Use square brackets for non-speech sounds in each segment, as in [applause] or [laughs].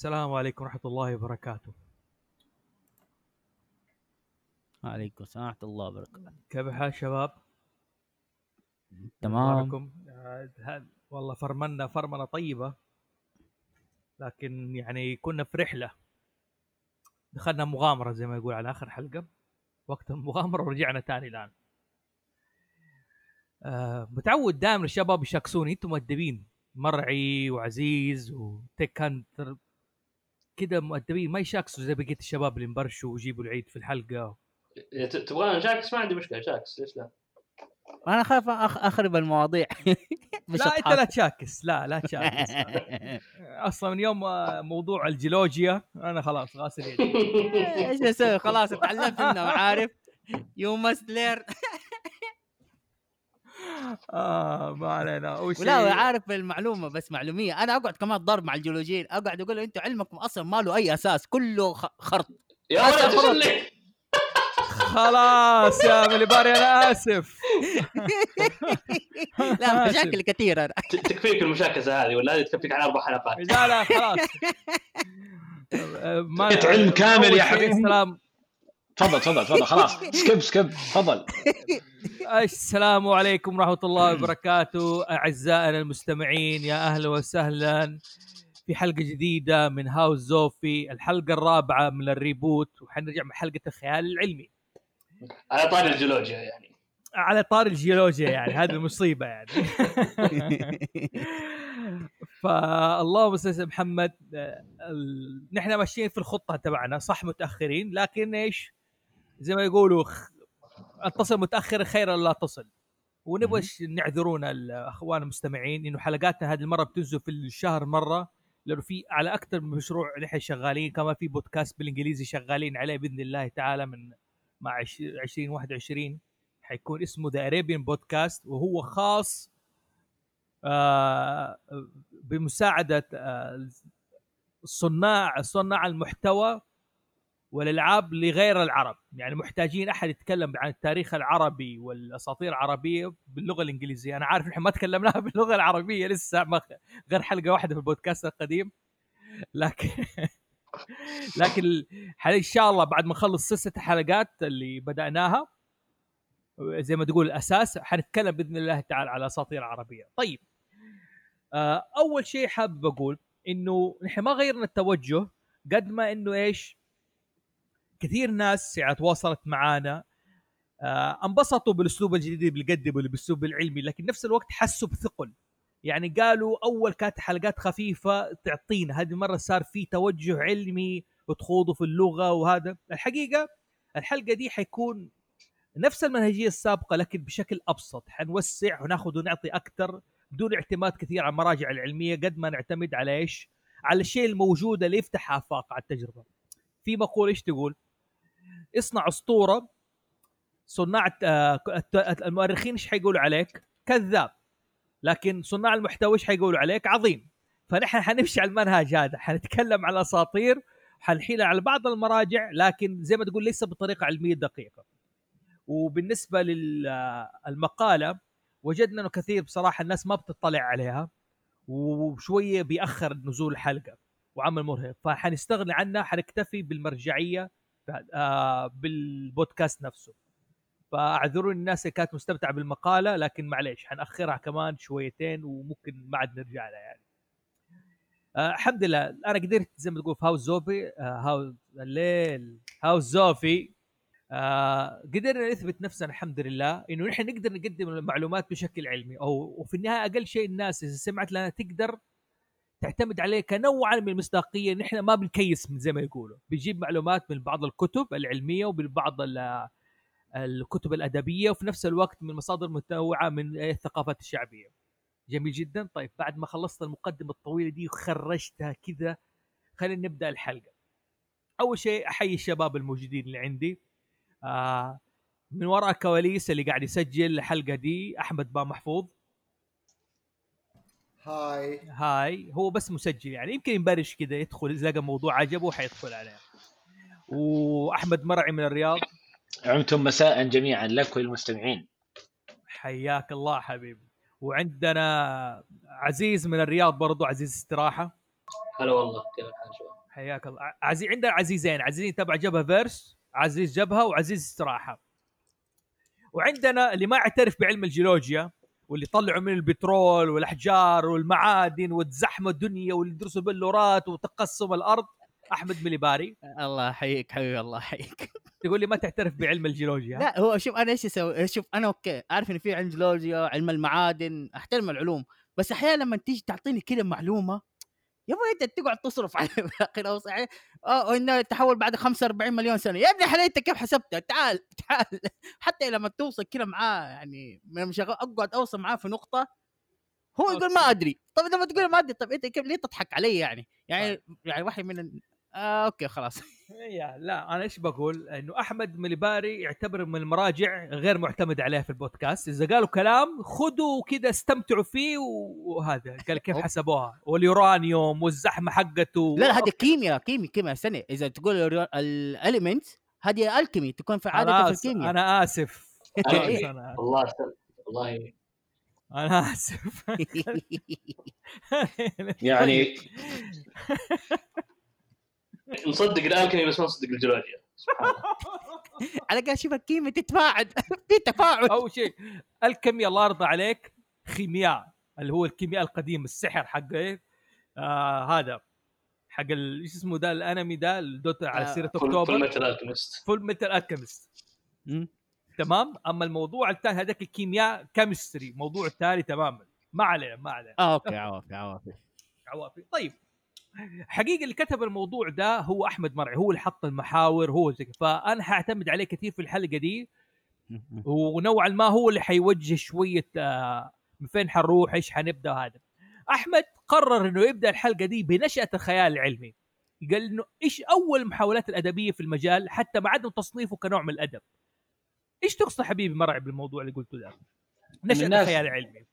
السلام عليكم ورحمة الله وبركاته. عليكم السلام ورحمة الله وبركاته. كيف الحال شباب؟ تمام. والله فرمنا فرمنة طيبة. لكن يعني كنا في رحلة. دخلنا مغامرة زي ما يقول على آخر حلقة. وقت المغامرة ورجعنا تاني الآن. آه متعود دائما الشباب يشاكسوني أنتم مؤدبين مرعي وعزيز وتيك كده مؤدبين ما يشاكسوا زي بقية الشباب اللي مبرشوا ويجيبوا العيد في الحلقة. إذا ت- تبغانا شاكس ما عندي مشكلة شاكس ليش لا؟ أنا خايف أخ... أخرب المواضيع. [laughs] لا أنت لا تشاكس لا لا [laughs] تشاكس. أصلا من يوم موضوع الجيولوجيا أنا خلاص غاسل يدي. [laughs] إيش أسوي؟ خلاص اتعلمت انه عارف؟ you must learn آه ما علينا. أول شيء ولا عارف المعلومة بس معلومية. أنا أقعد كمان ضرب مع الجيولوجيين. أقعد أقول له أنتوا علمكم أصلا ما له أي أساس كله خ- خرط. يا ولد خلاص يا مليباري أنا آسف. [laughs] لا [laughs] مشاكل كثيرة. تكفيك المشاكسه هذه ولا هذه تكفيك على أربع حلقات؟ لا لا خلاص. [laughs] آه، ما علم كامل يا حبيبي. السلام. تفضل تفضل تفضل خلاص. [laughs] skip skip تفضل. السلام عليكم ورحمة الله وبركاته. أعزائنا المستمعين يا أهلا وسهلا في حلقة جديدة من هاوس زوفي الحلقة الرابعة من الريبوت. وحنرجع مع حلقة الخيال العلمي. على طاري الجيولوجيا يعني. على طار الجيولوجيا يعني هذه المصيبة يعني. [laughs] فاللهم صل على محمد. ال- نحن ماشيين في الخطة تبعنا صح متأخرين لكن إيش؟ زي ما يقولوا خ- اتصل متأخر خير لا تصل. ونبغى ش- نعذرون الأخوان المستمعين إنه حلقاتنا هذه المرة بتنزل في الشهر مرة لأنه في على أكثر من مشروع نحن شغالين كمان في بودكاست بالإنجليزي شغالين عليه بإذن الله تعالى من مع عش- 2021 حيكون اسمه The Arabian Podcast وهو خاص آه بمساعدة آه صناع صناع المحتوى والألعاب لغير العرب. يعني محتاجين أحد يتكلم عن التاريخ العربي والأساطير العربية باللغة الإنجليزية. أنا عارف إحنا ما تكلمناها [laughs] باللغة العربية لسه ما غير حلقة واحدة في البودكاست القديم. لكن [laughs] لكن إن شاء الله بعد ما نخلص سلسلة حلقات اللي بدأناها زي ما تقول الاساس حنتكلم بإذن الله تعالى على أساطير عربية. طيب آه، أول شيء حابب أقول إنه نحن ما غيرنا التوجه قد ما إنه إيش؟ كثير ناس يعني تواصلت معانا آه انبسطوا بالاسلوب الجديد اللي بنقدمه بالاسلوب العلمي لكن نفس الوقت حسوا بثقل يعني قالوا أول كانت حلقات خفيفة تعطينا هذه المره صار في توجه علمي وتخوضوا في اللغة وهذا الحقيقة الحلقة دي حيكون نفس المنهجية السابقة لكن بشكل أبسط حنوسع وناخذ ونعطي أكثر بدون اعتماد كثير على المراجع العلمية قد ما نعتمد على إيش؟ على الشيء الموجود اللي يفتح آفاق على التجربة. في مقولة إيش تقول؟ اصنع اسطورة صناع آه، المؤرخين إيش حيقولوا عليك؟ كذاب. لكن صناع المحتوى إيش حيقولوا عليك؟ عظيم. فنحن حنمشي على المنهج هذا، حنتكلم على الاساطير حنحيل على بعض المراجع لكن زي ما تقول ليس بطريقة علمية دقيقة. وبالنسبة للمقاله وجدنا إنه كثير بصراحة الناس ما بتطلع عليها وشوية بيأخر نزول الحلقة وعمل مرهق فحنستغني عنها حنكتفي بالمرجعية آه، بالبودكاست نفسه. فاعذروني الناس اللي كانت مستمتعة بالمقالة لكن معليش حنأخرها كمان شويتين وممكن ما عاد نرجع لها يعني. آه الحمد لله أنا قدرت زي ما تقول في هاوس زوفي آه هاوس الليل هاوس زوفي. آه قدرنا نثبت نفسنا الحمد لله إنه نحن نقدر نقدم المعلومات بشكل علمي أو وفي النهاية أقل شيء الناس إذا سمعت لنا تقدر تعتمد عليه كنوعا من المصداقية نحن ما بنكيس من زي ما يقولوا. بنجيب معلومات من بعض الكتب العلمية ومن بعض ال- الكتب الأدبية وفي نفس الوقت من مصادر متنوعة من الثقافات الشعبية. جميل جدا. طيب بعد ما خلصت المقدمة الطويلة دي وخرجتها كذا خلينا نبدأ الحلقة. أول شيء أحيي الشباب الموجودين اللي عندي. آه من وراء الكواليس اللي قاعد يسجل الحلقة دي أحمد با محفوظ هاي. هاي. هو بس مسجل يعني. يمكن ينبرش كذا يدخل اذا لقى موضوع عجبه حيدخل عليه. وأحمد مرعي من الرياض. عمتم مساء جميعا لك وللمستمعين. حياك الله حبيبي. وعندنا عزيز من الرياض برضو عزيز استراحة. هلا والله كيف الحال شباب؟ حياك الله. عزيز عندنا عزيزين عزيزين تبع جبهة فيرس عزيز جبهة وعزيز استراحة. وعندنا اللي ما يعترف بعلم الجيولوجيا واللي يطلعوا من البترول والأحجار والمعادن وتزحموا الدنيا واللي يدرسوا بلورات وتقسم الأرض. أحمد مليباري. الله يحييك حبيبي الله يحييك. تقول لي ما تعترف بعلم الجيولوجيا؟ لا هو شوف أنا إيش أسوي؟ شوف أنا okay عارف إن في علم جيولوجيا علم المعادن أحترم العلوم بس أحيانا لما تيجي تعطيني كذا معلومة يا أبوي انت تقعد تصرف [laughs] على باقي الاوصاف آه انه التحول بعد 45 مليون سنة. يا ابني حاليا انت كيف حسبتها تعال [laughs] تعال. حتى لما توصل كذا معاه يعني شغال أقعد أوصل معاه في نقطة. هو يقول ما أدري. طب لما تقول ما أدري طب أنت كيف ليه تضحك علي يعني؟ يعني يعني واحد من آه أوكي خلاص. [laughs] يا لا أنا إيش بقول؟ إنه أحمد مليباري يعتبر من المراجع غير معتمد عليها في البودكاست. إذا قالوا كلام خذوا كذا استمتعوا فيه وهذا. قال كيف. حسبوها؟ واليورانيوم والزحمة حقته لا لا هذه كيمياء كيمياء كيمياء استنى إذا تقول ال elements هذه alchemy تكون في عادة في خلاص الكيمياء أنا آسف. [laughs] أنا- خلاص، أنا والله سل... والله أنا آسف. [laughs] يعني نصدق ال alchemy بس ما نصدق الجيولوجيا سبحان [laughs] الله على قال شوف الكيمياء تتفاعل. [laughs] في تفاعل. أول شيء الكيمياء الله يرضى عليك. خيمياء اللي هو الكيمياء القديم السحر حق إيه آه هذا حق ال- إيش اسمه ده الأنمي ده الدوت على آه، سيرة فول فول أكتوبر. ميتال الكيمست فول ميتال الكيمست. تمام؟ أما الموضوع الثاني هذاك الكيمياء chemistry موضوع ثاني تماما. ما عليه ما عليه. آه okay عوافي عوافي. عوافي. طيب. حقيقة اللي كتب الموضوع ده هو أحمد مرعي هو اللي حط المحاور هو زي. فأنا حأعتمد عليه كثير في الحلقة دي. ونوعا ما هو اللي حيوجه شوية آه، من فين حنروح إيش حنبدأ هذا. أحمد قرر إنه يبدأ الحلقة دي بنشأة الخيال العلمي. قال إنه إيش أول المحاولات الأدبية في المجال حتى مع عدم تصنيفه كنوع من الأدب. إيش تقصد حبيبي مرعي بالموضوع اللي قلته ده؟ نشأة الخيال العلمي.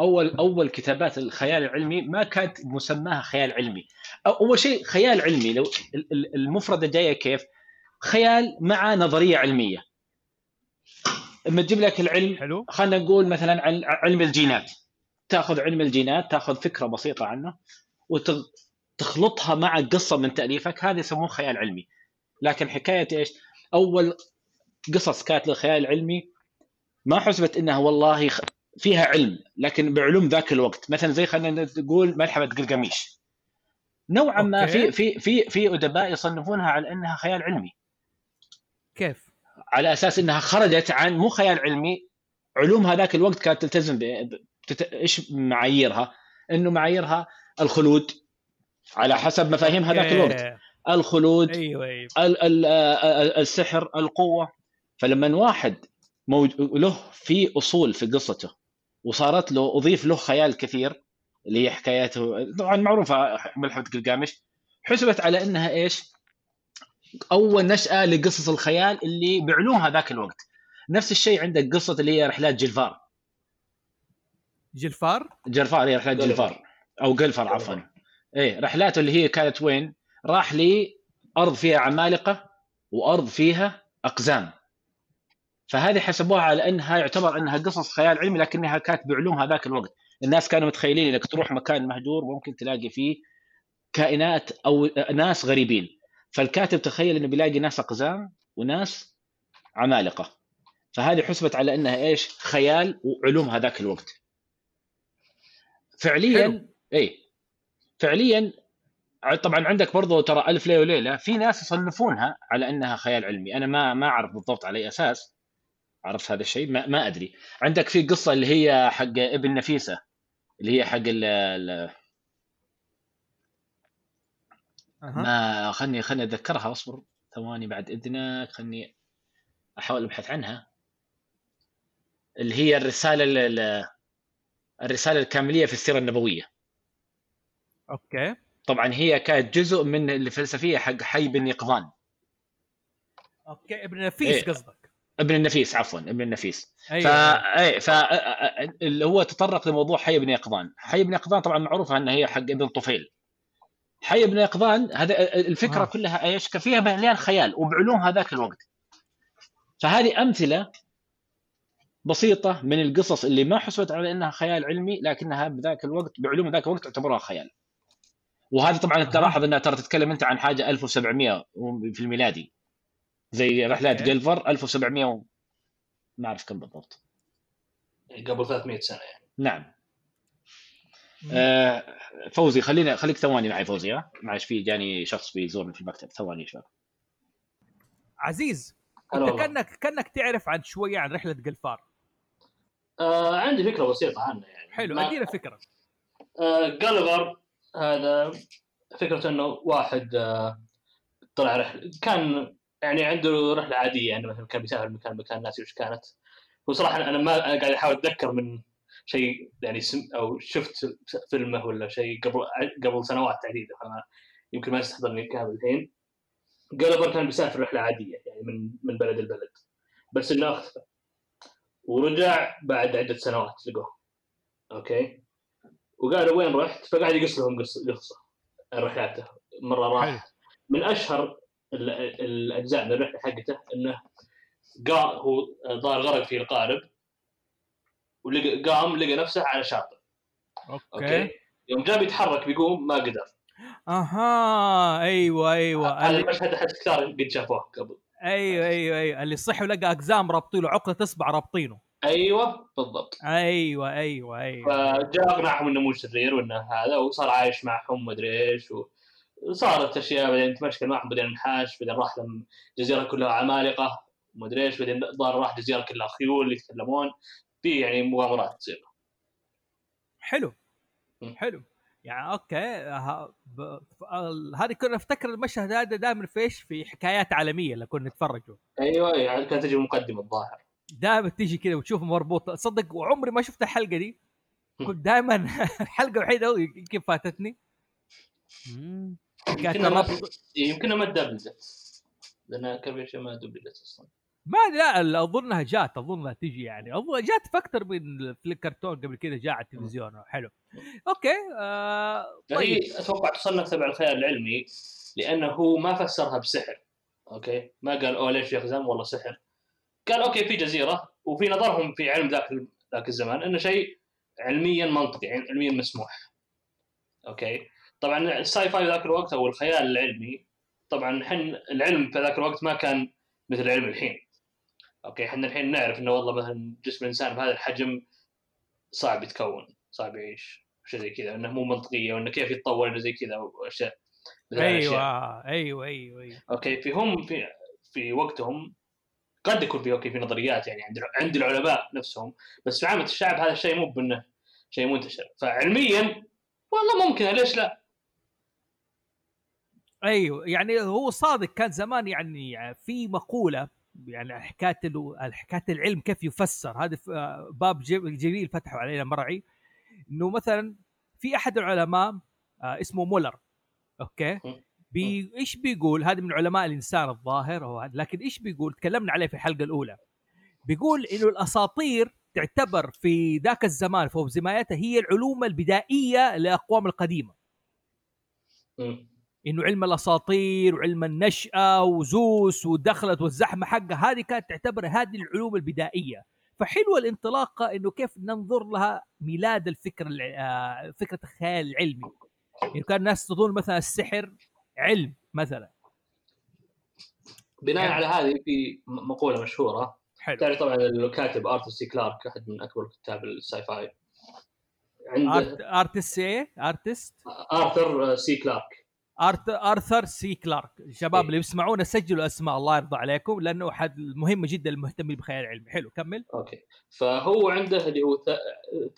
أول أول كتابات الخيال العلمي ما كانت مسماها خيال علمي. أول شيء خيال علمي لو ال- ال- المفردة جاية كيف؟ خيال مع نظرية علمية. لما تجيب لك العلم حلو. خلينا نقول مثلا عن علم الجينات. تأخذ علم الجينات تأخذ فكرة بسيطة عنه وتخلطها مع قصة من تأليفك هذا يسموه خيال علمي. لكن حكاية إيش؟ أول قصص كانت للخيال العلمي ما حسبت إنها والله فيها علم لكن بعلوم ذاك الوقت. مثلا زي خلينا نقول ملحمة قلقميش نوعا ما. في في في في أدباء يصنفونها على إنها خيال علمي. كيف؟ على أساس إنها خرجت عن مو خيال علمي. علوم هذاك الوقت كانت تلتزم ب... بتت... إيش معاييرها؟ إنه معاييرها الخلود. على حسب مفاهيم هذاك. الوقت. الخلود ال... ال... آه، السحر القوة. فلما واحد موج... له في أصول في قصته وصارت له أضيف له خيال كثير اللي هي حكاياته طبعا معروفة ملحمه قلقامش حسبت على إنها إيش؟ أول نشأة لقصص الخيال اللي بعلوم هذاك الوقت. نفس الشيء عندك قصة اللي هي رحلات جلفار. جلفار؟ جلفار هي رحلات. جلفار. أو قلفر. عفوا. إيه رحلاته اللي هي كانت وين؟ راح لأرض فيها عمالقة وأرض فيها أقزام. فهذه حسبوها على أنها يعتبر أنها قصص خيال علمي لكنها كانت بعلوم هذاك الوقت. الناس كانوا متخيلين إنك تروح مكان مهجور ممكن تلاقي فيه كائنات أو ناس غريبين. فالكاتب تخيل إنه بيلاقي ناس أقزام وناس عمالقة. فهذه حسبت على أنها إيش؟ خيال وعلوم هذاك الوقت. فعليا حلو. اي فعليا طبعا عندك برضو ترى ألف ليلة وليلة في ناس يصنفونها على أنها خيال علمي. أنا ما ما أعرف بالضبط على أي أساس. عرفت هذا الشيء؟ ما, ما أدري. عندك في قصة اللي هي حق ابن نفيسة اللي هي حق ال ال-. ما خلني خلني أتذكرها اصبر. ثواني بعد إذنك خلني أحاول أبحث عنها. اللي هي الرسالة ال- ال- الرسالة الكاملية في السيرة النبوية. أوكي. طبعا هي كانت جزء من الفلسفية حق حي بن يقظان. أوكي ابن نفيس إيه. قصدك. ابن النفيس عفوا ابن النفيس. ف أيوه أي ف اللي هو تطرق لموضوع حي بن يقظان. حي بن يقظان طبعا معروفه إنها هي حق ابن طفيل. حي بن يقظان هذا الفكرة آه. كلها إيش فيها مليان خيال وبعلوم هذاك الوقت. فهذه أمثلة بسيطة من القصص اللي ما حسبت على إنها خيال علمي لكنها بذاك الوقت بعلوم ذاك الوقت تعتبرها خيال. وهذه طبعا. تلاحظ إنها ترى تتكلم أنت عن حاجة 1700 في الميلادي. زي رحلات. جلفر 1700 و... ما أعرف كم بالضبط. قبل 300 سنة يعني. نعم. آه فوزي خلينا خليك ثواني معي فوزي ها؟ معلش في جاني شخص بيزورني في المكتب. ثواني يا شباب عزيز أنت. كانك كأنك تعرف عن شوية عن رحلة قلفار آه عندي فكرة بسيطة عنه يعني. حلو ما- أدينا فكرة. آه جالفر هذا فكرة إنه واحد آه طلع رحلة كان يعني عنده رحلة عادية يعني مثلا كان بيسافر من مكان لمكان ناسي وش كانت. وصراحة أنا ما أنا قاعد أحاول أتذكر من شيء يعني سم أو شفت فيلمه ولا شيء قبل قبل سنوات فما يمكن ما يستحضرني كامل الحين. جالفر كان بيسافر رحلة عادية يعني من من بلد لبلد. بس إنه أختفى. ورجع بعد عدة سنوات لقوه. okay؟ وقالوا وين رحت؟ فقاعد يقص لهم قص- قصة. عن رحلاته مرة راح. من أشهر الأجزاء من الرحلة حقته إنه قام هو ظهر غرق في القارب ولقى قام لقى نفسه على شاطئ. okay, okay؟ يوم جاء بيتحرك بيقوم ما قدر. أها أيوه أيوه. هذا المشهد احس كثار قد شافوه قبل. أيوه أيوه أيوه. اللي صح ولقى أقزام رابطين له عقده اصبع رابطينه. أيوه بالضبط. أيوه أيوه أيوه. فجاء أقنعهم إنه مو شرير وإنه هذا وصار عايش معهم مدري إيش وصارت أشياء بعدين تمشكل معهم بعدين انحاش بعدين راح لهم جزيرة كلها عمالقة ومدري إيش بعدين ظهر راح جزيرة كلها خيول يتكلمون. في يعني مغامرات تصير. حلو. حلو. يعني أوكي ب- هذه كنا نفتكر المشهد هذا دائما في إيش؟ في حكايات عالمية اللي كنا نتفرجوا. أيوه يعني كانت تجي مقدمة الظاهر. دائما تيجي كذا وتشوف مربوط. صدق وعمري ما شفت الحلقة دي. كنت دائما [laughs] الحلقة الوحيدة يمكن فاتتني. يمكنها ما الربط يمكنها ما دبلجت لأن ما دبلجت أصلا. ما لا أظنها جات أظنها تجي يعني. أظن جات في أكثر من في الكرتون قبل كذا جاء على التلفزيون. حلو. okay آه فهي طيب. أتوقع تصنف تبع الخيال العلمي لأنه هو ما فسرها بسحر. okay؟ ما قال أوه ليش يخزم والله سحر. قال okay في جزيرة وفي نظرهم في علم ذاك ذاك الزمان إنه شيء علميا منطقي يعني علميا مسموح. okay؟ طبعا ال sci-fi ذاك الوقت أو الخيال العلمي طبعا حن العلم في ذاك الوقت ما كان مثل علم الحين okay إحنا الحين نعرف إنه والله مثلا جسم الإنسان بهذا الحجم صعب يتكون صعب يعيش شيء زي كذا إنه مو منطقية وإنه كيف يتطور زي كذا وأشياء. أيوه أيوه أيوه أيوه okay في هم في في وقتهم قد يكون في okay في نظريات يعني عند عند العلماء نفسهم بس في عامة الشعب هذا الشيء مو بإنه شيء منتشر فعلميا والله ممكن ليش لا؟ أيوه يعني هو صادق كان زمان يعني في مقولة يعني حكاية حكاية العلم كيف يفسر. هذا باب جم- جميل فتحوا علينا مرعي. إنه مثلا في أحد العلماء آه، اسمه مولر. okay. بي إيش بيقول؟ هذا من علماء الإنسان الظاهر هو لكن إيش بيقول؟ تكلمنا عليه في الحلقة الأولى. بيقول إنه الأساطير تعتبر في ذاك الزمان فوق زمايتها هي العلوم البدائية لأقوام القديمة. إنه علم الأساطير وعلم النشأة وزوس ودخلت والزحمة حقها هذه كانت تعتبر هذه العلوم البدائية. فحلوة الانطلاقة إنه كيف ننظر لها ميلاد الفكر آه، فكرة الخيال العلمي. يعني كان الناس تظن مثلا السحر علم مثلا. بناء يعني- على هذه في مقولة مشهورة. حلو. تعرف طبعا الكاتب آرثر سي كلارك أحد من أكبر كتاب ال sci-fi عنده آرت آرتست إيه؟ آرتست؟ آرثر سي كلارك. آرت آرثر سي كلارك. الشباب إيه. اللي بيسمعونا سجلوا أسماء الله يرضى عليكم لأنه أحد مهمه جدا المهتمين بالخيال العلمي حلو كمل. okay. فهو عنده اللي هو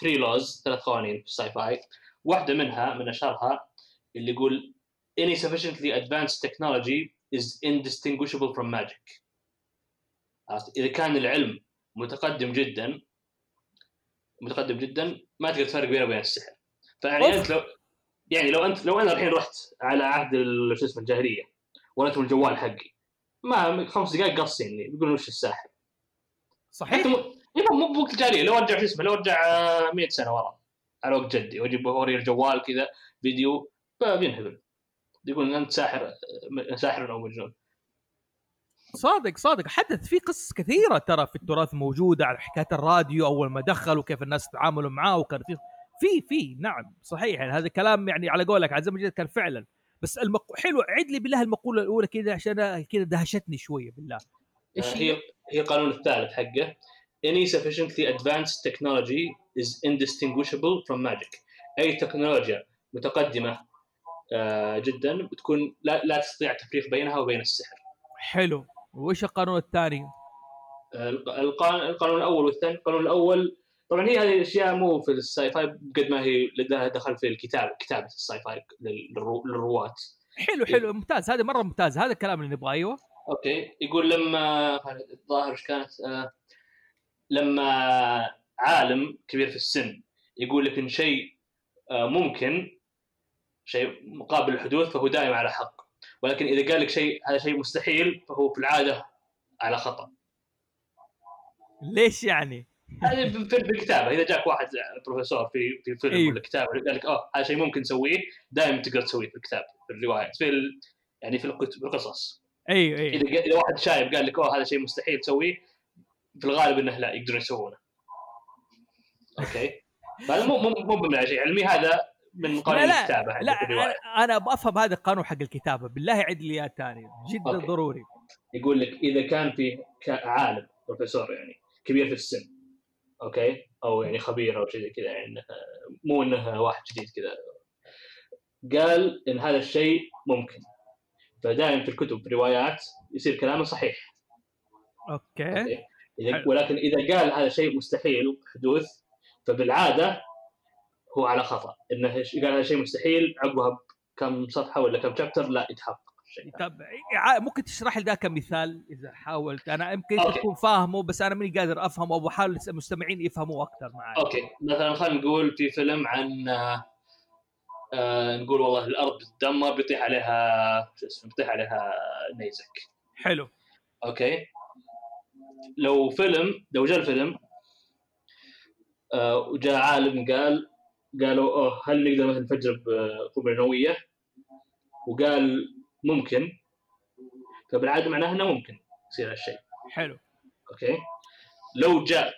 three laws ثلاث قوانين في ال sci-fi واحدة منها من أشهرها اللي يقول any sufficiently advanced technology is indistinguishable from magic؟ إذا كان العلم متقدم جدا متقدم جدا ما تقدر تفرق بينه وبين السحر. فيعني. أنت لو يعني لو انت لو أنا الحين رحت على عهد شو اسمه الجاهلية وريتهم الجوال حقي ما خمس دقائق قصيني بيقولون وش الساحر. صحيح. حتى مو يبا مو بوقت الجاهلية لو أرجع شو اسمه لو أرجع آه، 100 سنة ورا على وقت جدي واجيب اوري الجوال كذا فيديو بينهبل. يقول أنت ساحر آه، ساحر أو مجنون. صادق صادق. حدث في قصص كثيرة ترى في التراث موجودة على حكاية الراديو أول ما دخل وكيف الناس تعاملوا معاه وكان في في في نعم صحيح. يعني هذا كلام يعني على قولك عزم جد كان فعلا. بس المق... حلو عد لي بالله المقولة الأولى كذا عشان كذا دهشتني شوية بالله. إيش آه، هي؟ هي؟ هي القانون الثالث حقه. Any sufficiently advanced technology is indistinguishable from magic. أي تكنولوجيا متقدمة آه، جدا بتكون لا, لا تستطيع التفريق بينها وبين السحر. حلو. وإيش القانون الثاني؟ آه، القانون الأول والثاني القانون الأول طبعا هي هذه الأشياء مو في ال sci-fi قد ما هي لها دخل في الكتاب كتابة ال sci-fi للرو- للرواة. حلو حلو ممتاز. هذا مرة ممتاز. هذا الكلام اللي نبغاه أيوه. okay. يقول لما [laughs] الظاهر إيش كانت؟ آه لما عالم كبير في السن يقول لك إن شيء آه ممكن شيء مقابل الحدوث فهو دائما على حق. ولكن إذا قال لك شيء هذا شيء مستحيل فهو في العادة على خطأ. ليش يعني؟ هذه في في الكتابة إذا جاك واحد بروفيسور في في فيلم أيوه. ولا كتاب قال لك آه هذا شيء ممكن نسويه دائما تقدر تسويه في الكتاب في الروايات في ال... يعني في القصص أيوه أيوه إذا إذا واحد شايب قال لك أوه هذا شيء مستحيل تسويه في الغالب إنه لا يقدرون يسوونه. okay؟ [laughs] هذا مو مو مو من شيء علمي هذا من قانون لا لا الكتابه لا الرواية أنا أنا بفهم هذا القانون حق الكتابة بالله عد لي إياه ثاني جدا okay. ضروري يقول لك إذا كان في عالم بروفيسور يعني كبير في السن okay؟ أو يعني خبير أو شيء زي كذا يعني مو إنه واحد جديد كذا قال إن هذا الشيء ممكن فدائما في الكتب في الروايات يصير كلامه صحيح okay okay. إذا. ولكن إذا قال هذا شيء مستحيل حدوث فبالعادة هو على خطأ إنه قال هذا شيء مستحيل عقبها بكم صفحة ولا كم chapter لا يتحقق هذا. طب ع- ممكن تشرح لي ذا كمثال إذا حاولت أنا يمكن. تكون فاهمه بس أنا ماني قادر أفهمه وبحاول المستمعين يفهموه أكثر معي okay مثلا خلينا نقول في فيلم عن آه، آه نقول والله الأرض بتدمر بيطيح عليها شو اسمه بيطيح عليها نيزك حلو okay لو فيلم لو جاء الفيلم آه وجاء عالم قال قالوا أوه هل نقدر مثلا نفجر بقنبله نووية؟ وقال ممكن. فبالعاده معناها إنه ممكن يصير هالشيء حلو. okay. لو جاء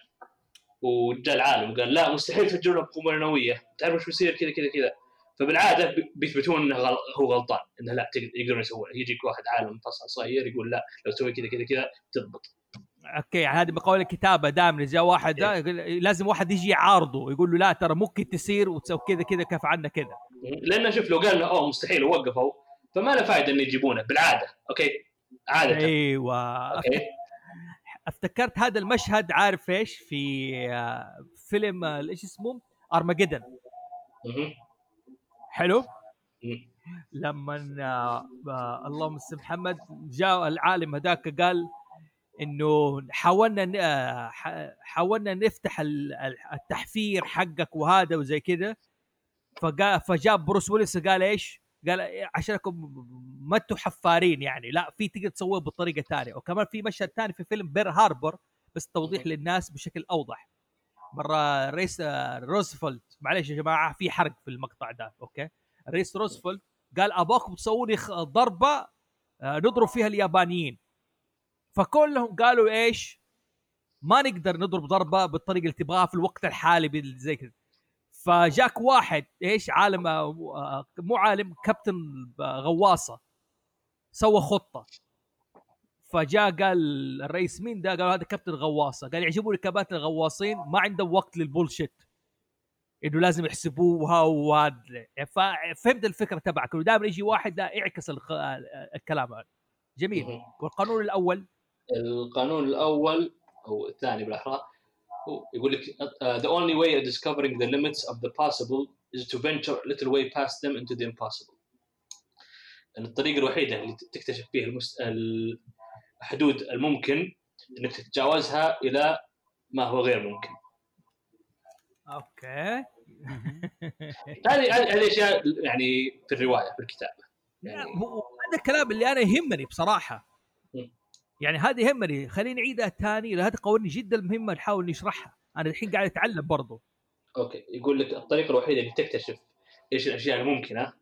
وجاء العالم وقال لا مستحيل تفجرون بقنبله نوويه تعرف وش بيصير؟ كذا كذا كذا. فبالعادة بي- بيثبتون إنه غل... هو غلطان. إنه لا يقدرون يسوونه. يجيك واحد عالم فصل صغير يقول لا لو تسوي كذا كذا كذا تضبط. okay يعني هذه بقول الكتابه دائما جاء واحد إيه. دا يقول لازم واحد يجي يعارضه. يقول له لا ترى ممكن تصير وتسوي كذا كذا كيف عنا كذا. لأنه شوف لو قال له أوه مستحيل ووقفوا فما له فائده إنه يجيبونه بالعادة okay؟ عادة. أيوه. okay؟ أفتكرت هذا المشهد عارف إيش؟ في آه، فيلم آه، إيش اسمه؟ ارماجدن مهم. حلو. لما آه، اللهم صل محمد جاء العالم هذاك قال إنه حاولنا حاولنا نفتح ال- ال- التحفير حقك وهذا وزي كذا. فجاب بروس ويلس قال إيش؟ قال عشانكم ما أنتم حفارين يعني لا في تقدر تسويه بطريقة ثانية وكمان في مشهد ثاني في فيلم Pearl Harbor بس توضيح للناس بشكل أوضح. مرة رئيس روزفلت معلش يا جماعة في حرق في المقطع ده okay؟ رئيس روزفلت قال أباكم خ- ضربة آه، نضرب فيها اليابانيين. فكلهم قالوا إيش؟ ما نقدر نضرب ضربة بالطريقة اللي تبغاها في الوقت الحالي زي كذا. فجاك واحد إيش عالم آه، آه، مو عالم كابتن غواصة سوى خطة. فجاء قال الرئيس مين ده؟ قال هذا كابتن غواصة. قال يعجبوني كباتن الغواصين ما عندهم وقت للبولشيت. إنه لازم يحسبوها وهذا. ففهمت الفكرة تبعك. إنه دائما يجي واحد لا يعكس الخ- الكلام. هذا جميل. والقانون الأول؟ القانون الأول أو الثاني بالأحرى يقول لك uh, the only way of discovering the limits of the possible is to venture a little way past them into the impossible. يعني الطريقة الوحيدة اللي تكتشف فيها المس... الحدود الممكن إنك تتجاوزها إلى ما هو غير ممكن. أوكي [laughs] هذه هذه أشياء يعني في الرواية في الكتابه. يعني هو هذا الكلام اللي أنا يهمني بصراحة. يعني هذا يهمني خليني نعيدها ثاني هذه قوانين جدا مهمه نحاول نشرحها. أنا الحين قاعد أتعلم برضو. أوكي يقول لك الطريقة الوحيدة اللي تكتشف إيش الأشياء الممكنه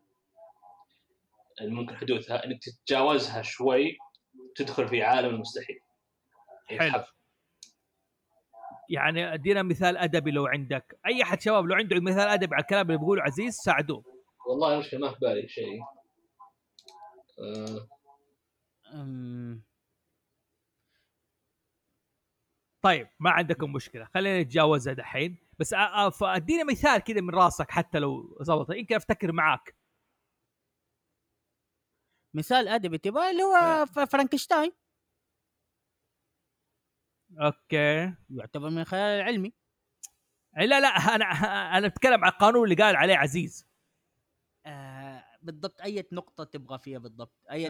الممكن حدوثها إنك تتجاوزها شوي تدخل في عالم المستحيل حلو. يعني أدينا مثال أدبي لو عندك. أي أحد شباب لو عنده مثال أدبي على الكلام اللي بيقوله عزيز ساعدوه. والله مشكله ما في بالي شيء. أم، طيب ما عندكم مشكلة. خلينا نتجاوزها دحين. بس فادينا مثال كذا من راسك حتى لو زبط يمكن أفتكر معاك. مثال أدبي تبغى؟ اللي هو ف- فرانكشتاين. أوكي. يعتبر من الخيال العلمي. أي لا لا أنا أنا أتكلم عن القانون اللي قال عليه عزيز. بالضبط أي نقطة تبغى فيها بالضبط. أي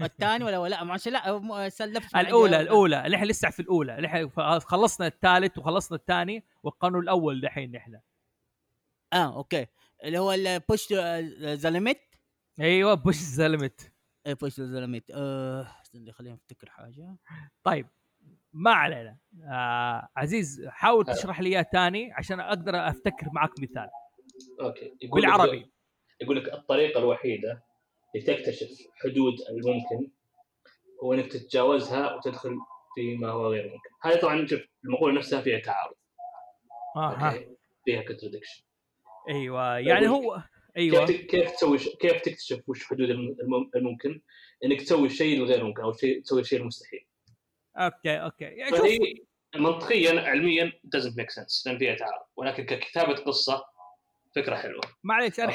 الثاني ولا لا ما لا م- سلف الأولى الأولى اللي إحنا لسه في الأولى ف- خلصنا الثالث وخلصنا الثاني والقانون الأول دحين نحن آه أوكي. اللي هو البوش ذا ليميت أيوه بوش زلمت اي بوش ذا ليميت آه استنى خليني أفتكر حاجة. طيب ما علينا. آه عزيز حاول هلا. تشرح لي إياه ثاني عشان أقدر أفتكر معك مثال. okay. بالعربي. يقول لك الطريقة الوحيدة لتكتشف حدود الممكن هو إنك تتجاوزها وتدخل فيما هو غير ممكن. هذه طبعا شوف المقولة نفسها فيها تعارض. أها okay؟ فيها contradiction أيوه يعني هو أيوه. كيف كيف تسوي ش- كيف تكتشف وش حدود الم- الم- الممكن؟ إنك تسوي الشيء الغير ممكن أو شيء تسوي الشيء المستحيل. okay okay. يعني فهي منطقيا علميا doesn't make sense لأن فيها تعارض. ولكن ككتابة قصة فكرة حلوة. معليش أنا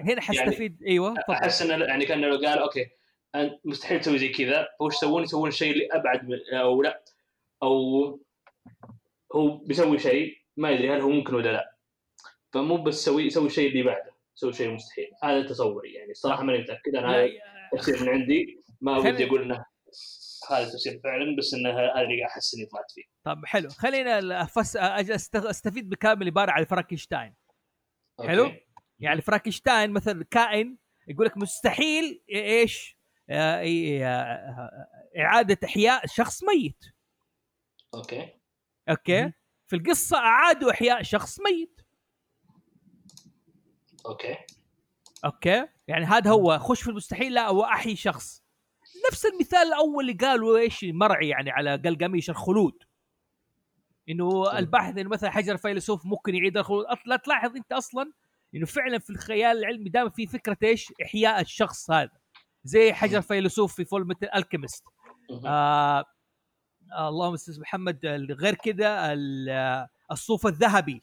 هنا حستفيد أيوه تفضل. أحس انه يعني كان لو قال okay مستحيل تسوي زي كذا فوش يسوون؟ يسوون الشيء اللي أبعد من أو لا أو هو بيسوي شيء ما يدري هل هو ممكن ولا لا. فمو بس يسوي يسوي الشيء اللي بعده يسوي شيء مستحيل. هذا تصوري يعني الصراحة ماني متأكد. أنا هذا تفسير من عندي. ما ودي أقول إنه هذا التفسير فعلا بس انه هذا اللي أحس إني طلعت فيه. طب حلو. خلينا أفس... أستفيد بكلام اللي بار على فرانكشتاين. حلو؟ يعني فرانكشتاين مثلا كائن يقول لك مستحيل إيش؟ آه، إي- آه، إعادة إحياء شخص ميت. okay. okay. في القصة أعادوا إحياء شخص ميت. okay. okay؟ يعني هذا هو خش في المستحيل لا هو أحيي شخص. نفس المثال الأول اللي قالوا إيش؟ مرعي يعني على جلجامش الخلود. إنه البحث إنه مثلا حجر فيلسوف ممكن يعيد الخلود. لا تلاحظ أنت أصلا إنه فعلا في الخيال العلمي دائما في فكرة إيش؟ إحياء الشخص هذا. زي حجر فيلسوف في فول مثل الكيمست. آه اللهم على محمد غير كذا ال- الصوف الذهبي.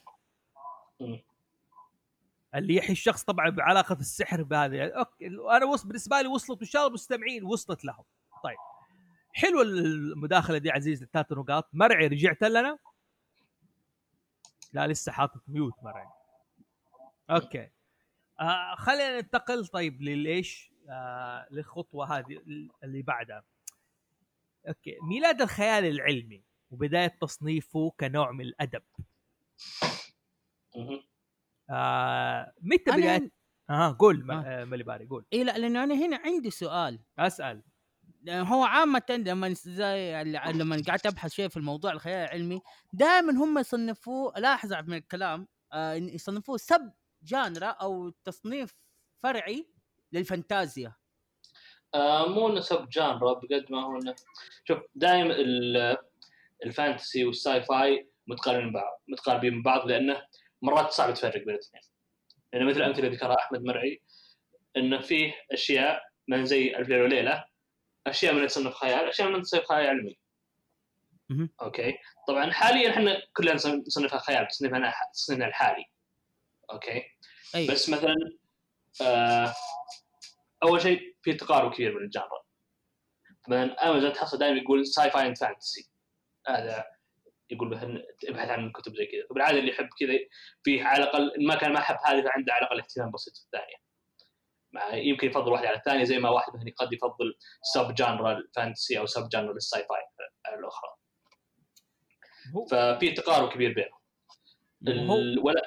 اللي يحيي الشخص طبعا بعلاقة السحر بهذا أوكي أنا وصل بالنسبة لي وصلت وان شاء الله المستمعين وصلت لهم. طيب حلوة المداخلة دي عزيز الثلاث نقاط. مرعي رجعت لنا؟ لا لسه حاطط ميوت مرعي أوكي. آه خلينا ننتقل طيب لليش آه للخطوة هذه اللي بعدها. أوكي. ميلاد الخيال العلمي وبداية تصنيفه كنوع من الأدب. آه متى أنا- بداية؟ آه قول ما- آه. آه. ملي باري قول. اي لا لأنه أنا هنا عندي سؤال. أسأل. هو عامة لما زي لما قعدت أبحث شوية في الموضوع الخيال العلمي دائما هم يصنفوه لاحظ من الكلام آه يصنفوه سب جانرا أو تصنيف فرعي للفانتازيا. آه مو إنه سب جانرا بقد ما هو إنه شوف دائما الفانتسي والساي فاي متقاربين بعض متقاربين من بعض لأنه مرات صعب تفرق بين الاثنين. يعني مثل الامثله اللي ذكرها أحمد مرعي إنه فيه أشياء من زي الف ليله وليله أشياء من تصنف خيال أشياء من تصنف خيال علمي. أوكي؟ طبعا حاليا إحنا كلنا نصنف- نصنفها خيال تصنيفنا تصنيفنا الحالي. أوكي؟ أي. بس مثلا آه أول شيء في تقارب كبير بين الجانرا. مثلا امازون تحصل دائما يقول ساي فاي اند فانتسي هذا يقول مثلا ابحث عن كتب زي كذا. فبالعاده اللي يحب كذا فيه على الاقل ما كان ما حب هذه فعنده على الأقل اهتمام بسيط في الثانية. يمكن يفضل واحدة على الثانية زي ما واحد مثلا قد يفضل سب جانرا الفانتسي أو سب جانرا الساي فاي على الاخرى ففي تقارب كبير بينهم.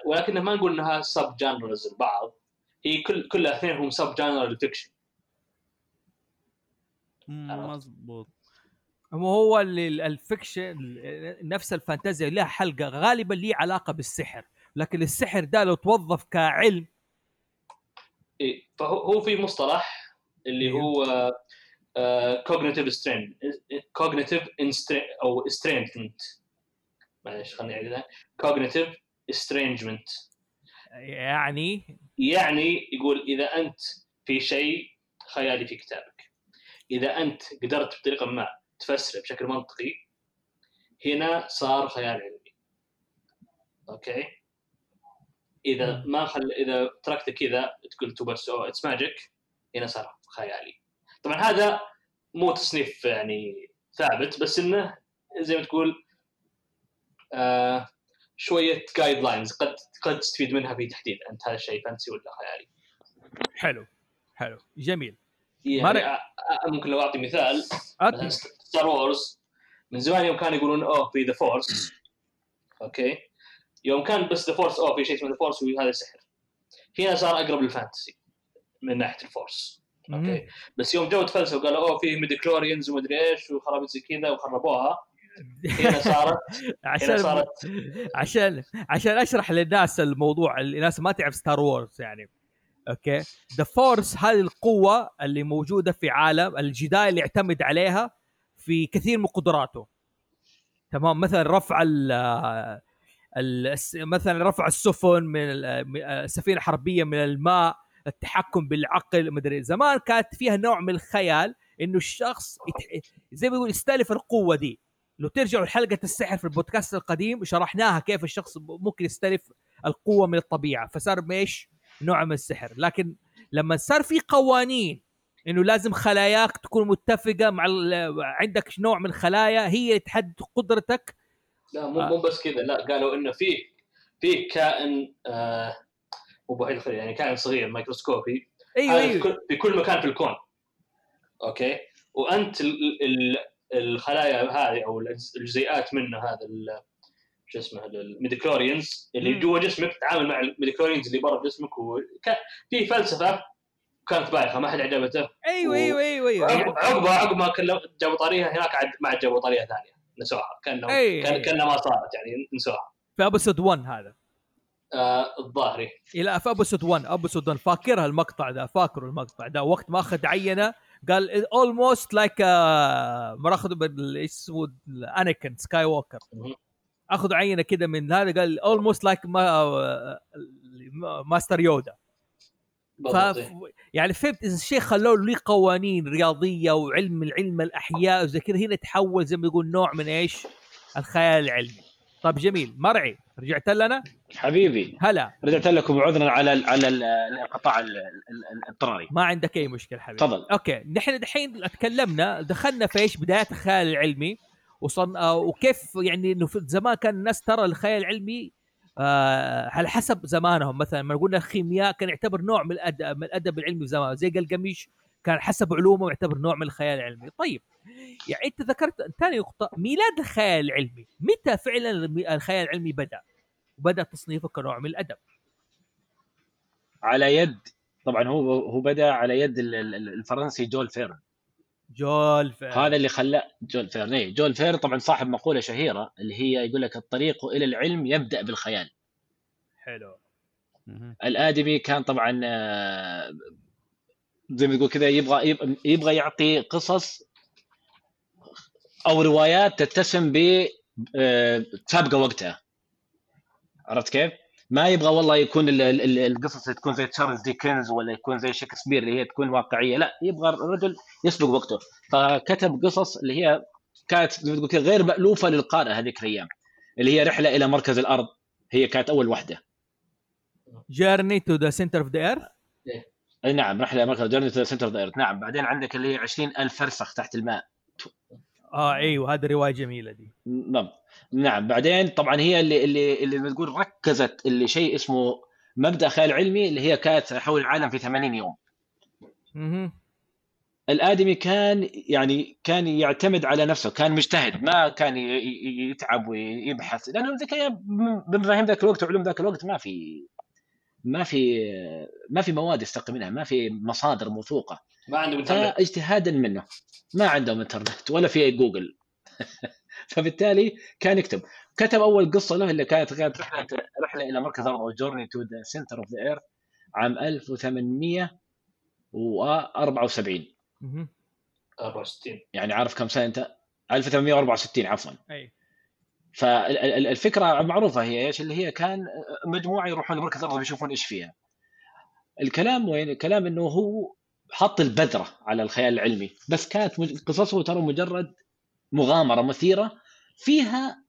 ولكنه ما نقول إنها سب جانرز البعض. هي كل كل اثنين هم سب جانر الفيكشن مظبوط. هو الفيكشن ال- نفس الفانتازيا لها حلقة غالبا ليه علاقة بالسحر. لكن السحر ده لو توظف كعلم إيه، فهو هو في مصطلح اللي. هو كوجنيتيف سترين كوجنيتيف أو سترينثمنت معلش خليني اعيدها كوجنيتيف استرينجمنت يعني؟ يعني يقول إذا أنت في شيء خيالي في كتابك. إذا أنت قدرت بطريقة ما تفسره بشكل منطقي هنا صار خيال علمي. أوكي؟ إذا ما خل إذا تركته كذا قلت بس أو اتس ماجيك هنا صار خيالي. طبعا هذا مو تصنيف يعني ثابت بس إنه زي ما تقول آه شوية جايد لاينز قد قد تستفيد منها في تحديد أنت هذا الشيء فانتسي ولا خيالي. حلو. حلو. جميل. يعني ممكن لو أعطي مثال. ستار وورز من زمان يوم كانوا يقولون اوه في ذا فورس أوكي يوم كان بس ذا فورس أوه في شيء اسمه ذا فورس وهذا سحر هنا صار أقرب للفانتسي من ناحية الفورس. أوكي؟ بس يوم جو تفلسفوا وقالوا أوه في ميديكلوريانز ومدري إيش وخرابيط زي كذا وخربوها. هنا صارت [laughs] هنا عشان صارت عشان عشان أشرح للناس الموضوع الناس ما تعرف ستار وورز يعني. أوكي؟ ذا فورس هذه القوة اللي موجودة في عالم الجداي اللي يعتمد عليها في كثير من قدراته. تمام؟ مثلا رفع مثلا رفع السفن من ال- من السفينه الحربيه من الماء التحكم بالعقل مدري زمان كانت فيها نوع من الخيال إنه الشخص زي ما يقول يستلف القوة دي. لو ترجعوا لحلقة السحر في البودكاست القديم شرحناها كيف الشخص ممكن يستلف القوة من الطبيعة. فصار مايش نوع من السحر. لكن لما صار في قوانين إنه لازم خلاياك تكون متفقة مع عندك نوع من الخلايا هي اللي تحدد قدرتك لا مو آه. مو بس كذا لا قالوا إنه في في كائن آه مو بوحيد يعني كائن صغير ميكروسكوبي إيوه إيوه كل- في كل مكان في الكون أوكي وأنت ال ال الخلايا هذه أو الجزيئات منه هذا شو اسمه الميديكلوريانز اللي. جوا جسمك تتعامل مع الميديكلوريانز اللي برا جسمك. في فلسفة كانت بايخة ما حد عجبته إيوه إيوه إيوه إيوه عقب عقب ما جابوا طاريها هناك عاد ما عاد جابوا طاريه ثانية نسوها. كانه أي. كان كأنها ما صارت يعني نسوها. في ابسود 1 هذا. آه الظاهري إلى في ابسود 1 ابسود 1 فاكرها المقطع ده فاكره المقطع ده وقت ما أخذ عينة قال اولموست لايك مراخذ بال- إيش اسمه؟ انيكن سكاي ووكر. أخذ عينة كده من هذا قال اولموست لايك ماستر يودا ف... إيه. يعني فهمت اذا الشيء خلوه له قوانين رياضية وعلم العلم الأحياء وزي كذا هنا تحول زي ما يقول نوع من إيش؟ الخيال العلمي. طيب جميل مرعي رجعت لنا؟ حبيبي هلا رجعت لكم عذرا على ال على ال- الانقطاع ال- ال- الاضطراري ما عندك أي مشكلة حبيبي. تفضل أوكي نحن دحين تكلمنا دخلنا في إيش بدايات الخيال العلمي وصن... آه، وكيف يعني إنه في زمان كان الناس ترى الخيال العلمي آه على حسب زمانهم. مثلا لما قلنا الخيمياء كان يعتبر نوع من الادب من الأدب العلمي في زمان. زي قلقميش كان حسب علومه يعتبر نوع من الخيال العلمي. طيب يعني أنت ذكرت ثاني نقطة ميلاد الخيال العلمي. متى فعلا الخيال العلمي بدأ؟ وبدأ تصنيفه كنوع من الأدب. على يد طبعا هو هو بدأ على يد ال- ال- الفرنسي جول فيرن. جول ف... هذا اللي خلاه جول فيرن إيه، جول فيرن طبعا صاحب مقولة شهيرة اللي هي يقول لك الطريق إلى العلم يبدأ بالخيال. حلو. الآدمي كان طبعا آه، زي ما تقول كذا يبغى يبغى- يبغى يعطي قصص أو روايات تتسم ب آه، سابقة وقتها. عرفت كيف؟ ما يبغى والله يكون ال- ال- ال- القصص تكون زي تشارلز ديكنز ولا يكون زي شكسبير اللي هي تكون واقعية. لا يبغى الرجل يسبق وقته. فكتب قصص اللي هي كانت زي ما تقول كذا غير مألوفة للقارئ هذيك الأيام اللي هي رحلة إلى مركز الأرض. هي كانت أول واحدة. journey to the center of the earth أي نعم رحلة مركز journey to center of the نعم بعدين عندك اللي هي 20000 فرسخ تحت الماء. آه إيوه هذه رواية جميلة دي. نعم. نعم بعدين طبعا هي اللي اللي اللي بتقول ركزت اللي شيء اسمه مبدأ خيال علمي اللي هي كانت حول العالم في 80 يوم. أها الآدمي كان يعني كان يعتمد على نفسه كان مجتهد ما كان يتعب ويبحث لأنه ذيك بمفاهيم ذاك الوقت وعلوم ذاك الوقت ما في ما في ما في مواد يستقي منها ما في مصادر موثوقة. ما عندهم إنترنت. فاجتهادا منه. ما عندهم إنترنت ولا في جوجل. [laughs] فبالتالي كان يكتب. كتب أول قصة له اللي كانت كانت رحلة رحلة إلى مركز الأرض أو journey to the center of the earth عام 1874 أها 64 يعني عارف كم سنة أنت؟ 1864 عفوا. أي. فالفكرة معروفة هي إيش؟ اللي هي كان مجموعة يروحون لمركز الأرض يشوفون إيش فيها. الكلام وين؟ الكلام إنه هو حط البذرة على الخيال العلمي. بس كانت قصصه ترى مجرد مغامرة مثيرة فيها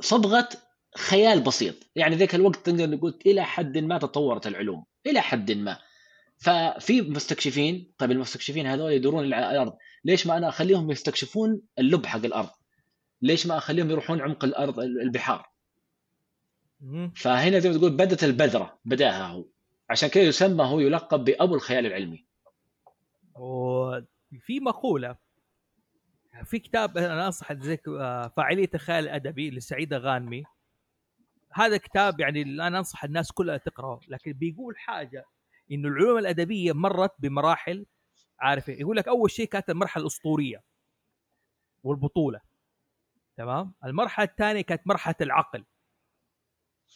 صبغه خيال بسيط. يعني ذيك الوقت تقدر نقول إلى حد ما تطورت العلوم. إلى حد ما. ففي مستكشفين طيب المستكشفين هذول يدورون على الأرض. ليش ما أنا أخليهم يستكشفون اللب حق الأرض؟ ليش ما أخليهم يروحون عمق الأرض البحار. فهنا زي ما تقول بدت البذرة بدأها هو. عشان كذا يسمى هو يلقب بأبو الخيال العلمي. وفي مقولة في كتاب أنا انصح زيك آه، فاعلية الخيال الادبي لسعيدة غانمي. هذا كتاب يعني أنا أنصح الناس كلها تقرأه لكن بيقول حاجة إنه العلوم الأدبية مرت بمراحل عارف إيه؟ يقول لك أول شيء كانت المرحلة الأسطورية والبطولة تمام؟ المرحلة الثانية كانت مرحلة العقل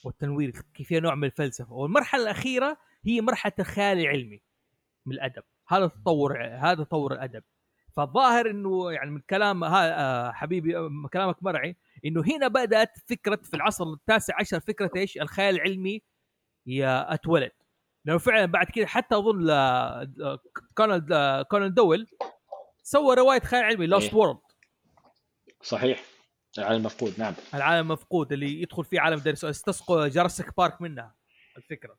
والتنوير كيف نوع من الفلسفة. والمرحلة الأخيرة هي مرحلة الخيال العلمي من الأدب. هذا تطور هذا تطور الأدب. فالظاهر إنه يعني من كلام ها آه، حبيبي آه، كلامك مرعي إنه هنا بدأت فكرة في العصر التاسع عشر فكرة إيش؟ الخيال العلمي يا أتولد. لأنه فعلا بعد كده حتى أظن آه، كونان كونان دويل سوى رواية خيال علمي lost. world صحيح. العالم المفقود نعم. العالم المفقود اللي يدخل فيه عالم ديناصور استسقوا Jurassic Park منها الفكرة.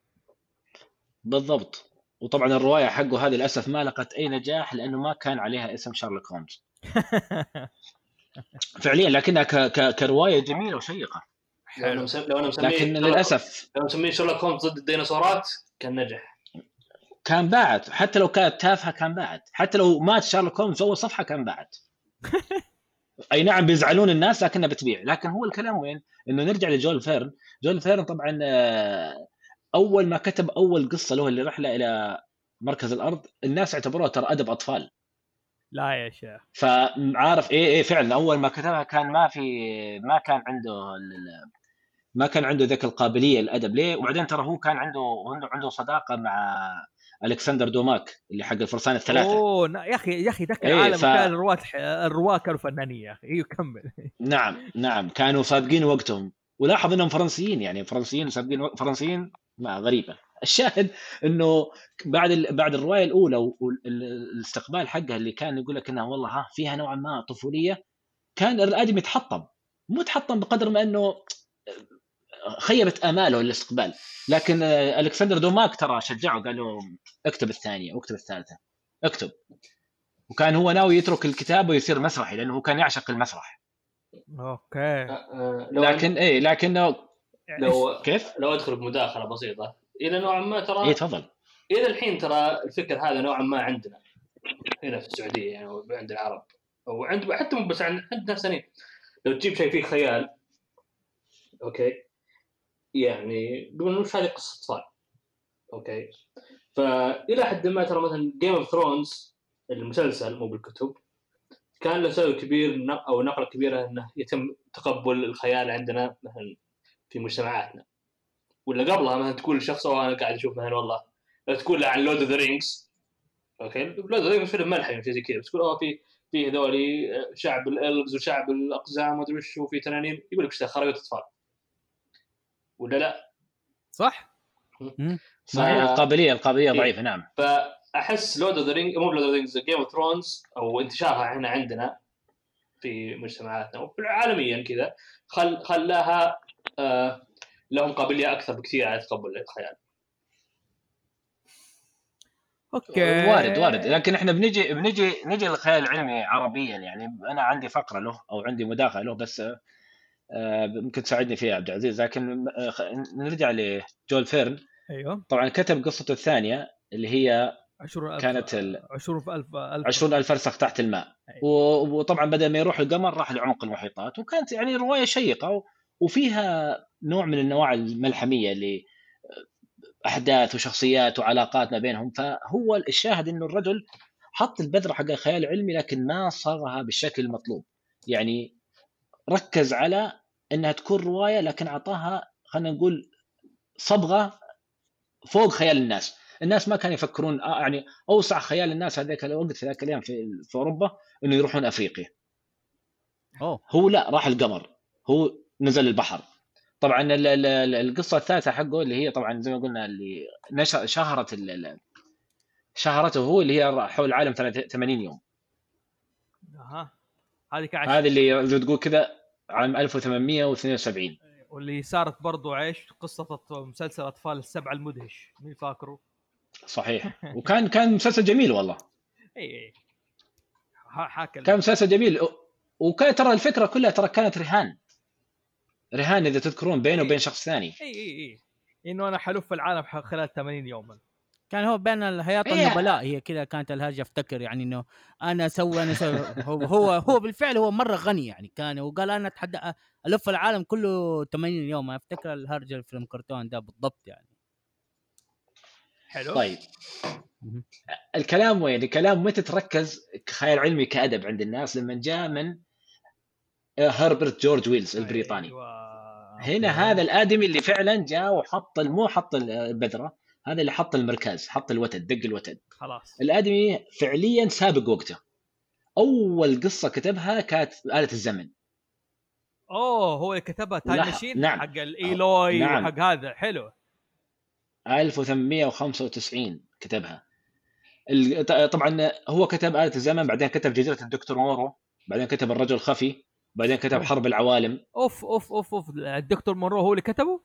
بالضبط. وطبعا الرواية حقه هذه للأسف ما لقت أي نجاح لأنه ما كان عليها اسم شيرلوك هولمز. [laughs] فعليا لكنها ك... ك... كرواية جميلة وشيقة. لو أنا مسمي لو أنا مسميه لكن للاسف لو مسميه شيرلوك هولمز ضد الديناصورات كان نجح. كان باعت حتى لو كانت تافهة كان باعت حتى لو مات شيرلوك هولمز اول صفحة كان باعت [laughs] أي نعم بيزعلون الناس لكنها بتبيع. لكن هو الكلام وين؟ إنه نرجع لجول فيرن. جول فيرن طبعا آه، أول ما كتب أول قصة له اللي رحله إلى مركز الأرض الناس اعتبروها ترى أدب أطفال. لا يا شيخ. فعارف إيه إيه فعلا أول ما كتبها كان ما في ما كان عنده ما كان عنده ذيك القابلية للأدب. ليه؟ وبعدين ترى هو كان عنده عنده عنده صداقة مع ألكسندر دوماك اللي حق الفرسان الثلاثة. أوه يا أخي يا أخي ذاك إيه، العالم ف- كان الرواة الرواة كانوا فنانين يا أخي. أيوه كمل نعم نعم كانوا سابقين وقتهم. ولاحظ إنهم فرنسيين يعني فرنسيين سابقين فرنسيين ما غريبة. الشاهد إنه بعد ال... بعد الرواية الأولى والاستقبال حقها اللي كان يقول لك إنها والله ها فيها نوعا ما طفولية كان الادمي يتحطم مو تحطم بقدر ما إنه خيبت آماله الاستقبال. لكن آه، ألكسندر دوما ترى شجعه قال له اكتب الثانية واكتب الثالثة. اكتب. وكان هو ناوي يترك الكتابه ويصير مسرحي لأنه هو كان يعشق المسرح. okay. آه، لو لكن إيه لكنه يعني لو كيف؟ لو أدخل بمداخلة بسيطة. إلى نوعا ما ترى إيه تفضل. إلى الحين ترى الفكر هذا نوعا ما عندنا هنا في السعودية يعني عند العرب أو عند حتى مو بس عند ناس ثانيين لو تجيب شيء فيه خيال okay؟ يعني تقول وش هذه قصة اطفال okay؟ فإلى حد ما ترى مثلا Game of Thrones المسلسل مو بالكتب كان له سبب كبير أو نقلة كبيرة إنه يتم تقبل الخيال عندنا مثلا في مجتمعاتنا. ولا قبلها مثلا تقول لشخص "أوه أنا قاعد أشوف مثلا والله. لو تقول له عن Lord of the Rings okay؟ Lord of the Rings فيلم ملحمي شيء زي كذا. بس تقول أوه في في هذولي شعب ال elves وشعب الأقزام ومدري وش وفي تنانين. يقول لك إيش ذا خرابيط أطفال. ولا لا؟ صح؟ صحيح ف- القابلية القابلية إيه. ضعيفة نعم. فأحس Lord of the Ring مو Lord of the Rings Game of Thrones أو انتشارها هنا عندنا في مجتمعاتنا وعالميا كذا خل خلاها آه لهم قابلية أكثر بكثير على تقبل الخيال okay. وارد وارد. لكن إحنا بنجي بنجي نجي للخيال العلمي عربيا يعني أنا عندي فقرة له أو عندي مداخلة له بس آه، ممكن تساعدني فيها عبد العزيز. لكن آه، نرجع لجول فيرن. أيوه. طبعا كتب قصته الثانية اللي هي 20000 كانت ال- 20000 ألف 20 ألف فرسخ تحت الماء. أي. و- وطبعا بدل ما يروح القمر راح لعمق المحيطات. وكانت يعني رواية شيقة و- وفيها نوع من النواعي الملحمية اللي أحداث وشخصيات وعلاقات ما بينهم. فهو الشاهد إنه الرجل حط البذرة حق الخيال العلمي لكن ما صاغها بالشكل المطلوب. يعني ركز على إنها تكون رواية لكن أعطاها خلينا نقول صبغة فوق خيال الناس. الناس ما كانوا يفكرون آه يعني أوسع خيال الناس هذاك الوقت في ذاك الأيام في, في أوروبا إنه يروحون أفريقيا. أوه. هو لا راح القمر. هو نزل البحر. طبعا ال- ال- ال- القصة الثالثة حقه اللي هي طبعا زي ما قلنا اللي نشر شهرت شهرته هو اللي هي حول العالم 80 يوم. أها. هذه كعش. هذه اللي زي تقول كذا عام 1872 واللي صارت برضو عيش قصة أط- مسلسل أطفال السبع المدهش. مين فاكره؟ صحيح. وكان كان مسلسل جميل والله. إي حاكى. كان مسلسل جميل. وكان ترى الفكرة كلها ترى كانت رهان. رهان إذا تذكرون بينه وبين شخص ثاني. اي اي اي إنه أنا حلف العالم خلال 80 يوما. كان هو بين الهياط إيه. النبلاء هي كذا كانت الهرجه افتكر يعني إنه أنا أسوي أنا أسوي هو هو هو بالفعل هو مرة غني يعني كان وقال أنا أتحدى ألف العالم كله 80 يوم. أفتكر الهرجه اللي في الكرتون ده بالضبط يعني. حلو. طيب. الكلام وين؟ الكلام متى تركز؟ خيال علمي كأدب عند الناس. لما جاء من هربرت جورج ويلز البريطاني. أيوة. هنا هذا الآدمي اللي فعلا جاء وحط مو حط البذرة هذا اللي حط المركز حط الوتد دق الوتد. خلاص. الآدمي فعليا سابق وقته أول قصة كتبها كانت آلة الزمن. أوه هو اللي كتبها time machine نعم. حق الايلوي نعم. وحق هذا. حلو. 1895 كتبها. طبعا هو كتب آلة الزمن بعدين كتب جزيرة الدكتور مورو بعدين كتب الرجل الخفي. بعدين كتب حرب العوالم. أوف أوف أوف أوف. الدكتور مونرو هو اللي كتبه؟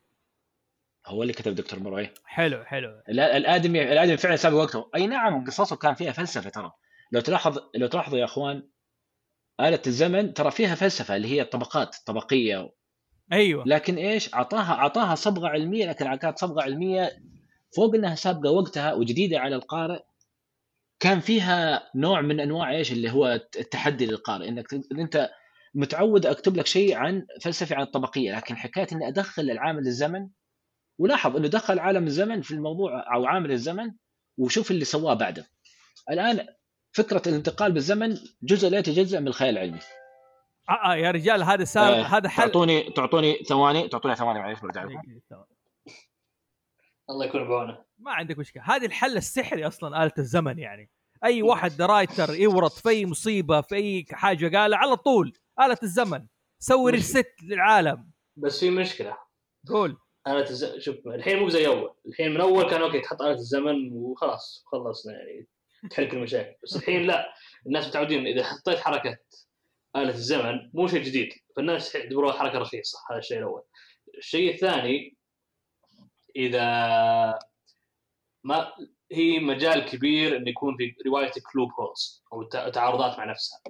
هو اللي كتب دكتور مورو إيه. حلو حلو. ال- الآدمي الآدمي فعلا سابق وقته. أي نعم قصصه كان فيها فلسفة ترى. لو تلاحظ لو تلاحظوا يا أخوان آلة الزمن ترى فيها فلسفة اللي هي الطبقات طبقية. أيوه. لكن إيش؟ أعطاها أعطاها صبغة علمية لكن كانت صبغة علمية فوق إنها سابقة وقتها وجديدة على القارئ. كان فيها نوع من أنواع إيش؟ اللي هو التحدي للقارئ. إنك أنت متعود أكتب لك شيء عن فلسفة عن الطبقية لكن حكاية إني أدخل العامل الزمن ولاحظ إنه دخل عالم الزمن في الموضوع أو عامل الزمن وشوف اللي سواه بعده. الآن فكرة الانتقال بالزمن جزء لا يتجزا من الخيال العلمي. آه, آه يا رجال هذا صار آه، هذا حل تعطوني تعطوني ثواني تعطوني ثواني معليش برجع لكم الله يكون بعونه. ما عندك مشكلة. هذه الحل السحري أصلا آلة الزمن يعني. أي واحد writer يورط في اي مصيبة في أي حاجة قال على طول. آلة الزمن. سوي reset للعالم. بس في مشكلة. قول. آلة الز... شوف الحين مو زي أول. الحين من أول كان okay تحط آلة الزمن وخلاص خلصنا يعني. تحل كل المشاكل بس الحين لا. الناس متعودين إذا حطيت حركة آلة الزمن مو شيء جديد. فالناس يعتبروها حركه رخيصه هذا الشيء الأول. الشيء الثاني إذا ما هي مجال كبير انه يكون في روايتك loopholes أو تع- تعارضات مع نفسها.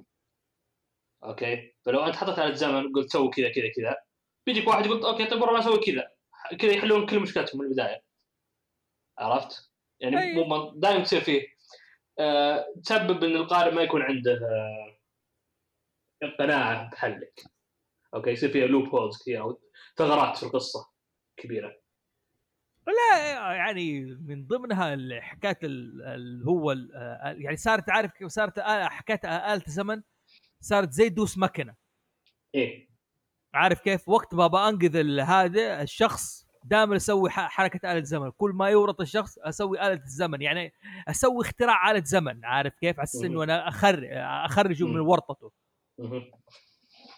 okay. فلو أنت حطيت آلة الزمن قلت سوي كذا كذا كذا. بيجيك واحد يقول okay طيب والله أسوي كذا. كذا يحلون كل مشكلتهم من البداية. عرفت؟ يعني أي. مو دائما تصير فيه. آه تسبب إن القارئ ما يكون عنده آه قناعة بحلك. أوكي يصير فيها loopholes كثير أو ثغرات في القصة كبيرة. لا يعني من ضمنها حكاية ال- اللي هو آه، يعني صارت عارف كيف صارت؟ حكاية آلة الزمن صارت زي deus ex machina إيه. عارف كيف؟ وقت ما بانقذ ال- هذا الشخص دائما أسوي ح- حركة آلة زمن. كل ما يورط الشخص أسوي آلة الزمن يعني أسوي اختراع آلة زمن. عارف كيف؟ على أساس انه أنا أخر اخرجه من. ورطته.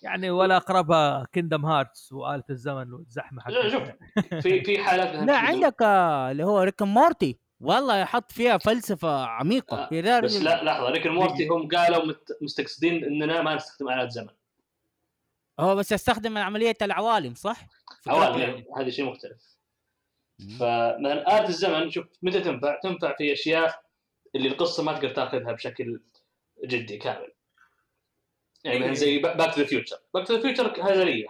يعني ولا اقربها Kingdom Hearts وآلة الزمن والزحمة لا، شوف حقتها في في حالات لا عندك آه، اللي هو Rick Morty والله يحط فيها فلسفة عميقة آه، بس لا لحظة Rick Morty هم قالوا مت- مستقصدين إننا ما نستخدم آلات زمن هو بس يستخدم عملية العوالم صح؟ عوالم يعني. هذا شيء مختلف. فمثلا آلة الزمن شوف متى تنفع؟ تنفع في أشياء اللي القصة ما تقدر تأخذها بشكل جدي كامل. يعني مثلا زي Back to the Future، Back to the Future هزلية.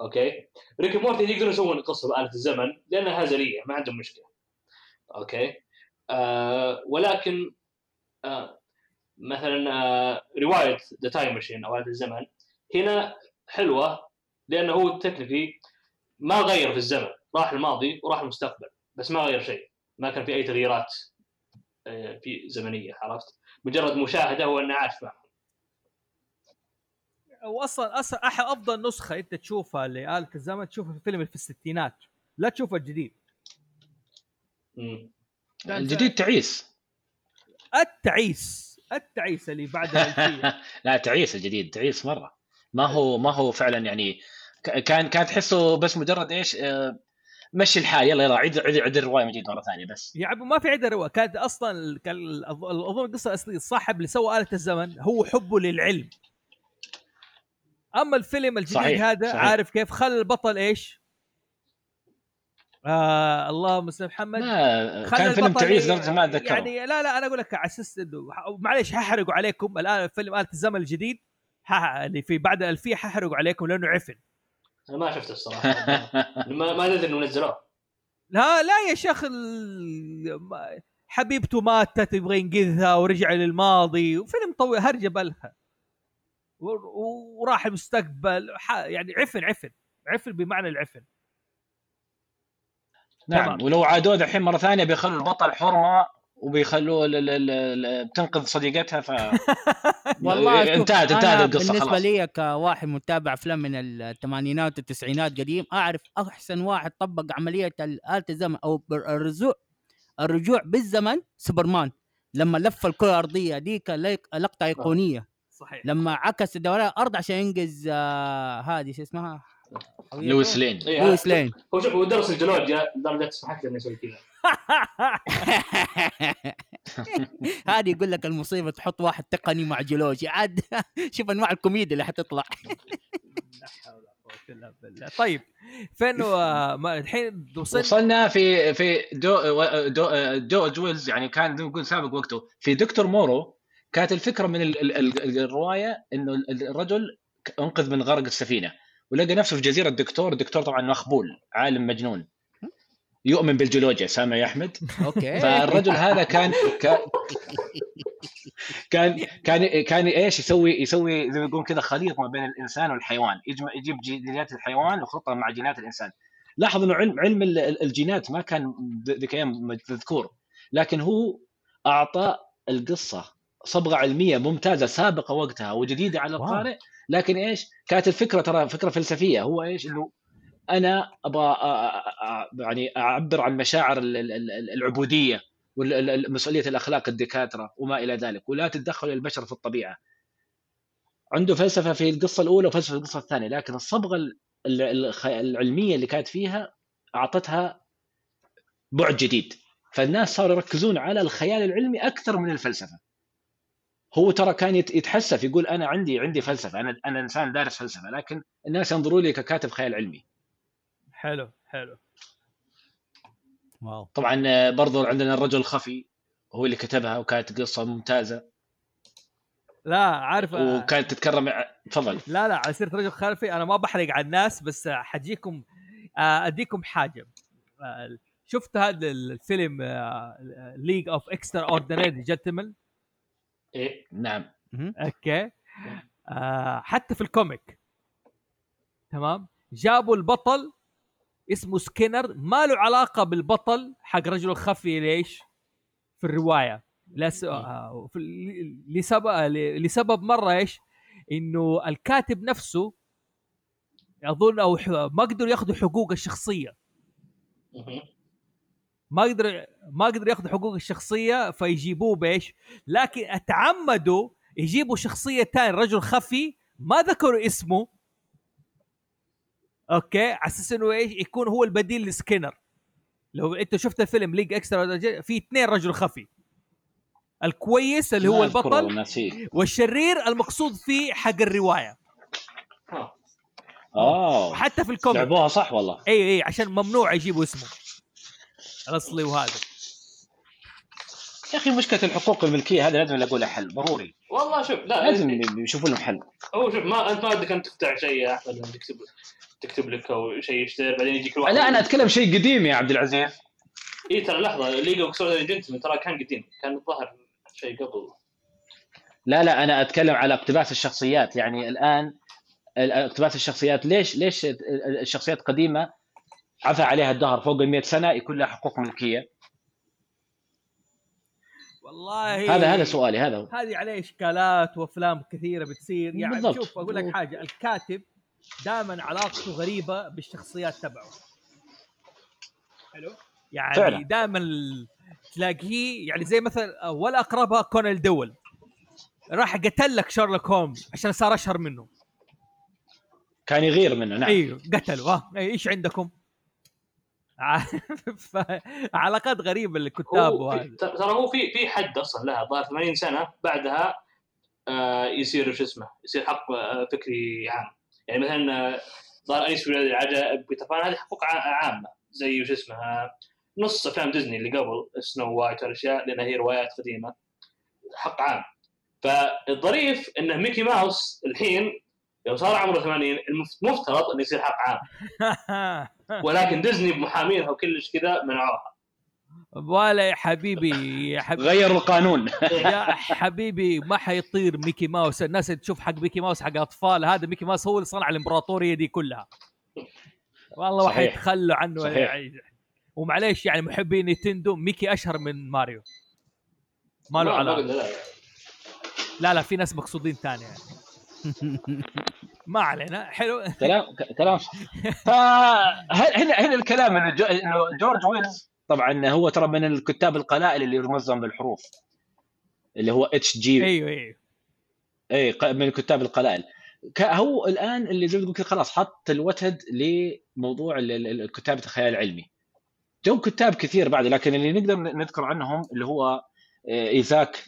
أوكي؟ Rick Morty يقدرون يسوون القصة بآلة الزمن لأنها هزلية ما عندهم مشكلة. أوكي؟ آه ولكن آه مثلا آه رواية The Time Machine أو آلة الزمن هنا حلوة لأنه هو تكنيكلي ما غير في الزمن راح الماضي وراح المستقبل بس ما غير شيء ما كان في أي تغييرات آه، في زمنية عرفت مجرد مشاهدة هو انه عاش معهم واصلا أصلا أفضل نسخة أنت تشوفها لآلة الزمن تشوفها في اللي في الستينات لا تشوفها الجديد. الجديد تعيس. التعيس. التعيس اللي بعد [laughs] الألفية. لا تعيس الجديد تعيس مرة. ما هو ما هو فعلا يعني كان كان تحسه بس مجرد إيش آه، مشي الحال. يلا يلا عيد عيد عيد الرواية من جديد مرة ثانية بس. يا عمي ما في عده روايه كانت أصلا كان اظن القصة الاصليه الصاحب اللي سوى آلة الزمن هو حبه للعلم. أما الفيلم الجديد صحيح، هذا صحيح. عارف كيف خلى البطل إيش؟ آه اللهم صل على محمد. كان فيلم تعيس لدرجة ما أتذكره. يعني لا لا أنا أقول لك على أساس انه معليش ححرقوا عليكم الآن فيلم آلة الزمن الجديد. اللي في بعد الألفية ححرقوا عليكم لأنه عفن. أنا ما شفته الصراحة. ما ما أدري إنه نزلوه. لا لا يا شيخ حبيبته ماتت يبغى ينقذها ورجع للماضي. وفيلم طويل هرجة بلها. و- وراح المستقبل ح- يعني عفن عفن عفن بمعنى العفن. نعم. تمام. ولو عادوه الحين مرة ثانية بيخلوا البطل حرمة وبيخلوه ل- ل- ل- بتنقذ صديقتها ف [laughs] والله شوف، انتهت انتهت القصة بالنسبة خلاص. لي كواحد متابع أفلام من الثمانينات والتسعينات قديم أعرف أحسن واحد طبق عملية آلة الزمن أو الرجوع الرجوع بالزمن سوبرمان. لما لف الكرة الأرضية ديك لقطة إيقونية. صحيح. لما عكس دوران الأرض عشان ينقذ آه هذه شو اسمها؟ لويس لين. إيه، لويس لين. هو شوف هو درس الجيولوجيا لدرجه سمحت له انه يسوي كذا. [laughs] هذه يقول لك المصيبة تحط واحد تقني مع جيولوجيا عاد [laughs] شوف أنواع الكوميديا اللي حتطلع. [laughs] لا حول ولا قوة إلا بالله. طيب فين ما- الحين وصلنا؟ وصلنا في في دو دو, دو جي ويلز يعني كان نقول سابق وقته. في دكتور مورو كانت الفكرة من ال ال ال الرواية إنه ال- الرجل انقذ من غرق السفينة. ولقى نفسه في جزيرة دكتور الدكتور طبعا مخبول عالم مجنون. يؤمن بالجيولوجيا سامع يا أحمد. أوكي. فالرجل هذا كان كان كان كان كان إيش يسوي يسوي زي ما يقول كذا خليط ما بين الإنسان والحيوان. يجمع يجيب جينات الحيوان ويخلطها مع جينات الإنسان. لاحظ إنه علم علم ال- ال- الجينات ما كان ذيك الأيام مذكور. لكن هو أعطى القصة صبغة علمية ممتازة سابقة وقتها وجديدة على. القارئ لكن إيش؟ كانت الفكرة ترى فكرة فلسفية. هو إيش؟ إنه أنا أبغى يعني أعبر عن مشاعر ال- ال- ال- العبودية ومسؤوليه الأخلاق الدكاترة وما إلى ذلك ولا تتدخل البشر في الطبيعة. عنده فلسفة في القصة الأولى وفلسفة في القصة الثانية لكن الصبغة العلمية اللي كانت فيها أعطتها بعد جديد. فالناس صاروا يركزون على الخيال العلمي أكثر من الفلسفة. هو ترى كان يت- يتحسف يقول أنا عندي عندي فلسفة أنا أنا إنسان دارس فلسفة لكن الناس ينظروا لي ككاتب خيال علمي. حلو حلو. واو. طبعا آه، برضو عندنا الرجل الخفي هو اللي كتبها وكانت قصة ممتازة. لا عارف وكانت تتكرم تفضل. لا لا على سيرة رجل خلفي أنا ما بحرق على الناس بس حجيكم آه، أديكم حاجة. آه، شفت هذا الفيلم League of Extraordinary Gentlemen إيه نعم. [laughs] أوكي. آه، حتى في ال comic. تمام. جابوا البطل اسمه سكينر ما له علاقة بالبطل حق رجل الخفي ليش؟ في الرواية. لس... آه، في... لسبب لسبب مرة إيش؟ إنه الكاتب نفسه اظن أو ح... ما قدروا ياخذوا حقوق الشخصية. ما قدر ما قدر ياخذ حقوق الشخصية فيجيبوه بإيش؟ لكن أتعمدوا يجيبوا شخصية ثانية رجل خفي ما ذكروا اسمه. أوكي؟ على أساس إنه إيش؟ يكون هو البديل لسكينر. لو أنت شفت الفيلم League Extra في اثنين رجل خفي. الكويس اللي هو البطل والشرير المقصود فيه حق الرواية. آه. وحتى في الكوميك. لعبوها صح والله. اي اي عشان ممنوع يجيبوا اسمه. الأصلي وهذا. يا أخي مشكلة الحقوق الملكية هذا لازم لها حل ضروري. والله شوف لا لازم يشوفوا لهم حل. هو شوف ما أنت ما بدك انت تفتح شيء يا أحمد تكتب تكتب لك أو شيء يشتغل بعدين يجيك الواحد لا أنا أتكلم شيء قديم يا عبد العزيز. اي ترى لحظة League of Gentlemen ترى كان قديم كان الظاهر شيء قبل. لا لا أنا أتكلم على اقتباس الشخصيات. يعني الآن ال- اقتباس الشخصيات ليش ليش الشخصيات القديمه عفى عليها الدهر فوق ال 100 سنة يكون لها حقوق ملكية. والله هذا هذا سؤالي هذا هو. هذه عليه إشكالات وأفلام كثيرة بتصير. يعني بالضبط. شوف أقول لك حاجة الكاتب دائما علاقته غريبة بالشخصيات تبعه. حلو؟ يعني. دائما تلاقيه يعني زي مثلا ولا أقربها كونان دول. راح قتل لك شارلوك هولمز عشان صار أشهر منه. كان يغير منه نعم. أيوه قتلوا ها إيه، إيش عندكم؟ [laughs] علاقات غريبة في- وهذا ترى هو في في حد أصلا لها ظهر 80 سنة بعدها آه، يصير شو اسمه يصير حق آه، فكري عام. يعني مثلا آه، زي أليس في العجائب بيتر بان هذه حقوق عامة. زي شو اسمه نص أفلام ديزني اللي قبل Snow White والاشياء لأنها هي روايات قديمة. حق عام. فالظريف إنه ميكي ماوس الحين يوم صار عمره 80 المفترض إنه يصير حق عام [laughs] ولكن ديزني بمحامينها وكلش كذا منعوها ولا يا حبيبي يا حبيبي غير القانون يا [laughs] حبيبي ما حيطير ميكي ماوس الناس اللي تشوف حق ميكي ماوس حق اطفال هذا ميكي ماوس هو اللي صنع الإمبراطورية دي كلها والله واحد صحيح. يتخلوا عنه صحيح. يعني ومعليش يعني محبي نينتندو ميكي أشهر من ماريو ما له علاقة. لا لا في ناس مقصودين ثانية يعني. ما علينا حلو. كلام كلام صح. [laughs] فهنا هنا الكلام إنه جورج ويلز طبعا هو ترى من الكتاب القلائل اللي يرمزهم بالحروف اللي هو اتش جي أيوه أيوه. اي من الكتاب القلائل. ك- هو الآن اللي زي ما تقول كده خلاص حط الوتد لموضوع ال- ال- ال- كتابة الخيال العلمي. جو كتاب كثير بعد لكن اللي نقدر نذكر عنهم اللي هو آه، إيزاك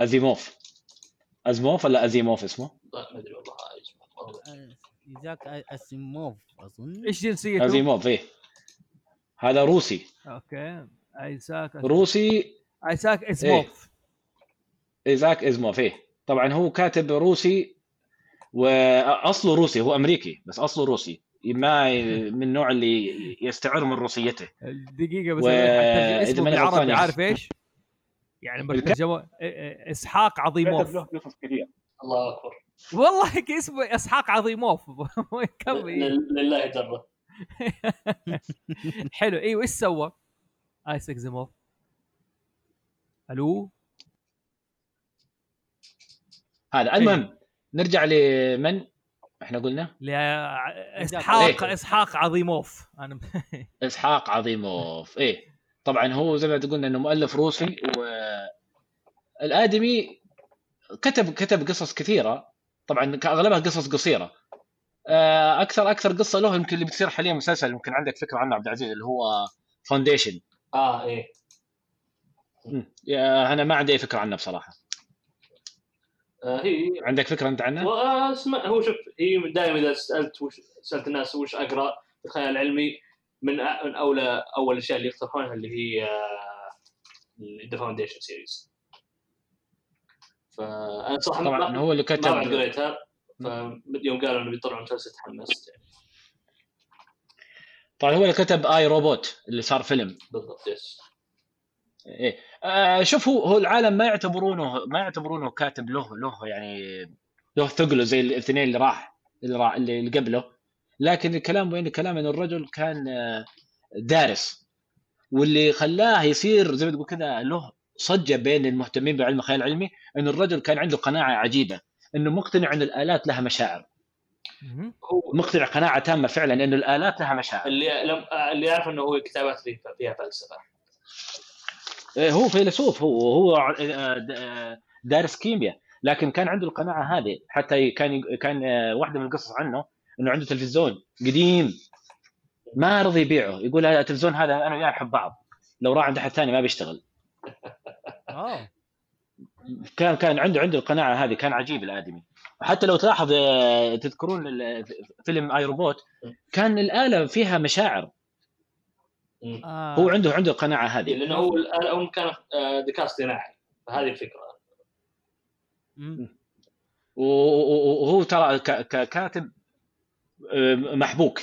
أزيموف. أزموف ولا أزيموف اسمه؟ ما أدري والله والله. ذاك اسيموف أظن. إيش جنسيته؟ أزيموف إيه. هذا روسي. أوكي. ايساك روسي ايساك اسموف إيزاك إزموف إيه. طبعا هو كاتب روسي وأصله روسي هو أمريكي بس أصله روسي. ما من النوع اللي يستعر من روسيته. دقيقة بس و- اسمه ماني عارف إيش؟ يعني مرتجمه إسحاق عظيموف. له قصص كثير الله أكبر. والله [laughs] هيك اسمه إسحاق عظيموف. [laughs] لله دره [laughs] حلو. أيوه إيش سوى؟ آيسك زيموف. ألو؟ هذا المهم نرجع لمن؟ إحنا قلنا. لا اسحاق إيه. إسحاق عظيموف. أنا إسحاق عظيموف. إيه. طبعا هو زي ما قلنا إنه مؤلف روسي والآدمي كتب كتب قصص كثيرة. طبعا اغلبها قصص قصيرة. آه، أكثر أكثر قصة له يمكن اللي بتصير حاليا مسلسل يمكن عندك فكرة عنه عبد العزيز اللي هو Foundation آه إيه. أنا ما عندي أي فكرة عنه بصراحة. آه هي عندك فكرة أنت عنه؟ واسمع هو شوف هي دائما إذا سألت وش سألت الناس وش أقرأ الخيال العلمي من من اولى أول الاشياء اللي يقترحونها اللي هي The Foundation series فأنا صراحة طبعا ما, هو اللي ما كتب قريتها فيوم قالوا إنه بيطلعوا مسلسل تحمست. يعني طبعا هو اللي كتب اي روبوت اللي صار فيلم. بالضبط يس إيه. آه شوف هو هو العالم ما يعتبرونه ما يعتبرونه كاتب له له يعني له ثقله زي الاثنين اللي راح اللي, راح اللي قبله. لكن الكلام وين الكلام إن الرجل كان آه، دارس. واللي خلاه يصير زي ما تقول كذا له صجة بين المهتمين بعلم الخيال العلمي انه الرجل كان عنده قناعة عجيبة إنه مقتنع إن الآلات لها مشاعر. هو مقتنع قناعة تامة فعلا انه الآلات لها مشاعر. اللي لم اللي يعرف إنه هو كتابات فيه فيها فلسفه إيه، هو فيلسوف هو هو آه، آه، دارس كيمياء. لكن كان عنده القناعة هذه حتى كان كان واحدة من القصص عنه إنه عنده تلفزيون قديم ما رضي يبيعه. يقول هذا التلفزيون هذا أنا وياه نحب بعض. لو راح عند أحد ثاني ما بيشتغل. آه كان كان عنده عنده القناعة هذه كان عجيب الآدمي. حتى لو تلاحظ آه، تذكرون ال- فيلم اي روبوت كان الآلة فيها مشاعر. آه. هو عنده عنده القناعة هذه. لأنه هو الان أول كان آه، ذكاء اصطناعي. فهذه الفكرة. وهو ترى ك- ك- كاتب آه، محبوك.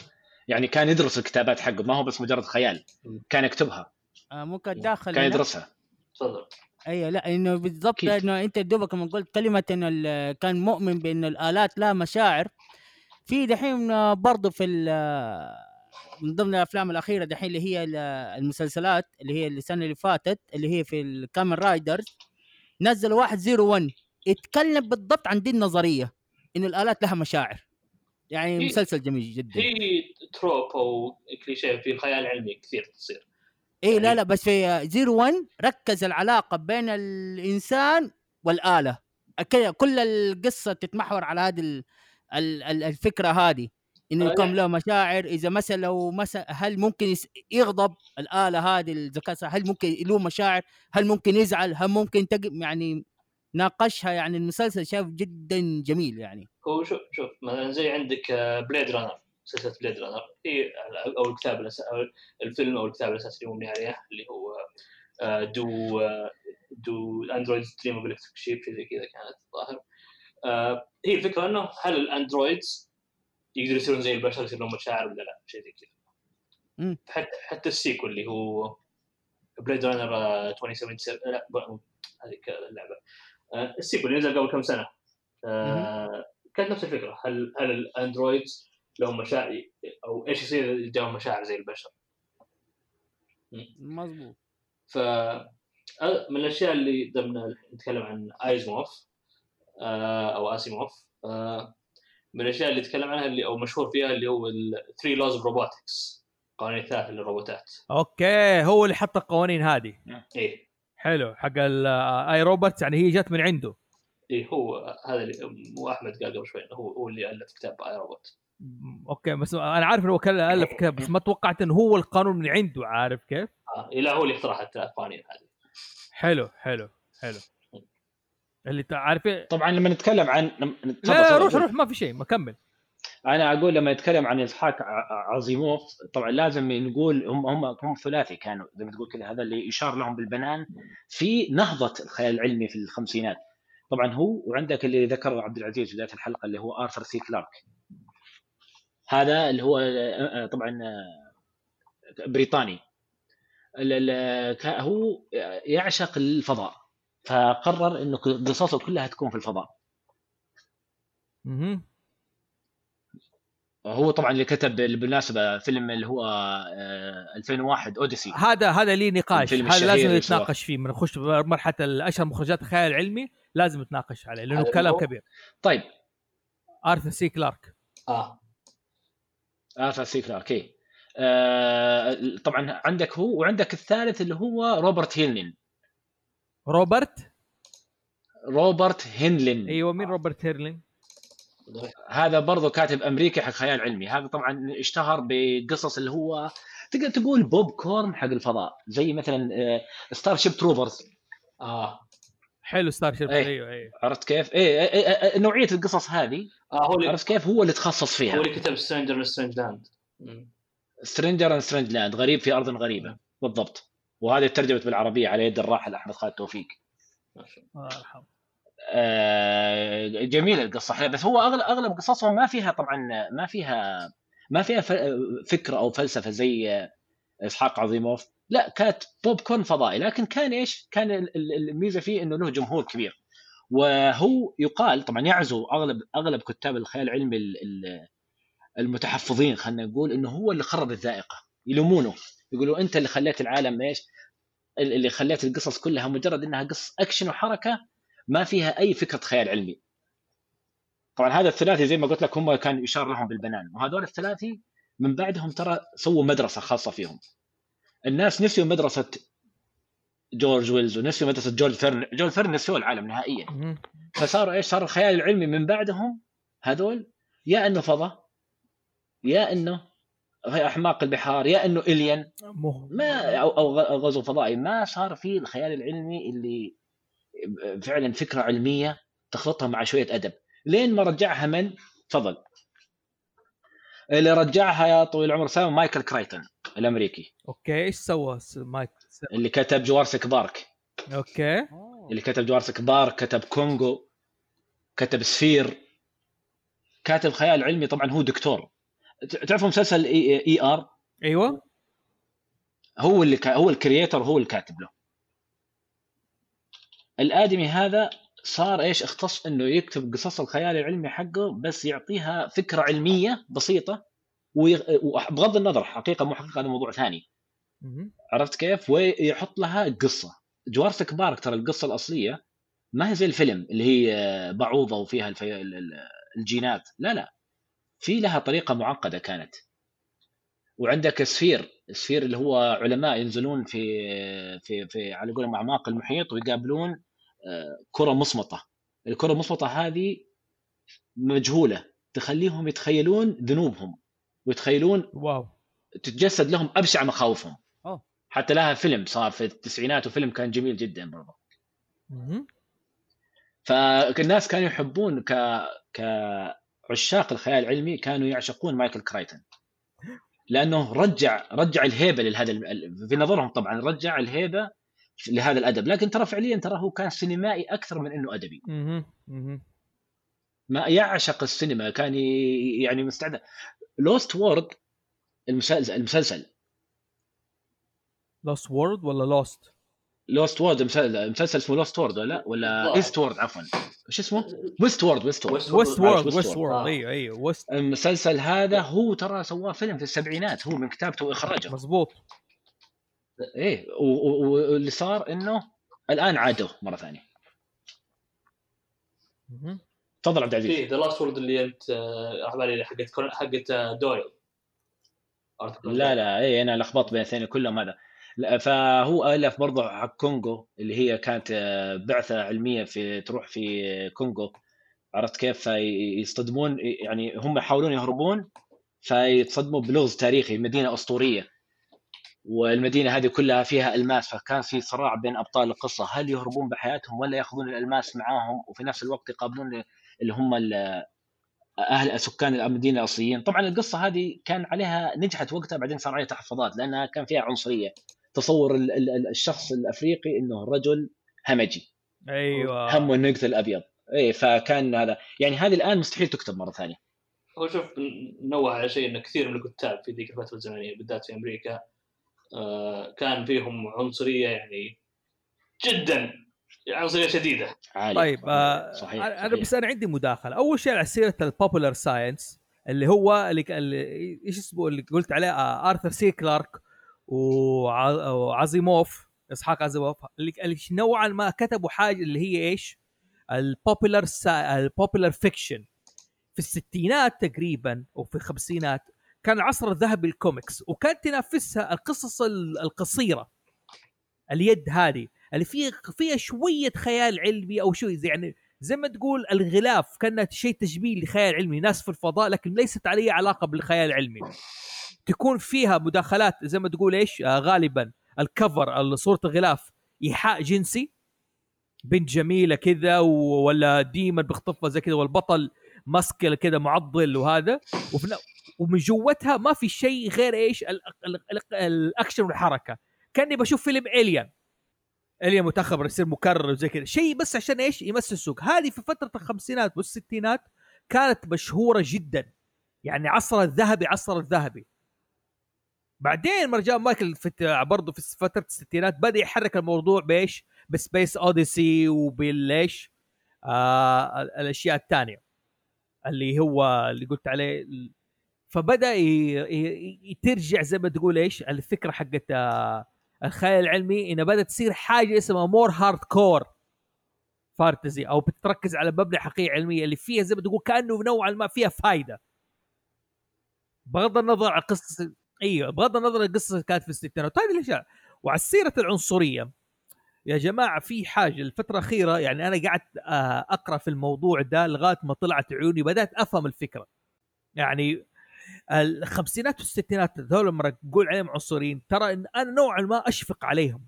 يعني كان يدرس الكتابات حقه ما هو بس مجرد خيال. كان يكتبها. آه ممكن اتدخل كان؟ يدرسها. تفضل. أيوه لا إنه بالضبط؟ إنه أنت دوبك لما قلت كلمة إنه ال- كان مؤمن بان الآلات لها مشاعر في دحين آه، برضه في ال- آه، من ضمن الأفلام الأخيرة دحين اللي هي ال- المسلسلات اللي هي السنة اللي فاتت اللي هي في ال Kamen Riders نزل واحد Zero 1 يتكلم بالضبط عن دي النظرية إنه الآلات لها مشاعر. يعني مسلسل جميل جدا. هي trope أو كليشيه في الخيال العلمي كثير تصير. اي لا يعني- لا بس في زيرو 1 ركز العلاقة بين الإنسان والآلة. كل القصة تتمحور على هذه ال- ال- ال- الفكرة هذه. انه آه، يكون لا. له مشاعر إذا مثلا لو مثلا هل ممكن يغضب الآلة هذه الذكاء هل ممكن له مشاعر؟ هل ممكن يزعل؟ هل ممكن تقم يعني ناقشها يعني المسلسل شايف جدا جميل يعني. هو شوف شوف مثلا زي عندك Blade Runner سلسله Blade Runner هي أو الكتاب الأس... أو الفيلم أو الكتاب الأساسي اللي مبني عليه اللي هو Do Do Androids Dream of Electric Sheep شيء زي كذا كانت الظاهر. آه، هي الفكرة إنه هل ال androids يقدروا يصيرون زي البشر يصير لهم مشاعر ولا لا؟ شيء زي كذا. حتى حتى ال sequel اللي هو Blade Runner 2077 لا هذيك اللعبة. ال sequel اللي نزل قبل كم سنة. آه، كانت نفس الفكرة. هل هل ال android لهم مشاعر أو إيش يصير إذا مشاعر زي البشر؟ مظبوط. ف آه، من الأشياء اللي ضمن نتكلم عن ايزموف آه، أو اسيموف آه، من الأشياء اللي يتكلم عنها اللي أو مشهور فيها اللي هو ال three laws of robotics قوانين ثلاثة للروبوتات. okay هو اللي حط القوانين هذه. إيه. حلو حق ال I, Robot يعني هي جت من عنده. إيه هو هذا اللي مو أحمد قال قبل شوي إنه هو هو اللي ألف كتاب I, Robot okay بس أنا عارف إنه هو كان ألف كتاب بس ما توقعت إنه هو القانون من عنده عارف كيف؟ آه إيه لا هو اللي اخترع الثلاث قوانين هذه حلو حلو حلو. اللي تعرف لا طبعا لما نتكلم عن لا تفضل. روح روح ما في شيء ما كمل. أنا أقول لما نتكلم عن اسحاق عزيموف طبعا لازم نقول هم هم هم ثلاثي كانوا زي ما تقول كذا هذا اللي يشار لهم بالبنان في نهضة الخيال العلمي في الخمسينات. طبعا هو وعندك اللي ذكره عبد العزيز في بداية الحلقة اللي هو آرثر سي كلارك. هذا اللي هو طبعا بريطاني. هو يعشق الفضاء فقرر إنه قصصه كلها تكون في الفضاء. هو طبعا اللي كتب بالمناسبة فيلم اللي هو آه، 2001 Odyssey. هذا هذا لي نقاش. هذا لازم نتناقش فيه من نخش مرحلة الأشهر مخرجات الخيال العلمي لازم نتناقش عليه لأنه كلام كبير. طيب. آرثر سي كلارك. آه. آرثر سي كلارك إيه. آه طبعا عندك هو وعندك الثالث اللي هو روبرت هينلين روبرت؟ روبرت هينلين أيوه مين روبرت هينلين؟ هذا برضه كاتب أمريكي حق خيال علمي. هذا طبعا اشتهر بقصص اللي هو تقدر تقول بوب كورن حق الفضاء زي مثلا Starship Troopers آه. حلو Starship إيه. أيوه أيوه. عرفت كيف؟ إيه إيه، إيه، إيه، نوعية القصص هذه آه هو عرفت كيف؟ هو اللي تخصص هو فيها اللي كتب Stranger Strange Land Stranger in a Strange Land غريب في أرض غريبة. بالضبط. وهذه ترجمت بالعربية على يد الراحل أحمد خالد توفيق. الله. يرحمه. آه، جميلة القصة بس هو اغلب أغلب قصصهم ما فيها طبعا ما فيها ما فيها فكرة أو فلسفة زي آه، إسحاق عظيموف. لا كانت بوب كورن فضائي. لكن كان إيش؟ كان ال- ال- الميزة فيه إنه له جمهور كبير. وهو يقال طبعا يعزو اغلب أغلب كتاب الخيال العلمي ال- ال- المتحفظين خلينا نقول إنه هو اللي خرب الذائقة. يلومونه. يقولوا أنت اللي خليت العالم إيش؟ اللي خليت القصص كلها مجرد إنها قصص أكشن وحركة ما فيها أي فكرة خيال علمي. طبعا هذا الثلاثي زي ما قلت لك هم كان يشار لهم بالبنان وهذول الثلاثي من بعدهم ترى سووا مدرسة خاصة فيهم. الناس نسيوا مدرسة جورج ويلز ونسيوا مدرسة جول فيرن، جول فيرن نسيوا العالم نهائيا. فصاروا إيش؟ صار الخيال العلمي من بعدهم هذول يا إنه فضاء يا إنه أعماق البحار يا إنه alien ما أو غزو فضائي ما صار في الخيال العلمي اللي فعلا فكرة علمية تخلطها مع شوية أدب. لين ما رجعها من؟ تفضل. اللي رجعها يا طويل العمر سام مايكل كرايتون الأمريكي. okay إيش سوى؟ س- مايك س- اللي كتب Jurassic Park okay. اللي كتب Jurassic Park كتب كونغو كتب Sphere. كاتب خيال علمي طبعا هو دكتور. تعرفوا مسلسل E, ER؟ أيوه. هو اللي كا هو ال creator هو الكاتب له. الآدمي هذا صار إيش اختص إنه يكتب قصص الخيال العلمي حقه بس يعطيها فكرة علمية بسيطة وبغض النظر حقيقة مو حقيقة هذا موضوع ثاني. عرفت كيف؟ ويحط لها قصة. Jurassic Park ترى القصة الأصلية ما هي زي الفيلم اللي هي بعوضة وفيها الفي... ال- ال- الجينات. لا لا. في لها طريقة معقدة كانت. وعندك Sphere Sphere اللي هو علماء ينزلون في في في على قولهم أعماق المحيط ويقابلون آه، كرة مصمتة الكرة المصمتة هذه مجهولة. تخليهم يتخيلون ذنوبهم ويتخيلون wow. تتجسد لهم أبشع مخاوفهم. أوه. حتى لها فيلم صار في التسعينات وفيلم كان جميل جدا برضه. فالناس كانوا يحبون ك كعشاق الخيال العلمي كانوا يعشقون مايكل كرايتن. لأنه رجع رجع الهيبة لهذا في نظرهم طبعا رجع الهيبة لهذا الأدب لكن ترى فعليا ترى هو كان سينمائي أكثر من إنه أدبي. ما يعشق السينما كان يعني مستعد لوست وورد المسلسل المسلسل لوست وورد ولا لوست؟ لوست وورد مسلسل, مسلسل اسمه لوست وورد ولا ولا لا. ايست وورد عفوا إيش اسمه؟ ويست وورد ويست وورد West ويست World. وورد West ويست World. وورد. أيوه أيوه ويست المسلسل هذا هو ترى سواه فيلم في السبعينات هو من كتابته واخراجه مزبوط إيه واللي صار إنه الآن عادوه مرة ثانية. تفضل عبد العزيز. في The Lost World اللي أنت آه، راح بالي حقت كون- حقت آه، دويل لا لا اي أنا لخبطت بين الاثنين كلهم هذا. فهو ألف برضه حق كونغو اللي هي كانت آه، بعثة علمية في تروح في كونغو. عرفت كيف؟ فيصطدمون يعني هم يحاولون يهربون فيتصدموا بلغز تاريخي مدينة أسطورية. والمدينة هذه كلها فيها ألماس فكان في صراع بين أبطال القصة هل يهربون بحياتهم ولا يأخذون الألماس معاهم؟ وفي نفس الوقت يقابلون اللي هم أهل سكان المدينة الأصليين. طبعا القصة هذه كان عليها نجحت وقتها بعدين صار عليها تحفظات لأنها كان فيها عنصرية. تصور ال- ال- ال- الشخص الأفريقي إنه رجل همجي. أيوه. همه انه يقتل الأبيض. اي فكان هذا. يعني هذه الآن مستحيل تكتب مرة ثانية. هو شوف نوه على شيء إن كثير من الكتاب في ذيك الفترة الزمنية بالذات في أمريكا كان فيهم عنصرية يعني جدا عنصرية شديدة عالي طيب آه صحيح, أنا صحيح. بس أنا عندي مداخلة أول شيء على سيرة ال popular science اللي هو اللي, اللي إيش اسمه اللي قلت عليه آه آرثر سي كلارك وع- وعزيموف إسحاق عزيموف اللي, اللي نوعا ما كتبوا حاجة اللي هي إيش؟ ال popular ال popular fiction في الستينات تقريبا وفي الخمسينات كان العصر الذهبي الكوميكس وكانت تنافسها القصص ال- القصيرة. اليد هذه اللي فيها فيها شوية خيال علمي أو شوي يعني زي ما تقول الغلاف كانت شيء تشبيه لخيال علمي ناس في الفضاء لكن ليست عليه علاقة بالخيال العلمي. تكون فيها مداخلات زي ما تقول إيش؟ آه غالبا الكفر صورة الغلاف إيحاء جنسي. بنت جميلة كذا ولا ديما بيخطفها زي كذا والبطل مسكل كذا معضل وهذا. وفي ومن جوتها ما في شيء غير إيش؟ ال- ال- ال- الأكشن والحركة. كأني بشوف فيلم الين الين متخبر يصير مكرر وزي كذا. شيء بس عشان إيش؟ يمس السوق. هذه في فترة الخمسينات والستينات كانت مشهورة جدا. يعني عصر الذهبي عصر الذهبي. بعدين مرجان مايكل برضه في فترة الستينات بدأ يحرك الموضوع بإيش؟ بسبيس أوديسي وبالليش آه ال- الأشياء الثانية. اللي هو اللي قلت عليه فبدأ ترجع زي ما تقول إيش الفكرة حقت آه الخيال العلمي انها بدأت تصير حاجة اسمها more hardcore fantasy أو بتركز على مبنى حقيقه علميه اللي فيها زي ما تقول كأنه نوعا ما فيها فائده بغض النظر عن قصص أيوه بغض النظر عن القصة كانت في الستينات. هذه الاشياء وعلى سيرة العنصرية يا جماعة في حاجة الفترة الأخيرة يعني أنا قعدت آه، أقرأ في الموضوع ده لغاية ما طلعت عيوني بدأت أفهم الفكرة. يعني الخمسينات والستينات هذول لما تقول عليهم عنصريين ترى إن أنا نوعا ما أشفق عليهم.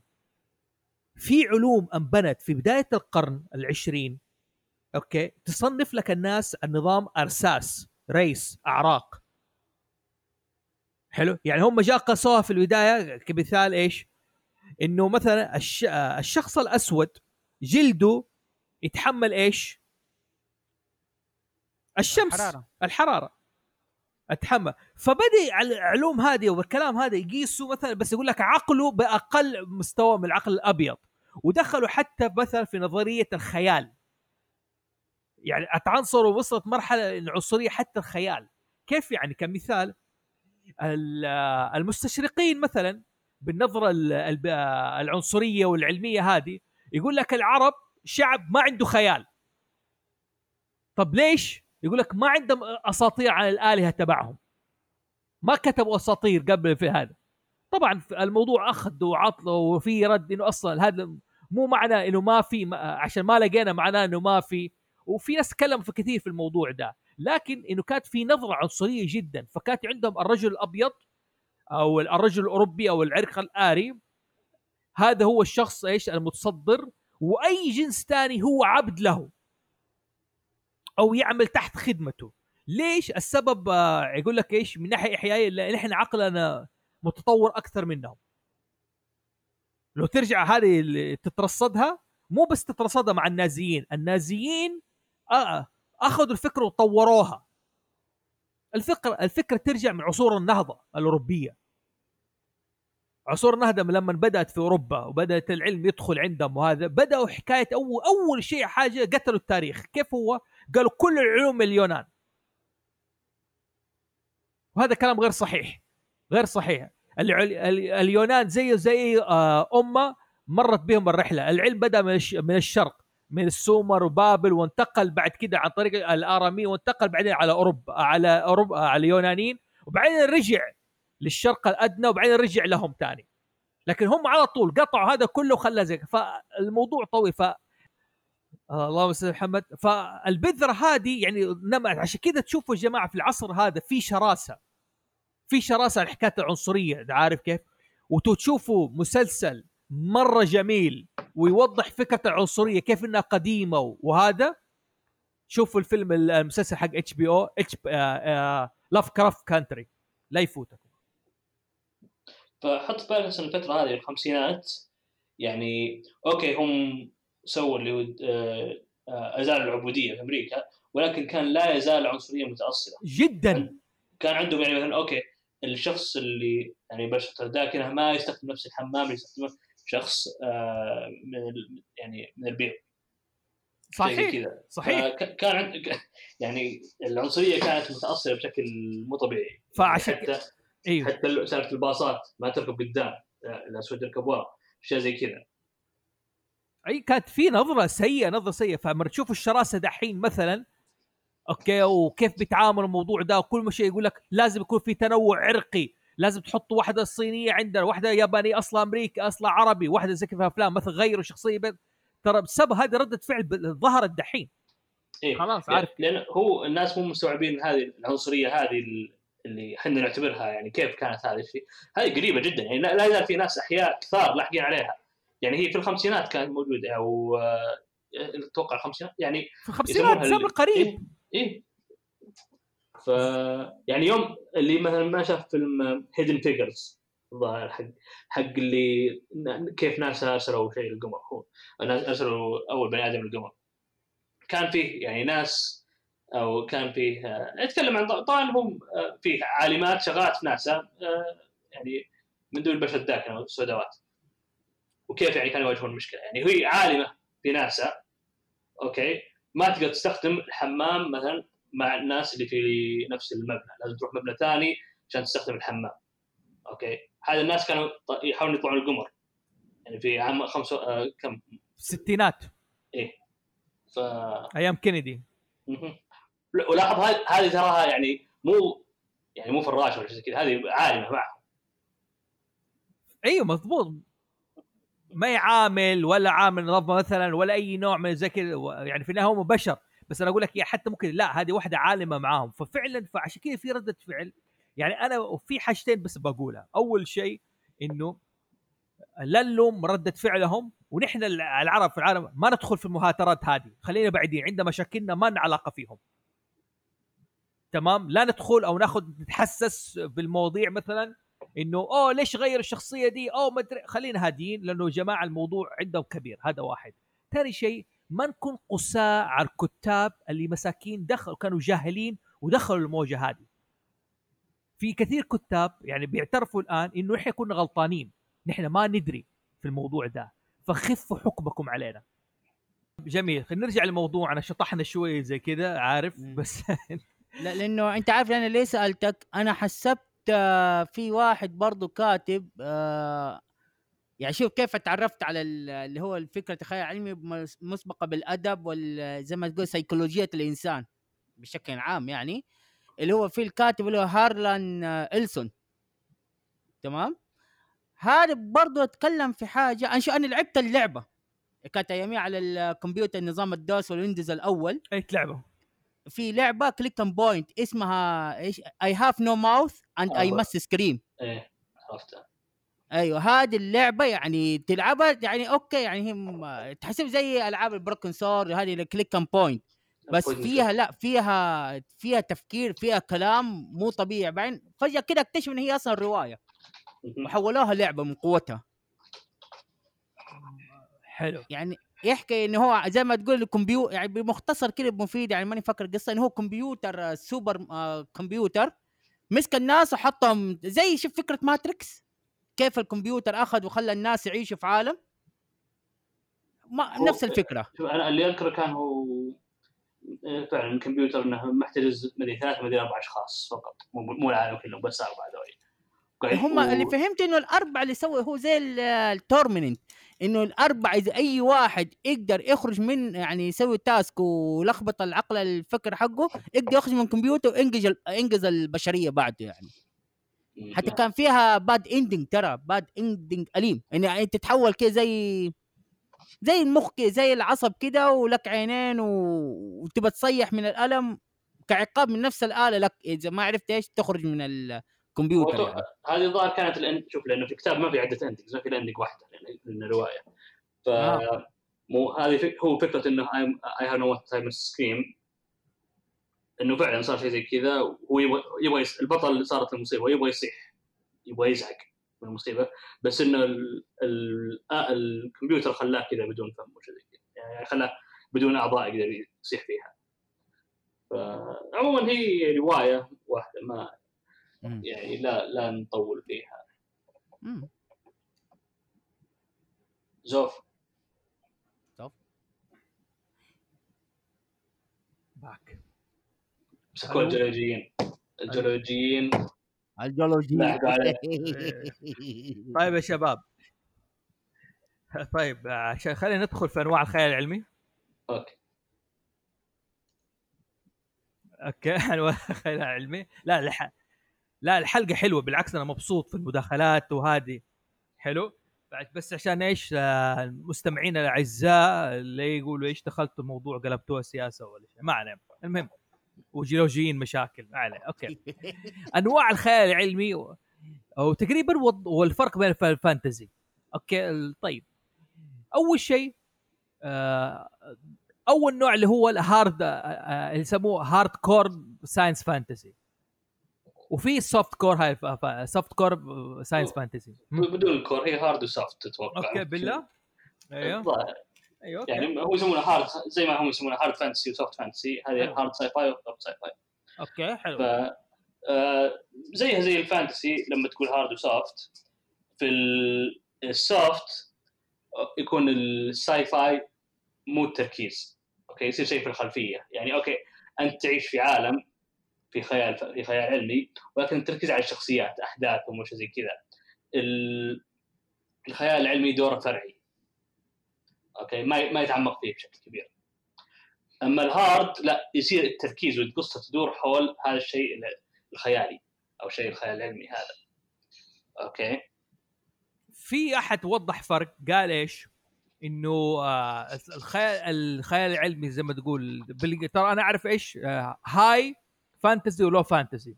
في علوم أنبنت في بداية القرن العشرين أوكي؟ تصنف لك الناس النظام أرساس ريس أعراق. حلو؟ يعني هم جاء قاسوها في البداية كمثال إيش؟ إنه مثلا الش... الشخص الأسود جلده يتحمل إيش؟ الشمس حراره الحرارة. أتحمل. فبدا العلوم هذه والكلام هذا يقيسوا مثلا بس يقول لك عقله بأقل مستوى من العقل الأبيض. ودخلوا حتى مثلا في نظرية الخيال. يعني اتعنصروا وصلت مرحلة العنصرية حتى الخيال. كيف يعني؟ كمثال ال- المستشرقين مثلا بالنظرة ال- ال- العنصرية والعلمية هذه يقول لك العرب شعب ما عنده خيال. طب ليش؟ يقول لك ما عندهم أساطير عن الآلهة تبعهم. ما كتبوا أساطير قبل في هذا. طبعا الموضوع أخذ وعطل وفي رد إنه أصلا هذا مو معنى إنه ما في عشان ما لقينا معناه إنه ما في. وفي ناس تكلموا في كثير في الموضوع ده. لكن إنه كانت في نظرة عنصرية جدا. فكانت عندهم الرجل الأبيض أو الرجل الأوروبي أو العرق الآري. هذا هو الشخص إيش المتصدر. وأي جنس ثاني هو عبد له. أو يعمل تحت خدمته. ليش السبب آه، يقول لك إيش من ناحية إحيائية لأن إحنا عقلنا متطور أكثر منهم. لو ترجع هذه اللي تترصدها مو بس تترصدها مع النازيين النازيين آه أخذوا الفكرة وطوروها. الفكرة الفكرة ترجع من عصور النهضة الأوروبية. عصور النهضه لما بدأت في أوروبا وبدأت العلم يدخل عندهم وهذا بدأوا حكاية اول أول شيء حاجة قتلوا التاريخ. كيف هو؟ قالوا كل العلوم اليونان وهذا كلام غير صحيح. غير صحيح. اليونان زيه زي آه، أمة مرت بهم الرحلة. العلم بدأ من الشرق من السومر وبابل وانتقل بعد كده عن طريق الأرامي وانتقل بعدين على أوروبا على أوروبا على اليونانيين وبعدين رجع للشرق الأدنى وبعدين رجع لهم ثاني لكن هم على طول قطعوا هذا كله وخلى زي فالموضوع طويل. ف آه اللهم صل محمد. فالبذرة هذه يعني نمت عشان كذا تشوفوا يا جماعة في العصر هذا في شراسة. في شراسة حكايه العنصرية عارف كيف؟ وتشوفوا مسلسل مرة جميل ويوضح فكرة العنصرية كيف إنها قديمة وهذا. شوفوا الفيلم المسلسل حق HBO اتش Lovecraft Country لا يفوتكم. فحط في بالك ان الفترة هذه الخمسينات. يعني okay هم سووا اللي هو آه، آه، ازالوا العبوديه في أمريكا ولكن كان لا يزال العنصريه متاصله جدا. كان عندهم يعني مثلا okay الشخص اللي يعني بشرته داكنه ما يستخدم نفس الحمام اللي يستخدمه شخص آه، من يعني من البيض. صحيح كذا. صحيح. كان [laughs] يعني العنصرية كانت متاصله بشكل مو طبيعي. فعشان حتى أيوه حتى سالفة الباصات ما تركب قدام الاسود يركب ورا اشياء زي كذا. أي كانت في نظرة سيئة نظرة سيئة. فلما تشوف الشراسة دحين مثلا أوكي وكيف بيتعاملوا الموضوع ده وكل شيء يقول لك لازم يكون في تنوع عرقي. لازم تحط واحدة صينية عندنا واحدة يابانية أصلا أمريكي أصلا عربي واحدة زي في أفلام مثلا غيروا شخصية بين. ترى بسبب هذه ردة فعل ظهرت دحين. إيه؟ خلاص عارف. لأن هو الناس مو مستوعبين هذه العنصرية هذه اللي إحنا نعتبرها يعني كيف كانت هذه الشيء هذه قريبة جدا. يعني لا يزال في ناس أحياء كثار لاحقين عليها. يعني هي في الخمسينات كانت موجودة أو آه، أتوقع الخمسينات. يعني في الخمسينات زمن قريب. إيه؟ إيه؟ ف يعني يوم اللي مثلا ما شاف فيلم هيدن فيجرز الظاهر حق حق اللي كيف ناسا ارسلوا شيء للقمر هو. ارسلوا أول بني آدم للقمر. كان فيه يعني ناس أو كان فيه يتكلم عن طبعا هم فيه عالمات شغالات في ناسا يعني من دون البشر الداكنه والسوداوات وكيف يعني كانوا يواجهون المشكلة؟ يعني هي عالمة في ناسا أوكي؟ ما تقدر تستخدم الحمام مثلا مع الناس اللي في نفس المبنى. لازم تروح مبنى ثاني عشان تستخدم الحمام okay؟ هذا الناس كانوا يحاولون يطلعون القمر. يعني في عام خمسة آه كم؟ الستينات. إيه. ف أيام كينيدي. ولاحظ هذه تراها يعني مو يعني مو فراشه ولا شيء كذا هذه عالمة معهم أيوه مضبوط. ما يعامل ولا عامل نظافه مثلا ولا أي نوع من زي كذا يعني في النهاية هم بشر. بس أنا أقول لك حتى ممكن لا هذه واحدة عالمة معاهم. ففعلا فعشان كذا في ردة فعل. يعني أنا في حاجتين بس بقولها. أول شيء إنه لا نلوم ردة فعلهم ونحن العرب في العالم ما ندخل في المهاترات هذه. خلينا بعيدين. عندنا مشاكلنا ما لنا علاقة فيهم. تمام؟ لا ندخل أو ناخذ نتحسس بالمواضيع مثلا إنه أوه ليش غير الشخصية دي؟ أوه ما أدري. خلينا هاديين لأنه جماعة الموضوع عندهم كبير. هذا واحد. ثاني شيء ما نكون قساء على الكتاب اللي مساكين دخلوا كانوا جاهلين ودخلوا الموجة هذه. في كثير كتاب يعني بيعترفوا الآن إنه إحنا كنا غلطانين. نحن ما ندري في الموضوع ده. فخفوا حكمكم علينا. جميل. خلينا نرجع لموضوعنا. شطحنا شوي زي كذا عارف؟ بس [laughs] لأنه أنت عارف أنا ليه سألتك؟ أنا حسبت آه، في واحد برضه كاتب آه يعني شوف كيف تعرفت على اللي هو الفكرة الخيال العلمي مسبقة بالأدب وزي ما تقول سيكولوجية الإنسان بشكل عام يعني اللي هو في الكاتب اللي هو هارلان إليسون. تمام؟ هذا برضه أتكلم في حاجة أنا أنا لعبت اللعبة. كانت أيامي على الكمبيوتر نظام ال DOS وال Windows الأول. اي لعبة. في لعبة click and point اسمها إيش؟ I Have No Mouth and I. Must Scream إيه عرفتها. أيوه هذه اللعبة يعني تلعبها يعني okay يعني هي تحسب زي ألعاب ال Broken Sword هذه ال click and point بس فيها لا فيها فيها تفكير فيها كلام مو طبيعي. بعدين فجأة كده اكتشف إن هي أصلا رواية. وحولوها لعبة من قوتها. حلو. يعني يحكي انه هو زي ما تقول الكمبيوتر يعني بمختصر كده مفيد يعني ماني فاكر القصة انه هو كمبيوتر آه، سوبر آه، كمبيوتر مسك الناس وحطهم زي شوف فكرة Matrix كيف الكمبيوتر أخذ وخلى الناس يعيشوا في عالم. ما نفس الفكرة. شوف أنا اللي أذكره كان هو إيه، فعلا الكمبيوتر إنه محتجز مدري ثلاث مدري أربع أشخاص فقط. مو مو العالم كلهم بس أربعة ذولي هم و- اللي فهمت إنه الأربعة اللي سوى هو زي ال- ال tournament إنه الأربعة إذا أي واحد يقدر يخرج من يعني يسوي task ولخبط العقل الفكر حقه يقدر يخرج من الكمبيوتر وينقذ ال- ينقذ البشرية بعده يعني. حتى كان فيها bad ending ترى bad ending أليم. يعني انت تتحول كده زي زي المخ كده زي العصب كده ولك عينين و... وتبى تصيح من الألم كعقاب من نفس الآلة لك. إذا ما عرفت إيش تخرج من الكمبيوتر هو- يعني. هذه الظاهر كانت الان شوف لأنه في الكتاب ما في عدة endings ما في إلا ending واحدة لأن لأنه رواية ف آه. مو هذه فك... هو فكرة إنه I have no time scream إنه فعلا صار شيء زي كذا وهو يبغى يبغى يس... البطل صارت المصيبة يبغى يصيح يبغى يزعق من المصيبة بس إنه ال... ال... آه الكمبيوتر خلاه كذا بدون فم وشيء زي كذا يعني خلاه بدون أعضاء يقدر يصيح فيها فعموما هي رواية واحدة ما. يعني لا لا نطول فيها. مم. زوف. باك. مسكوا. الجيولوجيين. الجيولوجيين. الجيولوجي لاحقوا عليه. [laughs] طيب يا شباب. طيب عشان خلينا ندخل في أنواع الخيال العلمي. okay. okay [laughs] أنواع الخيال العلمي. لا الح... لا الحلقة حلوة بالعكس أنا مبسوط في المداخلات وهذه. حلو؟ بعد بس عشان إيش آه، المستمعين الأعزاء اللي يقولوا إيش دخلتوا الموضوع قلبتوها سياسة ولا شيء ما علينا المهم وجيولوجيين مشاكل ما علينا okay. [laughs] أنواع الخيال العلمي و... أو تقريبا وض- والفرق بين الف- ال fantasy. okay؟ طيب. أول شيء آه، أول نوع اللي هو ال hard آه، اللي يسموه hardcore science fantasy وفي ال softcore هاي softcore science fantasy بدون ال core هي hard و soft تتوقع okay بالله؟ أيوه. الظاهر. أيوه. يعني هو يسمونه hard زي ما هم يسمونه hard fantasy و soft fantasy هذه أيوة. hard sci-fi و soft sci-fi okay حلو. ف آه، زيها زي ال fantasy لما تقول hard و soft في ال- ال soft يكون ال sci-fi مو التركيز. okay يصير شيء في الخلفية. يعني okay أنت تعيش في عالم في خيال في خيال علمي ولكن التركيز على الشخصيات أحداثهم وش زي كذا. ال- الخيال العلمي دوره فرعي. okay؟ ما ما يتعمق فيه بشكل كبير. أما ال hard لا يصير التركيز والقصة تدور حول هذا الشيء ال- الخيالي أو شيء الخيال العلمي هذا. okay؟ في أحد وضح فرق؟ قال إيش؟ إنه آه الخيال الخيال العلمي زي ما تقول ترى أنا أعرف إيش؟ آه high fantasy و low fantasy.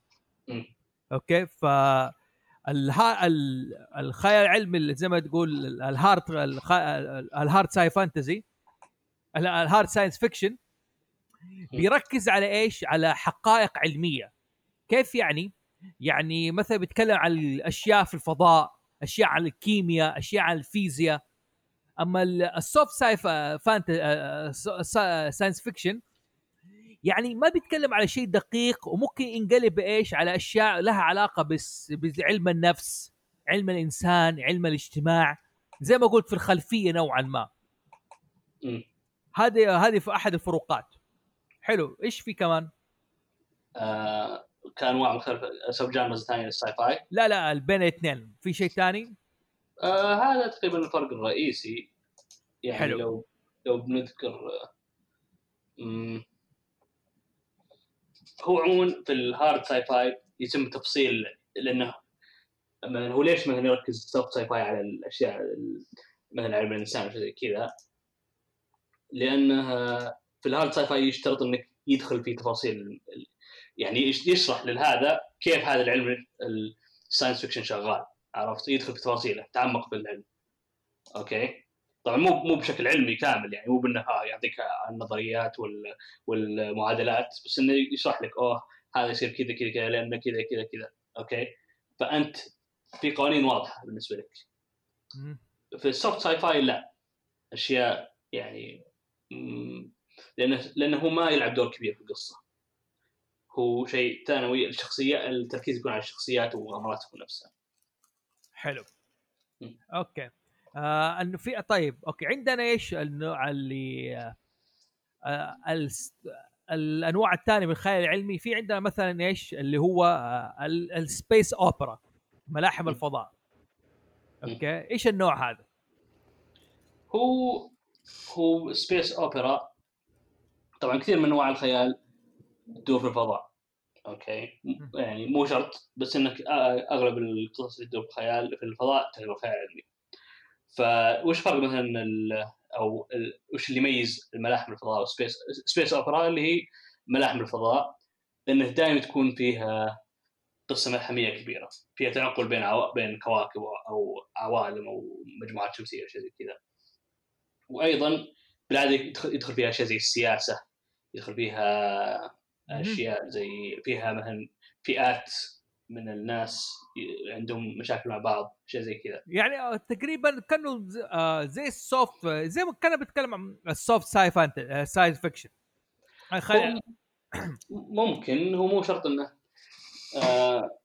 okay ف الها الخيال العلمي اللي زي ما تقول ال hard الخ- ال hard sci fantasy ال- ال hard science fiction بيركز على إيش؟ على حقائق علمية كيف يعني؟ يعني مثلا بيتكلم عن الأشياء في الفضاء أشياء عن الكيمياء أشياء عن الفيزياء أما ال- ال soft sci fant science fiction يعني ما بيتكلم على شيء دقيق وممكن ينقلب إيش على أشياء لها علاقة بس بعلم النفس علم الإنسان علم الاجتماع زي ما قلت في الخلفية نوعا ما. هذه هذه في أحد الفروقات. حلو. إيش في كمان؟ آه كانواع مختلفه sub genres ثانية لل sci-fi. لا لا بين الاثنين في شيء ثاني؟ آه هذا تقريبا الفرق الرئيسي. يعني حلو. لو لو بنذكر آه، هو عموما في ال hard sci-fi يتم تفصيل لأنه مثلا هو ليش مثلا يركز soft sci-fi على الأشياء ال- مثلا علم الإنسان وشيء زي كذا؟ لأنه في ال hard sci-fi يشترط إنك يدخل في تفاصيل يعني يش- يشرح لهذا كيف هذا العلم ال science fiction شغال عرفت؟ يدخل في تفاصيله يتعمق في العلم. okay؟ طبعا مو مو بشكل علمي كامل يعني مو بأنه يعطيك النظريات وال- والمعادلات بس إنه يشرح لك أوه هذا يصير كذا كذا كذا لأنه كذا كذا كذا. okay؟ فأنت في قوانين واضحة بالنسبة لك. في ال soft sci-fi لا. أشياء يعني لأنه لأنه هو ما يلعب دور كبير في القصة. هو شيء ثانوي الشخصيه التركيز يكون على الشخصيات ومغامراتهم نفسها. حلو. okay. آه إنه في طيب okay عندنا إيش النوع اللي آه الس- الأنواع الثانية من الخيال العلمي في عندنا مثلا إيش اللي هو آه ال- ال space opera ملاحم. الفضاء. أوكي إيش النوع هذا؟ هو هو space opera طبعا كثير من أنواع الخيال تدور في الفضاء okay يعني مو شرط بس إنك آ- أغلب القصص اللي تدور في الخيال في الفضاء تعتبر خيال علمي فوش فرق مثلا أو وش اللي يميز الملاحم الفضاء و space space opera اللي هي ملاحم الفضاء إنه دائما تكون فيها قصة ملحمية كبيرة. فيها تنقل بين عو... بين كواكب أو عوالم أو مجموعات شمسية وشيء زي كذا. وأيضا بالعادة يدخل, يدخل فيها أشياء زي السياسة يدخل فيها أشياء زي فيها مثلا فئات من الناس عندهم مشاكل مع بعض اشياء زي كذا. يعني آه، تقريبا آه، زي ال soft زي ما كان بيتكلم عن ال soft sci-fi science fiction ممكن هو مو شرط إنه. آه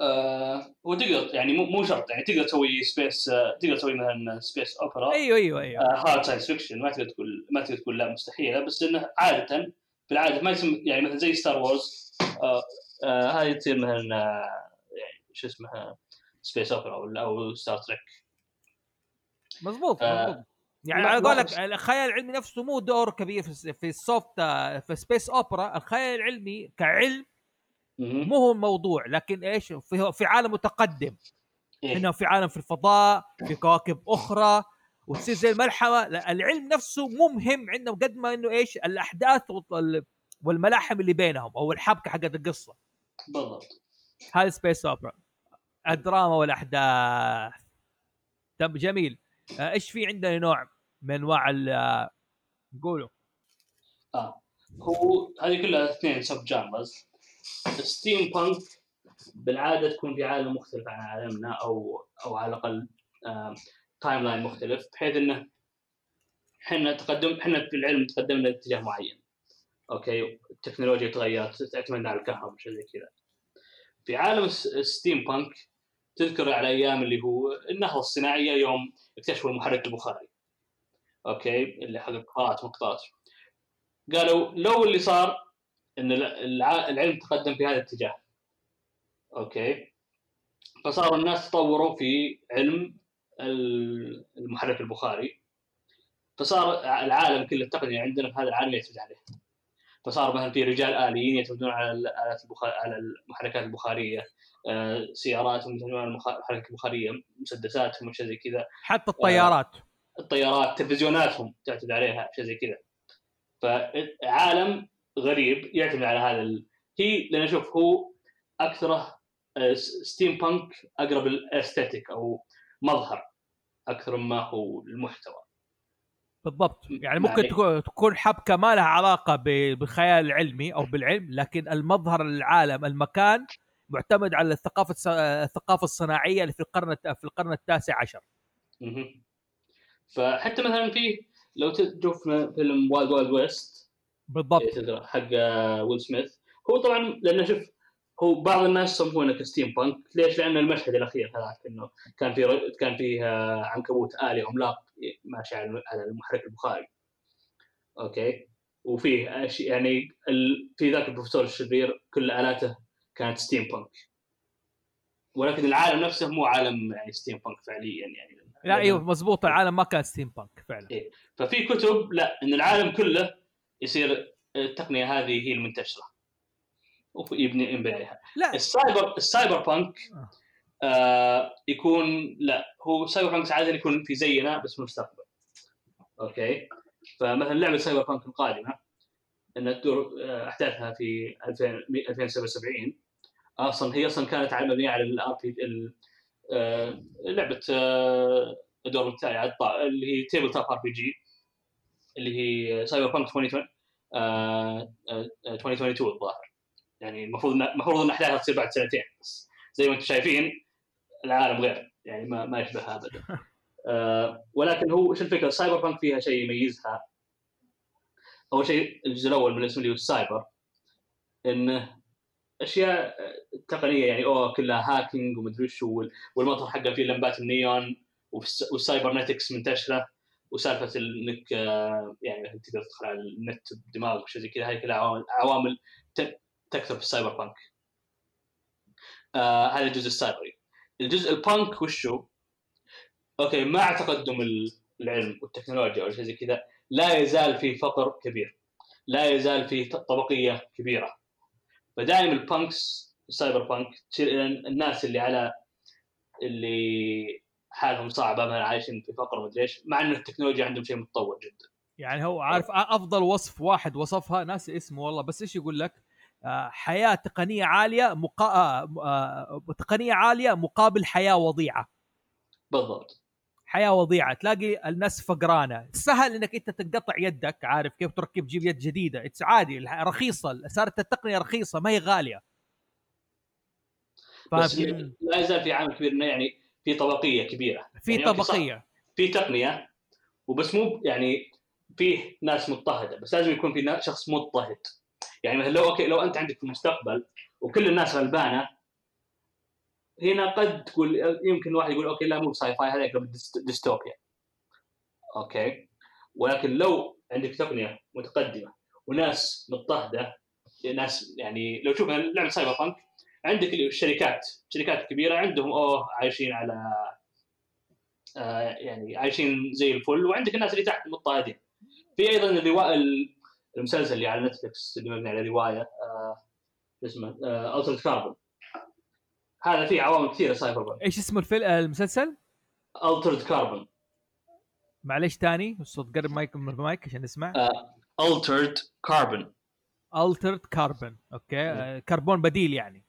آه هو تقدر يعني مو مو شرط يعني تقدر تسوي space آه تقدر تسوي مثلا space opera أيوه أيوه أيوه. hard science fiction ما تقدر تقول ما تقدر تقول لا مستحيلة بس إنه عادة بالعادة ما يسمى يعني مثلا زي Star Wars آه آه هذه تصير مثلا آه يعني شو اسمها space opera أو أو Star Trek مضبوط آه، مضبوط. يعني على قولك الخيال العلمي نفسه مو دور كبير في في ال soft في space opera الخيال العلمي كعلم. مو هو الموضوع لكن إيش؟ في في عالم متقدم. إيه. إنه في عالم في الفضاء في كواكب أخرى وتصير زي الملحمة. العلم نفسه مو مهم عندهم قد ما إنه إيش؟ الأحداث والملاحم اللي بينهم أو الحبكة حقت القصة. بالضبط. هذا سبيس اوبرا الدراما والأحداث. طب جميل. آه، إيش في عندنا نوع من أنواع ال- آه، قولوا آه هو هذه كلها اثنين sub genres steampunk بالعادة تكون في عالم مختلف عن عالمنا أو أو على الأقل timeline مختلف بحيث إنه إحنا تقدم إحنا في العلم تقدمنا لاتجاه معين. okay التكنولوجيا تغيرت تعتمدنا على الكهرباء وشيء زي كذا. في عالم steampunk تذكر على أيام اللي هو النهضة الصناعية يوم اكتشفوا المحرك البخاري. okay اللي حق قطارات قطارات قالوا لو اللي صار إن الع- العلم تقدم في هذا الاتجاه. okay فصار الناس تطوروا في علم ال- المحرك البخاري. فصار العالم كله التقنيه عندنا في هذا العالم يعتمد عليه. فصار مثلا في رجال آليين يعتمدون على الالات البخار... على المحركات البخارية. آه، سياراتهم يعتمدون على المحركات البخارية مسدساتهم وشيء زي كذا. حتى الطيارات. الطيارات تلفزيوناتهم تعتمد عليها شيء زي كذا. فعالم غريب يعتمد على هذا ال... هي لأن أشوف هو اكثره آه، steampunk أقرب لل aesthetic أو مظهر أكثر مما هو المحتوى بالضبط يعني ممكن. تكون حبكة ما لها علاقة بالخيال العلمي أو بالعلم لكن المظهر العالم المكان معتمد على الثقافة الثقافة الصناعية اللي في القرن في القرن التاسع عشر. فحتى مثلا في لو تشوف فيلم Wild Wild West بالضبط حق آه، ويل سميث هو طبعا لأنه شوف هو بعض الناس يصنفونه ك steampunk. ليش؟ لأن المشهد الأخير هذاك إنه كان في كان فيه آه، عنكبوت آلي عملاق ماشي على على المحرك البخاري. okay؟ وفيه أشي- يعني ال... في ذاك البروفيسور الشرير كل آلاته كانت steampunk. ولكن العالم نفسه مو عالم يعني steampunk فعليا يعني. لا أيوه مضبوط. العالم ما كان steampunk فعلا. ففي كتب لا إن العالم كله يصير التقنية هذه هي المنتشرة. ويبني ينبني عليها لا. ال cyber ال cyberpunk آه. آه يكون لا هو cyberpunk عادة يكون في زينا بس في المستقبل. okay؟ فمثلا لعبة Cyberpunk القادمة انها تدور آه، أحداثها في 2000 2077 أصلا هي أصلا كانت على مبنية على ال RP لعبة آه، الدور الثاني على الطا- اللي هي tabletop RPG اللي هي Cyberpunk 2020 آه، آه، 2022 الظاهر. يعني المفروض المفروض إن أحداثها تصير بعد سنتين بس زي ما أنتم شايفين العالم غير يعني ما ما يشبهها ابدا [laughs] آه، ولكن هو إيش الفكرة؟ cyberpunk فيها شيء يميزها. أول شيء الجزء الأول من الاسم اللي هو السايبر انه أشياء تقنية يعني أوه كلها hacking ومدري وش وال- والمطر حقها فيه لمبات النيون والس- وال cybernetics منتشرة وسالفة إنك آه، يعني تقدر تدخل على النت بدماغك وشيء زي كذا هاي كلها عوامل عوامل ت- تكثر في ال cyberpunk. آه هذا الجزء السايبري. الجزء البانك وشو؟ okay مع تقدم ال- العلم والتكنولوجيا أو زي كذا لا يزال في فقر كبير. لا يزال في طبقية كبيرة. فدائما ال punks ال cyberpunk الناس اللي على اللي حالهم صعبة ما عايشين في فقر ومدري إيش مع ان التكنولوجيا عندهم شيء متطور جدا يعني هو عارف أفضل وصف واحد وصفها ناسي اسمه والله بس إيش يقول لك حياة تقنية عالية مقا... آه، آه، تقنية عالية مقابل حياة وضيعة. بالضبط. حياة وضيعة تلاقي الناس فقرانة. سهل إنك أنت تنقطع يدك عارف كيف تركب جيب يد جديدة. it's عادي رخيصة صارت التقنية رخيصة ما هي غالية. بس؟ لا يزال في عامل كبير إنه يعني في طبقية كبيرة. في يعني okay صح، طبقية. في تقنية وبس مو يعني فيه ناس مضطهدة بس لازم يكون في شخص مضطهد. يعني مثلا لو okay لو أنت عندك في المستقبل وكل الناس غلبانة هنا قد تقول يمكن الواحد يقول okay لا مو sci-fi هذا يقرب dyst- dystopia. okay. ولكن لو عندك تقنية متقدمة وناس مضطهدة ناس يعني لو تشوف لعبة Cyberpunk عندك الشركات شركات كبيرة عندهم أوه عايشين على آه يعني عايشين زي الفل وعندك الناس اللي تحت مضطهدين. في أيضا الروايه المسلسل اللي على نتفلكس اللي مبني على رواية آه اسمه Altered Carbon هذا فيه عوامل كثيرة سايبر بانك إيش اسمه الفيلم المسلسل؟ Altered Carbon معلش تاني الصوت قرب مايك من المايك عشان نسمع. الترد كاربون Altered Carbon okay. آه، كربون بديل يعني.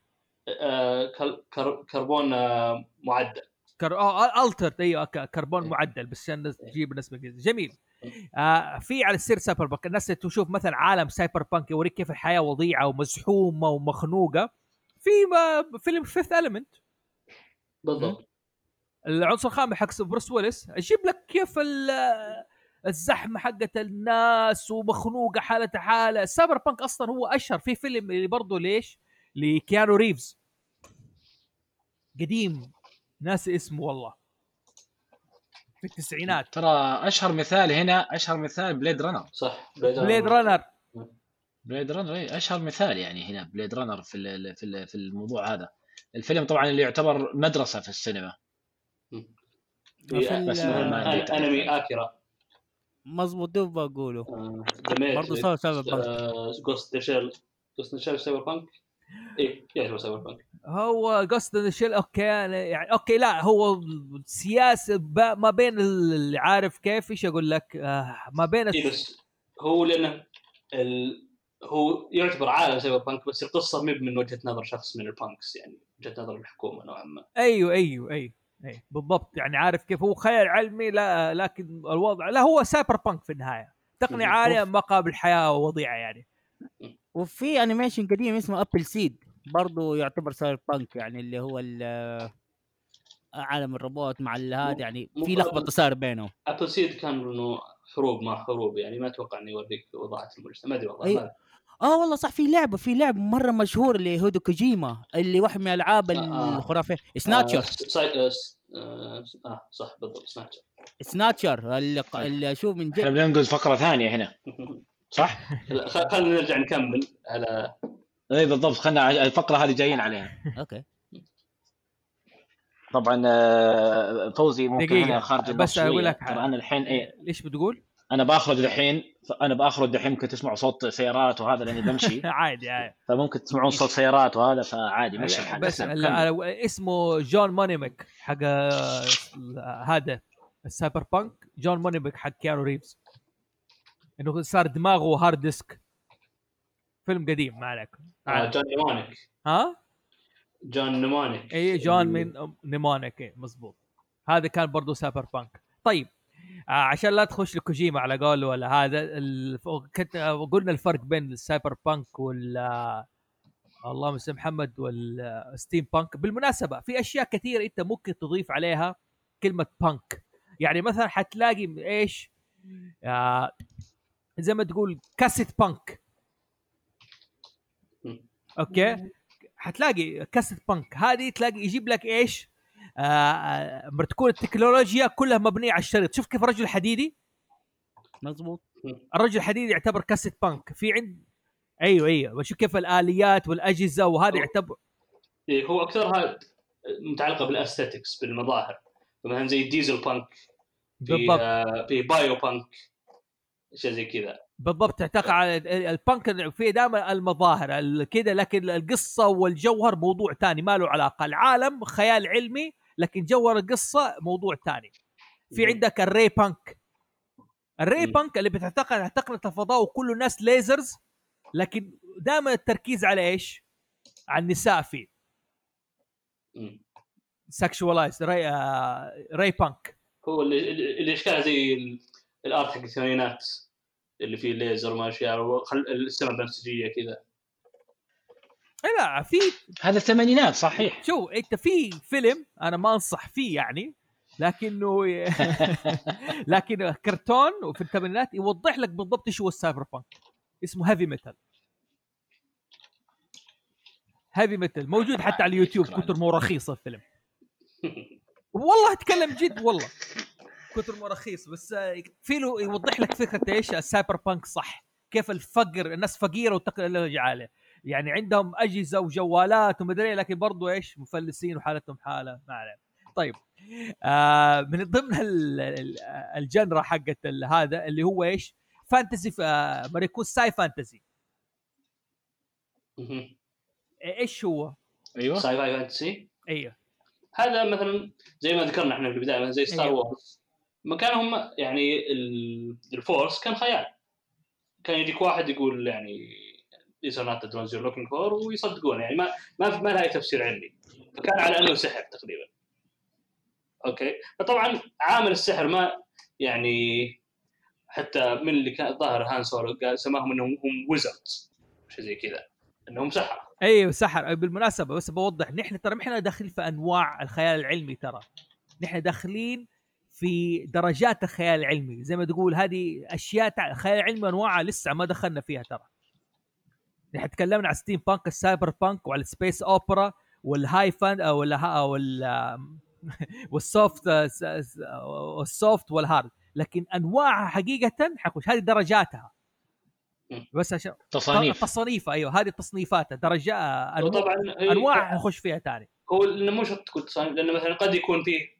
كربون آه، معدل. كر... آه altered أيوه كربون معدل بس عشان تجيب بالانجليزي جميل. آه في على السيرة cyberpunk الناس تشوف مثلا عالم cyberpunk يوريك كيف الحياة وضيعة ومزحومة ومخنوقة في فيلم Fifth Element بالضبط. العنصر الخامس حق بروس ويلس أجيب لك كيف ال- الزحمة حقت الناس ومخنوقة حالة حالة. cyberpunk أصلا هو أشهر في فيلم اللي برضه ليش؟ لكيانو ريفز. قديم ناسي اسمه والله. التسعينات ترى أشهر مثال هنا أشهر مثال Blade Runner صح Blade Runner Blade Runner إيه، أشهر مثال يعني هنا Blade Runner في ال- في ال- في الموضوع هذا. الفيلم طبعا اللي يعتبر مدرسة في السينما. بس. أنمي اكيرا مظبوط دوب بقوله. ذا برضه punk. Ghost Shell Ghost Shell cyberpunk؟ إيه يعتبر cyberpunk هو Ghost in Shell okay يعني okay لا هو سياسة ما بين اللي عارف كيف إيش أقول لك؟ آه ما بين إيه بس هو لأنه ال... هو يعتبر عالم cyberpunk بس القصة مو من وجهة نظر شخص من ال punks يعني وجهة نظر الحكومة نوعا ما. أيوه أيوه أيوه أيوه بالضبط. يعني عارف كيف هو خيال علمي لا لكن الوضع لا هو cyberpunk في النهاية. تقنيه. عالية مقابل حياة وضيعه يعني. وفي animation قديم اسمه Appleseed برضه يعتبر cyberpunk يعني اللي هو ال- عالم الروبوت مع هذا يعني في لخبطة صار بينهم Appleseed كان إنه حروب مع حروب يعني ما أتوقع إنه يوريك وضاعه المجتمع ما أدري والله. ما- آه والله صح في لعبة في لعبة مرة مشهور اللي هيديو كوجيما اللي واحد من الألعاب آه. الخرافية آه Snatcher. آه, آه, آه صح بالضبط سناتشر Snatcher اللي, اللي أشوف من إحنا جد بننقز فقرة ثانية هنا [laughs] صح؟ خلينا نرجع نكمل على اي بالضبط. خلنا الفقرة هذه جايين عليها. okay. طبعا آه، فوزي ممكن دقيقة، خارج بس شوية. لك ترى أنا الحين إيه. ليش بتقول؟ أنا بأخرج الحين أنا بأخرج الحين ممكن تسمعوا صوت سيارات وهذا لأني بمشي. [laughs] عادي عادي. فممكن تسمعون صوت سيارات وهذا فعادي مشي الحال بس ال- كمل. ال- اسمه Johnny Mnemonic حق آه، هذا ال cyberpunk. Johnny Mnemonic حق كيانو ريفز. إنه صار دماغه hard disk فيلم قديم ما عليكم آه، Johnny Mnemonic. ها؟ Johnny Mnemonic. إي جون من Mnemonic إيه، مزبوط هذا كان برضو cyberpunk طيب آه عشان لا تخش لكوجيما على قول ولا هذا ال... كنت آه، قلنا الفرق بين ال cyberpunk وال آه، اللهم اسم محمد وال steampunk بالمناسبة في أشياء كثيرة أنت ممكن تضيف عليها كلمة بانك يعني مثلا حتلاقي إيش؟ آه زي ما تقول cassette punk. okay؟ حتلاقي cassette punk. هذه تلاقي يجيب لك إيش؟ آه آه تكون التكنولوجيا كلها مبنية على الشريط. شوف كيف الرجل الحديدي. مظبوط الرجل الحديدي يعتبر cassette punk. في عند أيوه أيوه. وشوف كيف الآليات والأجهزة وهذا يعتبر إيه هو اكثرها متعلقة بال aesthetics بالمظاهر. مثلا زي diesel punk في بالضبط آه في bio punk. اشياء زي كذا بالضبط تعتمد على البانك في دائما المظاهر ال- كذا لكن القصة والجوهر موضوع ثاني ما له علاقة العالم خيال علمي لكن جوهر القصة موضوع ثاني في. عندك ال ray punk ال ray. punk اللي بتعتمد على تقنيه الفضاء وكله ناس lasers لكن دائما التركيز على إيش؟ على النساء فيه مم. sexualize ray آه ray punk هو اللي اللي زي ال- ال art حق الثمانينات اللي فيه ليزر وما أشياء وخل... السماء بنفسجية كذا. إيه لا في هذا الثمانينات صحيح. شوف أنت في فيلم أنا ما أنصح فيه يعني لكنه [laughs] لكن كرتون وفي الثمانينات يوضح لك بالضبط إيش هو ال cyber punk اسمه Heavy Metal Heavy Metal موجود حتى على [laughs] اليوتيوب كتر مو رخيص الفيلم. [laughs] والله أتكلم جد والله. كتر مو رخيص بس آه، في له يوضح لك فكرة إيش ال cyber punk صح كيف الفقر الناس فقيرة والتكنولوجيا عالية. يعني عندهم أجهزة وجوالات ومدري إيه، لكن برضو إيش مفلسين وحالتهم حالة ما عليه طيب آه من ضمن ال- ال- ال genre حقت هذا اللي هو إيش؟ fantasy آه ما sci fantasy. إيش هو؟ أيوه. sci-fi fantasy؟ أيوه هذا مثلا زي ما ذكرنا إحنا في البداية مثلا زي Star أيوه. Wars مكانهم يعني ال- ال force كان خيال. كان يجيك واحد يقول يعني these are not the droids you're looking for ويصدقون يعني ما ما ما لها أي تفسير علمي. فكان على أنه سحر تقريبا. okay. فطبعا عامل السحر ما يعني حتى من اللي كان الظاهر هان سولو قال سماهم إنهم هم wizards شيء زي كذا. إنهم سحره أيوه سحر. بالمناسبة بس بوضح نحن ترى إحنا داخلين في أنواع الخيال العلمي ترى. نحن داخلين في درجات الخيال العلمي. زي ما تقول هذه أشياء تع... خيال علمي أنواعها لسه ما دخلنا فيها ترى. نحن تكلمنا عن steam punk ال cyber punk وعلى ال space opera وال high fan أو ولا وال [laughs] وال soft وال soft وال hard. لكن أنواعها حقيقة حخش هذه درجاتها. بس عشان تصانيف. تصنيفها أيوه. هذه تصنيفاتها درجات أنواع, وطبعا هي- انواع نخش فيها ثاني هو انه مو شرط تكون تصانيف لأنه مثلا قد يكون فيه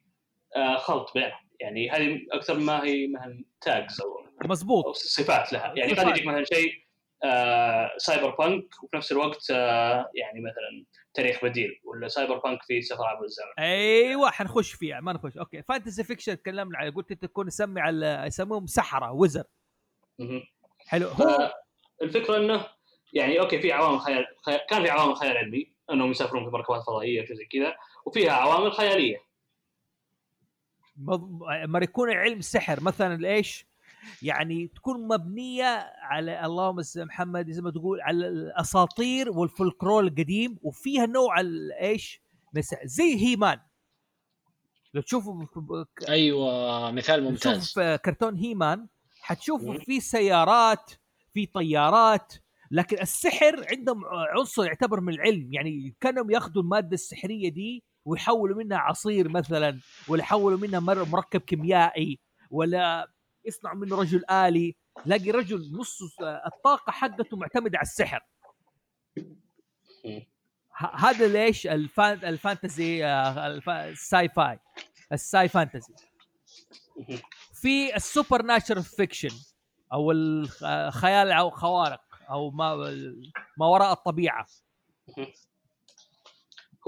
آه، خلط بينهم. يعني هذه أكثر ما هي مثلا tags أو مزبوط أو صفات لها. يعني قد. يجيك مثلا شيء آه cyber punk وفي نفس الوقت آه يعني مثلا تاريخ بديل ولا cyber punk فيه سفر عبر الزمن. أيوه حنخش فيها ما نخش. okay fantasy fiction تكلمنا عليه قلت أنت تكون نسمي على يسموهم سحرة wizard. حلو. هو الفكرة إنه يعني أوكي في عوامل خيال خيال- كان في عوامل خيال علمي أنهم يسافرون في مركبات فضائية وشيء زي كذا وفيها عوامل خيالية. مض- لما يكون علم سحر مثلا إيش يعني تكون مبنية على اللهم محمد زي ما تقول على الأساطير والفولكلور القديم وفيها نوع إيش. زي هيمان لو تشوفوا أيوه مثال تشوف ممتاز في كرتون هيمان حتشوفوا. في سيارات في طيارات لكن السحر عندهم عنصر يعتبر من العلم يعني كانوا ياخذوا المادة السحرية دي ويحولوا منها عصير مثلا ولا يحولوا منها مر- مركب كيميائي ولا يصنعوا منه رجل آلي. لاقي رجل نص الطاقة حقته معتمدة على السحر. هذا ليش ال fan ال fantasy آه، ال sci-fi ال sci fantasy. في ال supernatural fiction أو الخيال أو خوارق أو ما ما وراء الطبيعة.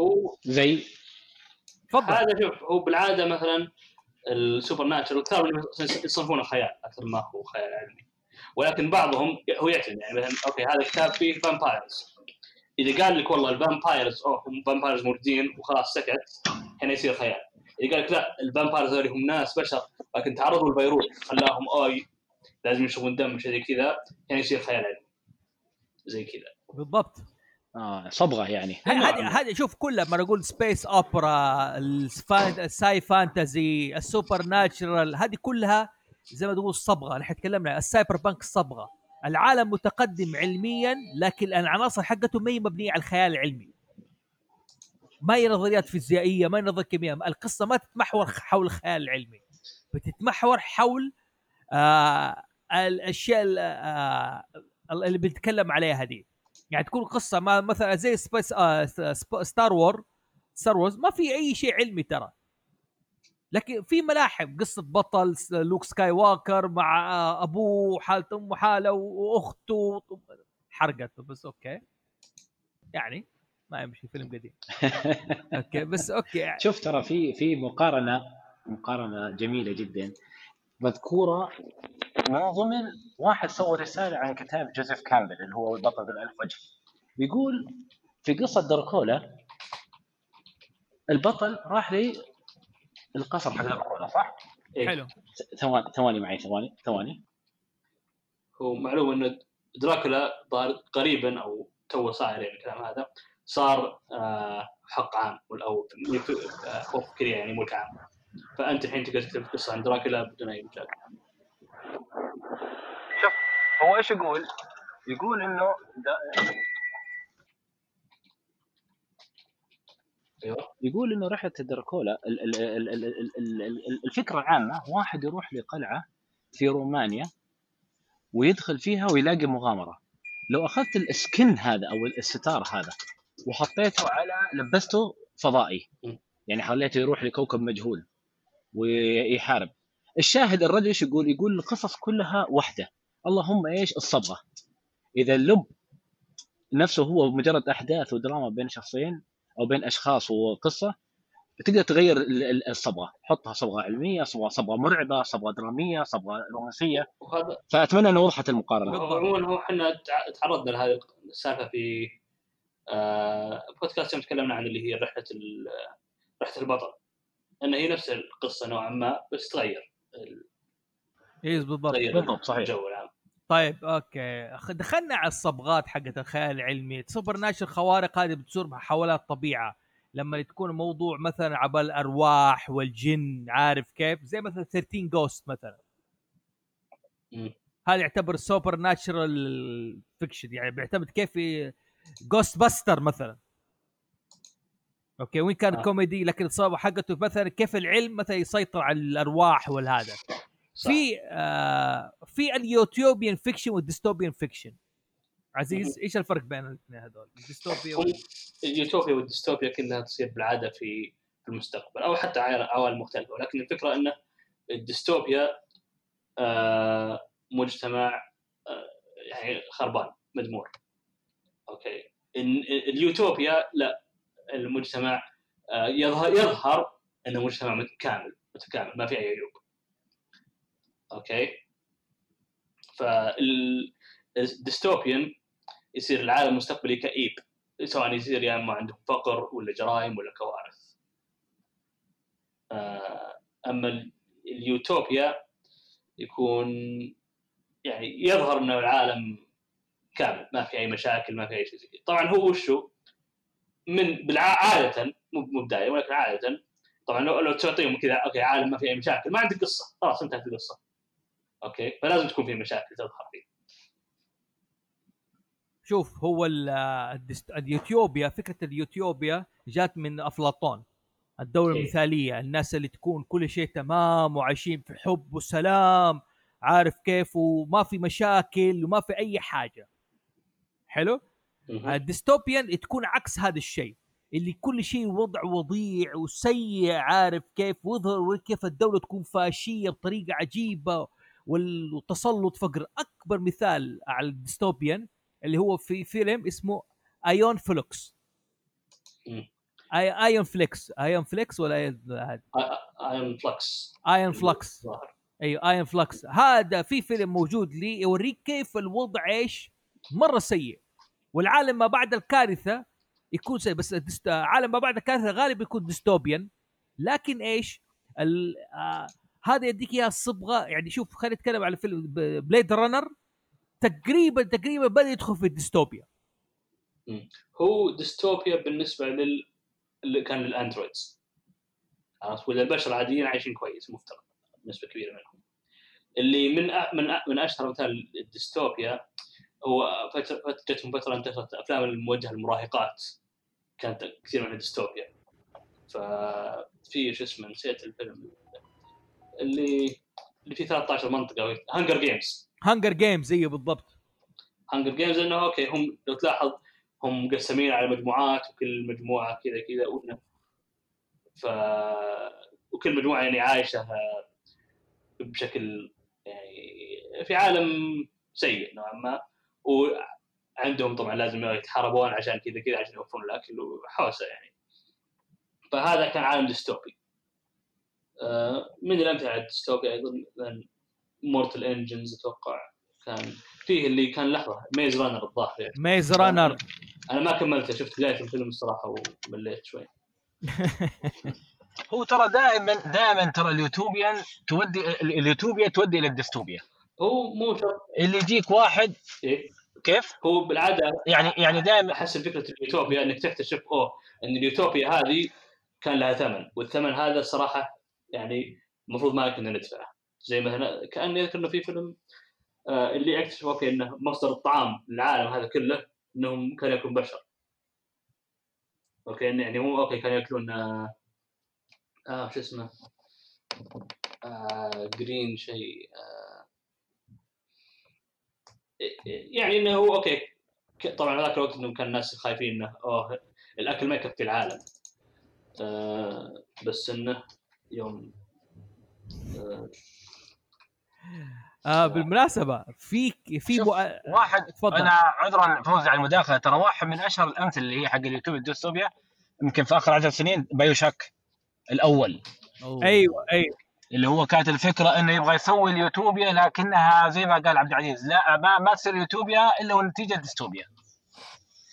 هو زي تفضل. هذا شوف هو بالعادة مثلا ال supernatural كثار منهم يصنفونه خيال أكثر ما هو خيال علمي. ولكن بعضهم هو يعتمد يعني مثلا okay هذا الكتاب فيه vampires إذا قال لك والله ال vampires أو هم vampires موجودين وخلاص سكت هنا يصير خيال. إذا قال لك لا ال vampires هذول هم ناس بشر لكن تعرضوا للفيروس خلاهم اوي لازم يشربون دم شيء زي كذا هنا يصير خيال علمي. زي كذا. بالضبط. آه صبغة يعني. هذه هذه شوف كلها لما أقول space opera ال sci fantasy ال supernatural هذه كلها زي ما تقول صبغة. نحن تكلمنا ال cyber punk صبغة. العالم متقدم علميا لكن العناصر حقته ما هي مبنية على الخيال العلمي. ما هي نظريات فيزيائية ما هي نظريات كيمياء القصة ما تتمحور حول الخيال العلمي. بتتمحور حول آه الأشياء آه اللي بنتكلم عليها دي يعني تكون قصة ما مثلا زي space آه Star War Star Wars ما في أي شيء علمي ترى. لكن في ملاحم قصة بطل لوك سكاي واكر مع آه، أبوه حالته أمه حاله وأخته حرقت بس okay. يعني ما يمشي فيلم قديم. [laughs] okay بس okay. شوف ترى في في مقارنة مقارنة جميلة جدا. مذكورة. من ضمن واحد سوى رسالة عن كتاب جوزيف كامبل اللي هو البطل الألف وجه. بيقول في قصة دراكولا البطل راح لي القصر حق دراكولا صح؟ إيه. حلو. ثواني ثواني معي ثواني ثواني. هو معلوم إنه دراكولا قريبا أو تو صاير يعني الكلام هذا. صار آه، حق عام أو آه، خوف فكريه يعني ملك عام. فأنت الحين تقدر تكتب قصة عن دراكولا بدون أي مشاكل شوف هو إيش يقول؟ يقول إنه أيوه. يقول إنه رحلة دراكولا ال- ال- ال- ال- ال- ال- ال- الفكرة العامه واحد يروح لقلعة في رومانيا ويدخل فيها ويلاقي مغامرة. لو أخذت السكن هذا أو الستار هذا وحطيته على لبسته فضائي. يعني خليته يروح لكوكب مجهول. ويحارب الشاهد الرجل إيش يقول؟ يقول القصص كلها واحدة اللهم إيش؟ الصبغة إذا اللب نفسه هو مجرد أحداث ودراما بين شخصين أو بين أشخاص وقصة تقدر تغير ال- ال- الصبغة حطها صبغة علمية صبغه صبغة مرعبة صبغة درامية صبغة رومانسية وهذا فأتمنى إنه وضحت المقارنة. عموما هو إحنا تع- تعرضنا لهذه السالفة في آه بودكاست تكلمنا عن اللي هي رحلة رحلة البطل ان هي نفس القصة نوعا ما بس تغير إيش بالضبط. تغير بالضبط صحيح. الجو العام. طيب أوكي. دخلنا على الصبغات حقت الخيال العلمي. supernatural خوارق هذه بتصير حول الطبيعة. لما تكون موضوع مثلا عبال الأرواح والجن عارف كيف؟ زي مثلا 13 Ghosts مثلا. هذا يعتبر supernatural fiction. يعني بيعتمد كيف Ghostbusters مثلا. أوكي وين كان آه. كوميدي لكن الصبغة حقته مثلا كيف العلم مثلا يسيطر على الأرواح والهذا. في آه في ال utopian fiction وال dystopian fiction عزيز إيش الفرق بين الاثنين هذول؟ الديستوبيا اليوتوبيا والديستوبيا كلها تصير بالعادة في المستقبل أو حتى عوالم مختلفة. ولكن الفكرة انه الديستوبيا آه مجتمع آه يعني خربان مدمور. أوكي. ال- اليوتوبيا لا. المجتمع آه يظهر يظهر انه مجتمع متكامل متكامل ما في أي عيوب. أوكي؟ فال dystopian يصير العالم المستقبلي كئيب سواء يصير يا إما عندهم فقر ولا جرائم ولا كوارث. آه، أما ال- اليوتوبيا يكون يعني يظهر إنه العالم كامل ما في أي مشاكل ما في أي شيء زي طبعا هو وشو؟ من عادة مو مو بداية ولكن عادة. طبعا لو, لو تعطيهم كذا أوكي عالم ما في اي مشاكل. ما عندك قصة. خلاص انتهت القصة. أوكي؟ فلازم تكون في مشاكل تظهر فيه. شوف هو اليوتوبيا فكرة اليوتوبيا جات من أفلاطون. الدولة إيه. المثالية الناس اللي تكون كل شيء تمام وعايشين في حب وسلام عارف كيف وما في مشاكل وما في أي حاجة. حلو. ال dystopian تكون عكس هذا الشيء اللي كل شيء وضع وضيع وسيء عارف كيف ويظهر كيف الدولة تكون فاشية بطريقة عجيبة والتسلط فقر. أكبر مثال على ال dystopian اللي هو في فيلم اسمه Aeon Flux. اي Aeon Flux Aeon Flux ولا Aeon Flux Aeon Flux أيوه Aeon Flux هذا في فيلم موجود لي يوريك كيف الوضع إيش؟ مرة سيء. والعالم ما بعد الكارثة يكون سيء بس الدست... عالم ما بعد الكارثة غالبا يكون dystopian لكن إيش؟ ال... آه هذا يديك اياها الصبغه يعني شوف خلينا نتكلم على فيلم Blade Runner تقريبا تقريبا بدأ يدخل في الديستوبيا هو ديستوبيا بالنسبة لل اللي كان لل androids. عرفت؟ ولا البشر العاديين عايشين كويس مفترض نسبة كبيرة منهم. اللي من أ... من أ... من أشهر امثال الديستوبيا هو فترة انتشرت افلام الموجهة للمراهقات. كانت كثير منها ديستوبيا ففي شو اسمه نسيت الفيلم. اللي اللي فيه 13 منطقة. Hunger Games Hunger Games أيوه بالضبط. Hunger Games إنه أوكي هم لو تلاحظ هم مقسمين على مجموعات وكل مجموعة كذا كذا ف وكل مجموعة يعني عايشة بشكل يعني في عالم سيء نوعا ما. وعندهم طبعا لازم يتحاربون عشان كذا كذا عشان يوفرون الأكل وحوسة يعني. فهذا كان عالم ديستوبي. آه، من الامثله على الديستوبيا أيضا Mortal Engines أتوقع كان فيه اللي كان لحظة Maze Runner الظاهر يعني. Maze Runner أنا ما كملته شفت بداية الفيلم الصراحة ومليت شوي. [laughs] هو ترى دائما دائما ترى اليوتوبيان تودي ال- اليوتوبيا تودي إلى الديستوبيا. هو مو شرط اللي يجيك واحد إيه؟ كيف؟ هو بالعادة يعني يعني دائما أحس فكره اليوتوبيا إنك تكتشف أوه إن اليوتوبيا هذه كان لها ثمن والثمن هذا الصراحه يعني المفروض ما كنا ندفعه زي مثلا كأني أذكر إنه في فيلم آه اللي أكتشف أوكي إنه مصدر الطعام للعالم هذا كله إنهم كانوا ياكلون بشر أوكي يعني مو أوكي كانوا ياكلون آه, آه شو اسمه آه Green شيء آه يعني إنه هو أوكي. طبعا ذاك الوقت انه كان الناس خايفين إنه أوه الأكل ما يكفي العالم. آه بس إنه يوم آه آه بالمناسبة في في واحد تفضل. أنا عذرا فوزي على المداخلة. ترى واحد من أشهر الأمثلة اللي هي حق اليوتوبيا الديستوبيا يمكن في آخر عشر سنين BioShock الأول. أيوه أيوه. اللي هو كانت الفكرة إنه يبغى يسوي اليوتوبيا لكنها زي ما قال عبد العزيز لا ما ما تصير يوتوبيا إلا ونتيجه ديستوبيا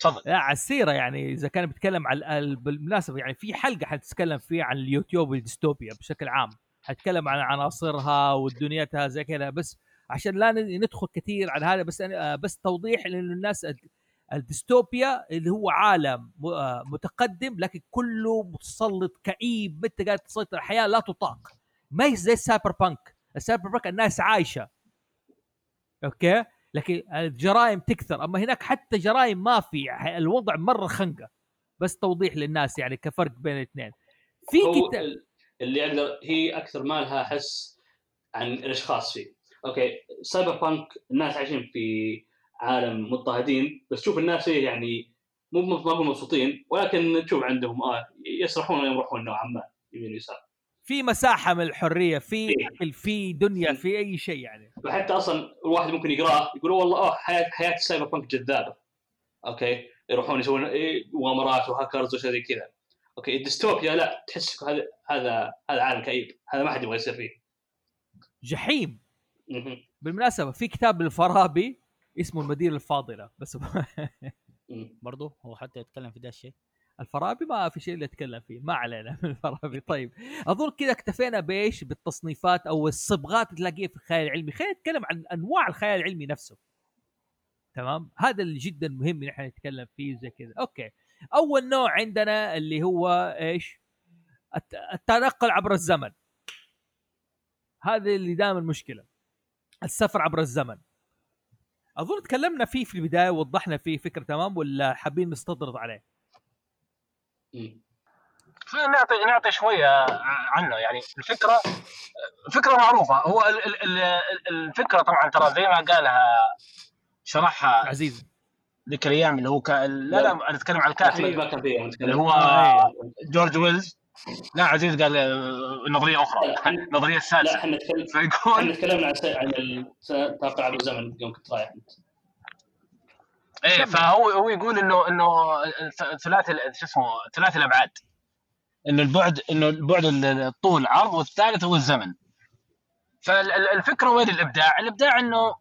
تفضل. لا على السيرة يعني إذا كان بيتكلم ال- بالمناسبة يعني في حلقة حتتكلم فيها عن اليوتوبيا والديستوبيا بشكل عام حتتكلم عن عناصرها ودنيتها زي كذا بس عشان لا ندخل كثير عن هذا بس بس توضيح لأنه الناس الد- الديستوبيا اللي هو عالم آه، متقدم لكن كله متسلط كئيب انت قاعد تسيطر الحياة لا تطاق. ما هي زي ال cyberpunk ال cyberpunk الناس عايشة. أوكي؟ لكن الجرائم تكثر. أما هناك حتى جرائم ما في. الوضع مرة خنقة. بس توضيح للناس يعني كفرق بين الاثنين. في كتاب ال- اللي أقدر هي أكثر ما لها أحس عن الأشخاص فيه. أوكي؟ cyberpunk الناس عايشين في عالم مضطهدين. بس تشوف الناس يعني مو مو ما مبسوطين. ولكن تشوف عندهم آه يسرحون ويمرحون نوعا ما يمين ويسار. في مساحة من الحرية في إيه. أكل في دنيا في أي شيء يعني. وحتى أصلا الواحد ممكن يقرأه يقول والله آه حياة حياة ال cyberpunk جذابة. أوكي؟ يروحون يسوون إيه، مغامرات وهاكرز وشيء زي كذا. أوكي؟ الديستوبيا لا تحس هذا هذا هذا عالم كئيب. هذا ما حد يبغى يصير فيه. جحيم. بالمناسبة في كتاب للفارابي اسمه المدينة الفاضلة بس [laughs] مم. برضو هو حتى يتكلم في ده الشيء. الفارابي ما في شيء اللي أتكلم فيه. ما علينا من الفارابي طيب. أظن كذا اكتفينا بإيش؟ بالتصنيفات أو الصبغات اللي تلاقيها في الخيال العلمي. خلينا نتكلم عن أنواع الخيال العلمي نفسه. تمام؟ هذا اللي جدا مهم إن إحنا نتكلم فيه زي كذا. أوكي. أول نوع عندنا اللي هو إيش؟ الت- التنقل عبر الزمن. هذا اللي دائما المشكلة السفر عبر الزمن. أظن تكلمنا فيه في البداية ووضحنا فيه فكرة تمام؟ ولا حابين نستطرد عليه. خلينا نعطي نعطي شوية عنه. يعني الفكرة فكره معروفة. هو ال- ال- ال- الفكرة طبعا ترى زي ما قالها شرحها عزيز. ذيك الأيام اللي هو كا... لا لا أنا أتكلم عن الكاتب. اللي هو آه. جورج ويلز. لا عزيز قال آه، نظرية أخرى. لا، النظريه لا السادسة. إحنا نتكلم إحنا فيقول تكلمنا عن التنقل عبر الزمن يوم كنت رايح. انت إيه فهو هو يقول إنه إنه ثلاثي شو اسمه ثلاثي الأبعاد إنه البعد إنه البعد ال- الطول عرض والثالث هو الزمن فالفكرة وين الإبداع؟ الإبداع إنه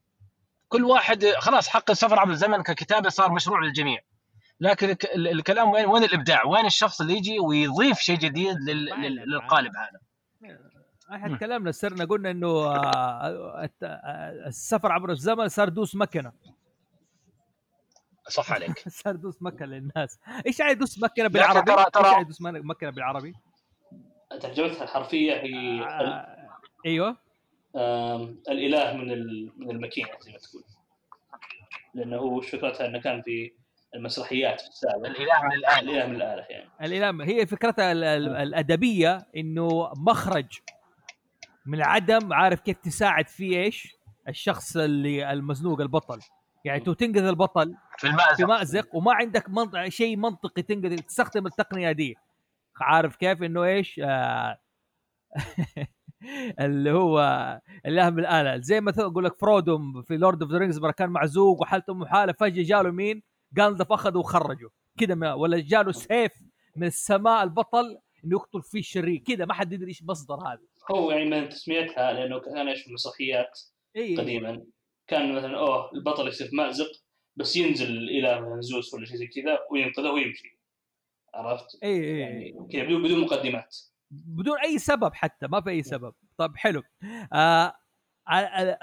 كل واحد خلاص حق السفر عبر الزمن ككتابة صار مشروع للجميع لكن الك- ال- الكلام وين وين الإبداع؟ وين الشخص اللي يجي ويضيف شيء جديد لل- معنا- لل- للقالب هذا؟ إحنا مم. تكلمنا سرنا قلنا إنه آه، الت- آه، السفر عبر الزمن صار دوس مكنة صح عليك. [laughs] صار دوس مكنه للناس. إيش يعني دوس مكنه بالعربي؟ ترى- ترى- إيش يعني دوس مكنه بالعربي؟ ترجمتها الحرفية هي ال- آه، أيوه. آم، الإله من ال- من الماكينه زي ما تقول. لأنه هو وش فكرتها؟ إنه كان في المسرحيات في السابق. الإله من الآلة. الإله من الآلة يعني. الإله هي فكرتها ال- ال- الأدبية إنه مخرج من العدم عارف كيف تساعد فيه إيش؟ الشخص اللي المزنوق البطل. يعني تو تنقذ البطل في في المأزق مأزق وما عندك منطق شيء منطقي تنقذ تستخدم التقنية دي. عارف كيف؟ إنه إيش؟ آه [laughs] اللي هو الآلة. بالآلة زي مثلا أقول لك فرودو في Lord of the Rings كان مزنوق وحالته حالة فجأة جاله مين؟ جاندلف أخذه وخرجه. كذا ما- ولا جاله سيف من السماء البطل إنه يقتل فيه الشرير. كذا ما حد يدري إيش مصدر هذا. هو يعني من تسميتها لأنه كان إيش في المسرحيات اي قديما. كان مثلا أوه البطل يصير مأزق بس ينزل الاله مثلا زوس ولا شيء زي كذا وينقذه ويمشي. عرفت؟ إي إي. يعني كذا بدون بدون مقدمات. بدون أي سبب حتى ما في أي سبب. طيب حلو. آه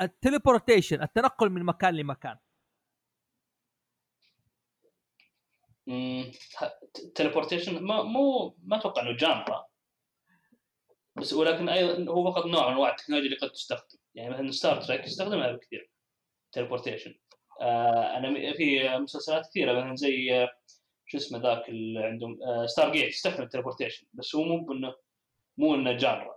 ال teleportation التنقل من مكان لمكان. teleportation ما مو ما أتوقع إنه genre بس ولكن أيضا هو فقط نوع من أنواع التكنولوجيا اللي قد تستخدم. يعني مثلا Star Trek يستخدمها كثير teleportation آه أنا في مسلسلات كثيرة مثلا زي آه، شو اسمه ذاك اللي عندهم آه Stargate يستخدم ال teleportation بس هو مو بانه مو إنه genre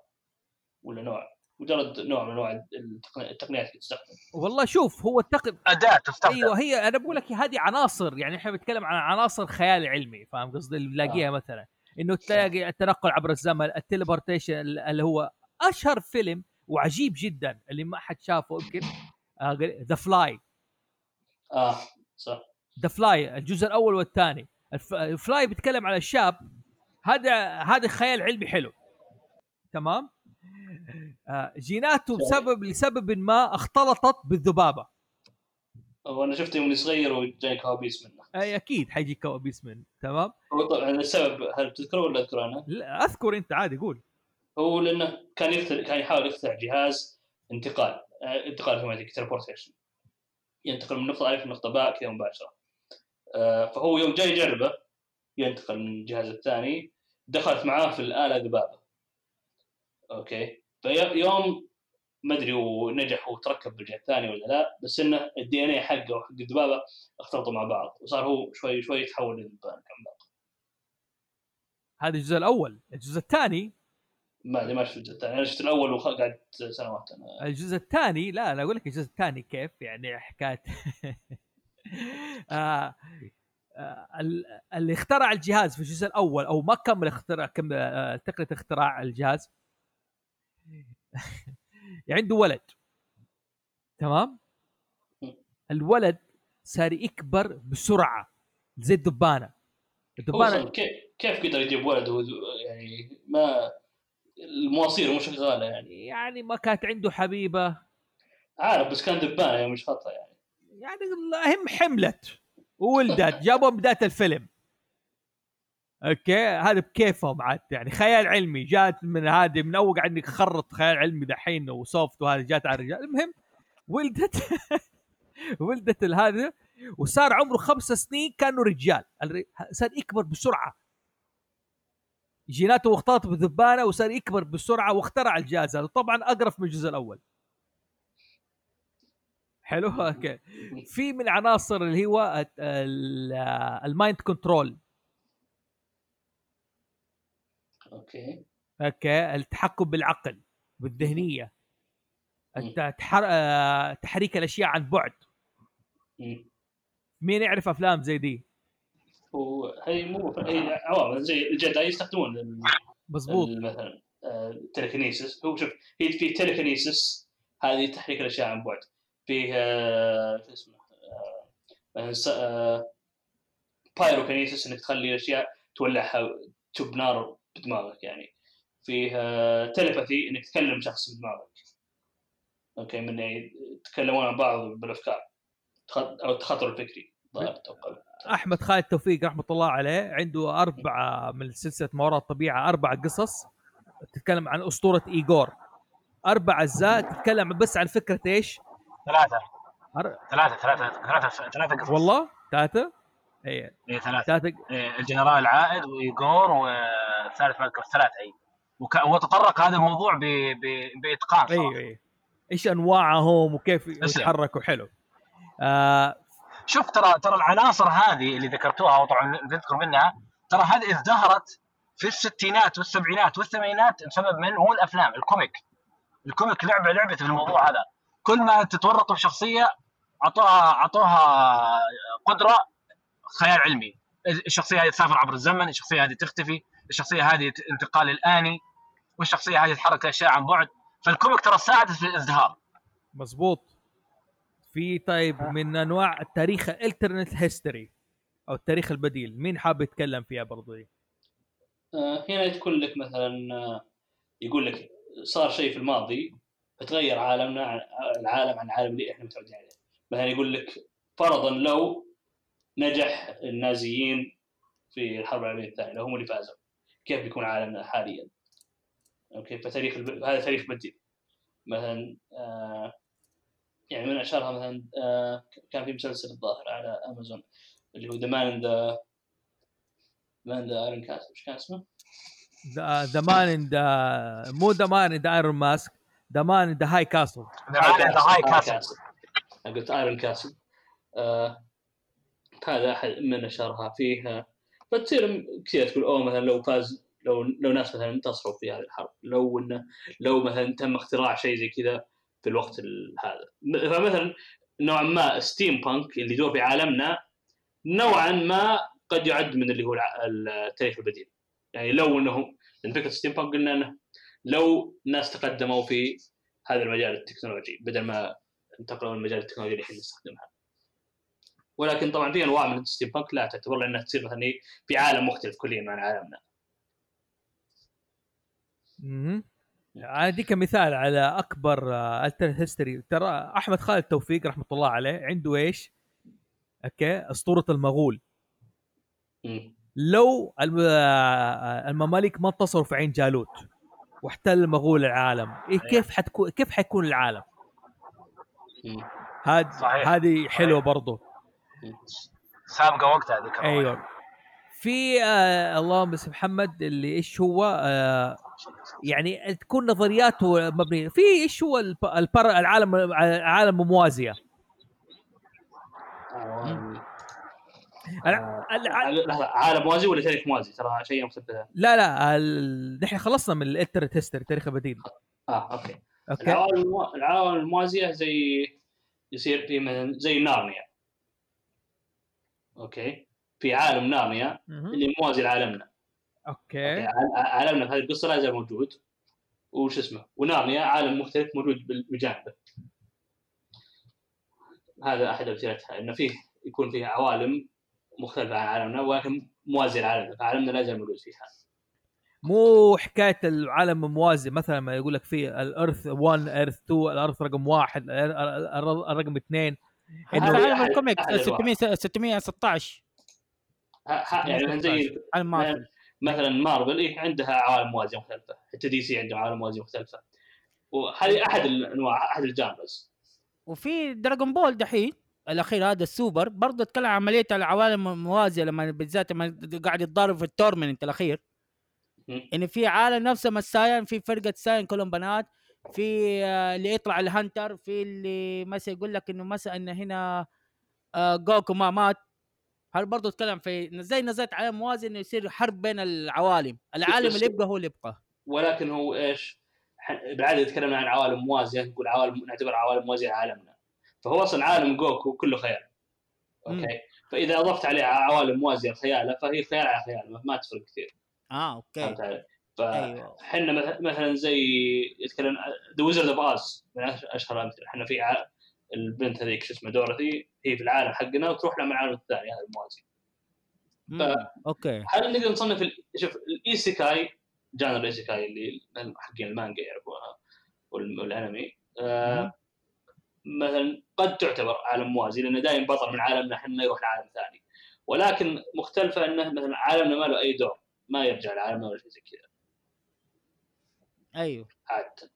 ولا نوع مجرد نوع من أنواع التقن- التقنيات اللي تستخدم. والله شوف هو التقن أداة تستخدم. أيوه هي أنا بقول لك هذه عناصر يعني إحنا بنتكلم عن عناصر خيال علمي فاهم قصدي؟ اللي بنلاقيها مثلا. إنه تلاقي التنقل عبر الزمن ال teleportation اللي هو أشهر فيلم وعجيب جدا اللي ما حد شافه يمكن ذا فلاي آه صح. The Fly الجزء الأول والثاني. ال Fly بيتكلم على شاب هذا هذا خيال علمي حلو. تمام؟ آه، جيناته بسبب لسبب ما اختلطت بالذبابة. وأنا شفته يوم صغير وجاني كوابيس منه. أي أكيد حيجي كوابيس من تمام؟ هو طبعا السبب هل تذكره ولا أذكره أنا؟ لا أذكر أنت عادي قول. هو لأنه كان يخترع كان يحاول يخترع جهاز انتقال. آه، انتقال automatic teleportation ينتقل من نقطة ألف لنقطة باء كذا مباشرة. آه، فهو يوم جاي يجربه ينتقل من الجهاز الثاني. دخلت معاه في الآلة ذبابة. أوكي. فيوم ما أدري ونجح وتركب بالجهة الثانية ولا لا بس إنه ال DNA حقه وحق الذبابة اختلطوا مع بعض وصار هو شوي شوي يتحول عملاق هذا الجزء الأول. الجزء الثاني ما أدري ما شفت الجزء الثاني. أنا شفت الأول وقعدت سنوات. أنا الجزء الثاني؟ لا أنا أقول لك الجزء الثاني كيف يعني حكاية. [laughs] آه آه ال- اللي اخترع الجهاز في الجزء الأول أو ما كمل اختراع كم آه تقنية اختراع الجهاز. [laughs] عنده ولد. تمام؟ الولد صار يكبر بسرعة زي الدبانة. الدبانة كيف كيف قدر يجيب ولد يعني ما المواصير مو شغاله يعني. يعني ما كانت عنده حبيبة. عارف بس كان دبانه يعني مش خطأ يعني. يعني هم حملت وولدت [laughs] جابوا بداية الفيلم. أوكي؟ هذا بكيفهم عاد يعني. خيال علمي جات من هذه من أول قاعد نخرط خيال علمي دحين وسوفت وهذه جات على الرجال. المهم ولدت [laughs] ولدت هذا وصار عمره خمس سنين كأنه رجال. صار يكبر بسرعة. جيناته اختلط بذبابة وصار يكبر بسرعة واخترع الجهاز هذا. طبعا أقرف من الجزء الأول. حلو؟ أوكي. في من عناصر اللي هو ال mind control أوكي. أوكي. التحكم بالعقل بالذهنية. الت- تحر... آه، تحريك الأشياء عن بعد. مين يعرف أفلام زي دي؟ هو هي مو هي عوامل زي ال Jedi يستخدمون ال- مثلا telekinesis هو شوف هي في telekinesis هذه تحريك الأشياء عن بعد. فيه آه، شو اسمه آه، مثلا س- آه، pyrokinesis إنك تخلي الاشياء تولعها تشب نار بدماغك يعني. فيه telepathy إنك تكلم شخص بدماغك. أوكي من يعني يتكلمون عن بعض بالأفكار. أو التخاطر الفكري أتوقع. أحمد خالد توفيق رحمة الله عليه عنده أربعة من سلسلة ما وراء الطبيعة أربع قصص تتكلم عن أسطورة إيجور أربع اجزاء تتكلم بس عن فكرة إيش؟ ثلاثة. أر- ثلاثة ثلاثة ثلاثة قصص. والله؟ ثلاثة؟ اي اي ثلاثة. ثلاثة. إيه، الجنرال عائد وايجور والثالث ما اذكر ثلاثة اي وك- وتطرق هذا الموضوع ب... ب... بإتقان صراحة. اي اي إيش أنواعهم وكيف يتحركوا؟ حلو. آه شوف ترى ترى العناصر هذه اللي ذكرتوها وطبعا نذكر منها ترى هذه ازدهرت في الستينات والسبعينات والثمانينات بسبب من؟ هو الأفلام ال comic. ال comic لعب لعبة في الموضوع هذا. كل ما تتورطوا في شخصية اعطوها أعطوها قدرة خيال علمي. الشخصية هذه تسافر عبر الزمن الشخصية هذه تختفي الشخصية هذه انتقال الآني والشخصية هذه تحرك أشياء عن بعد. فال comic ترى ساعدت في الازدهار. مزبوط في طيب من أنواع التاريخ ال alternate history أو التاريخ البديل مين حاب يتكلم فيها برضو دي؟ آه، هنا تكون لك مثلا آه، يقول لك صار شيء في الماضي فتغير عالمنا عن العالم عن العالم اللي إحنا متعودين عليه مثلا يقول لك فرضا لو نجح النازيين في الحرب العالمية الثانية لو هم اللي فازوا كيف بيكون عالمنا حاليا؟ okay فتاريخ الب... هذا تاريخ بديل مثلا آه يعني من أشهرها مثلا آه كان في مسلسل الظاهر على أمازون اللي هو The Man The Man The Iron Cast إيش كان اسمه؟ The Man in the مو The Man in the Iron Mask The Man in the High Castle The High Castle قلت Iron Castle آه هذا أحد من أشهرها فيها. فتصير كثير تقول أوه مثلا لو فاز لو لو ناس مثلا انتصروا في هذه الحرب لو إنه لو مثلا تم اختراع شيء زي كذا في الوقت ال- هذا. فمثلا نوعا ما steampunk اللي يدور في عالمنا نوعا ما قد يعد من اللي هو التاريخ البديل. يعني لو إنه من فكرة steampunk قلنا إنه لو ناس تقدموا في هذا المجال التكنولوجي بدل ما انتقلوا المجال التكنولوجي اللي إحنا نستخدمها. ولكن طبعا في أنواع من ال steampunk لا تعتبر لأنها تصير مثلا في عالم مختلف كليا عن عالمنا. أنا اديك مثال على أكبر alternate history ترى أحمد خالد توفيق رحمة الله عليه عنده إيش؟ أوكي أسطورة المغول. لو الم- آه، المماليك ما انتصروا في عين جالوت واحتل المغول العالم إيه كيف حتكون كيف حيكون العالم؟ صحيح. هذه حلوة برضو. سابقة وقتها ذيك أيوه. في آه اللهم بس محمد اللي إيش هو آه يعني تكون نظرياته مبنية. في إيش هو الب- البر العالم العالم موازية؟ آه، لحظة، عالم موازي ولا تاريخ موازي؟ ترى شيء مختلف لا لا ال- نحن خلصنا من ال alternate history تاريخ البديل. آه أوكي. okay. العوالم العوالم الموازية زي يصير في زي نارنيا okay. في عالم نارنيا. اللي موازي لعالمنا. okay. okay، عالمنا في هذه القصة لا يزال موجود. وش اسمه؟ ونارنيا عالم مختلف موجود بجانبه هذا أحد أمثلتها إنه فيه يكون فيه عوالم مختلفة عن عالمنا ولكن موازيه لعالمنا فعالمنا لا يزال موجود فيها. مو حكاية العالم موازي مثلا ما يقول لك في ال Earth 1 Earth 2 ال Earth رقم واحد الرقم اثنين. هذا عالم ال comic أحد الأنواع. 600 616 ه- ه- يعني مثلا زي مثلا مارفل إيه عندها عوالم موازيه مختلفة. حتى DC عندها عوالم موازيه مختلفة. وهذه أحد الانواع أحد الجانرز وفي دراغون بول دحين الأخير هذا السوبر برضه اتكلم عن عمليه العوالم الموازيه لما بالذات لما قاعد يتضارب في التورمنت الأخير. إن في عالم نفسه من الساين في فرقة ساين كلهم بنات في آه، اللي يطلع الهنتر في اللي مثلا يقول لك إنه مثلا انه هنا آه، جوكو ما مات. هل برضه اتكلم في زي نزلت عالم موازي إنه يصير حرب بين العوالم؟ العالم اللي يبقى هو اللي يبقى. ولكن هو إيش؟ بالعادة تكلمنا عن عوالم موازية نقول عوالم نعتبر عوالم موازية لعالمنا. فهو أصلا عالم جوكو كله خيال. okay؟ فإذا أضفت عليه عوالم موازية لخياله فهي خيال على خيال ما- تفرق كثير. آه okay. فهمت علي؟ فاحنا مث- مثلا زي يتكلم The Wizard of Oz من أشهر الامثله إحنا في. البنت هذيك شو اسمها دورثي هي في العالم حقنا وتروح لها من العالم الثاني هذا الموازي. okay. هل نقدر نصنف ال... شوف ال isekai genre ال isekai اللي حقين المانجا يعرفوها وال- والأنمي آه مثلا قد تعتبر عالم موازي لأنه دائما بطل من عالمنا إحنا يروح لعالم ثاني. ولكن مختلفة إنه مثلا عالمنا ما له أي دور ما يرجع لعالمنا ولا شيء زي كذا. أيوه. عادة.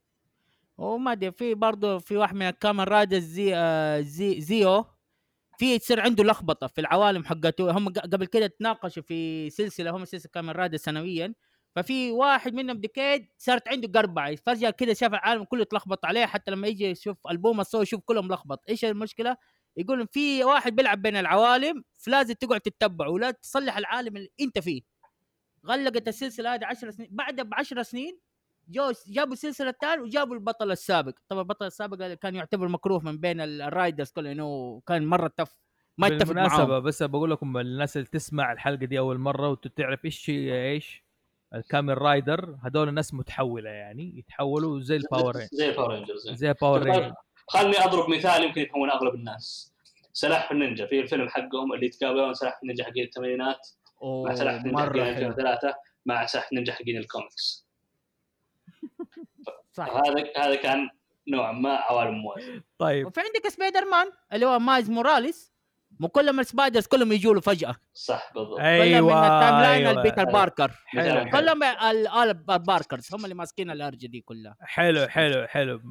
وما أدري في برضه في واحد من ال Kamen Riders زي آه زي Zi-O. في يصير عنده لخبطة في العوالم حقته. هم قبل كده تناقشوا في سلسلة هم سلسلة كامن رايدر سنويا. ففي واحد منهم ديكيد صارت عنده قربعة. فجأة كده شاف العالم كله تلخبط عليه. حتى لما يجي يشوف ألبوم الصوت يشوف كله ملخبط إيش المشكلة؟ يقول في واحد بيلعب بين العوالم فلازم تقعد تتبعه ولا تصلح العالم اللي أنت فيه. غلقت السلسلة هذه 10 سنين. بعد ب 10 سنين جو جابوا السلسله الثانية وجابوا البطل السابق. طبعا البطل السابق كان يعتبر مكروه من بين ال- الرايدرز كله انه كان مرة تف ما يتفق بالمناسبة معاهم. بس بقول لكم الناس اللي تسمع الحلقة دي أول مرة وتعرف إيش إيش ال Kamen Rider هذول الناس متحولة يعني يتحولوا زي ال Power Range زي ال Power Rangers زي ال Power Range خلني أضرب مثال يمكن يفهمون أغلب الناس. سلاحف النينجا في الفيلم حقهم اللي يتقابلون سلاحف النينجا حقين الثمانينات مع سلاحف النينجا حقين مره حلو. 2003 مع سلاحف النينجا حقين الكوميكس صح. هذا هذا كان نوعا ما عوالم موازيه طيب. وفي عندك سبايدر مان اللي هو مايز موراليس. مو كل ما السبايدرز كلهم يجوا له فجأة. صح بالضبط. كلهم أيوه من التايم لاين أيوة. البيتر باركر. حلو. كلهم ال- ال- الباركرز هم اللي ماسكين الارجه دي كلها. حلو حلو حلو.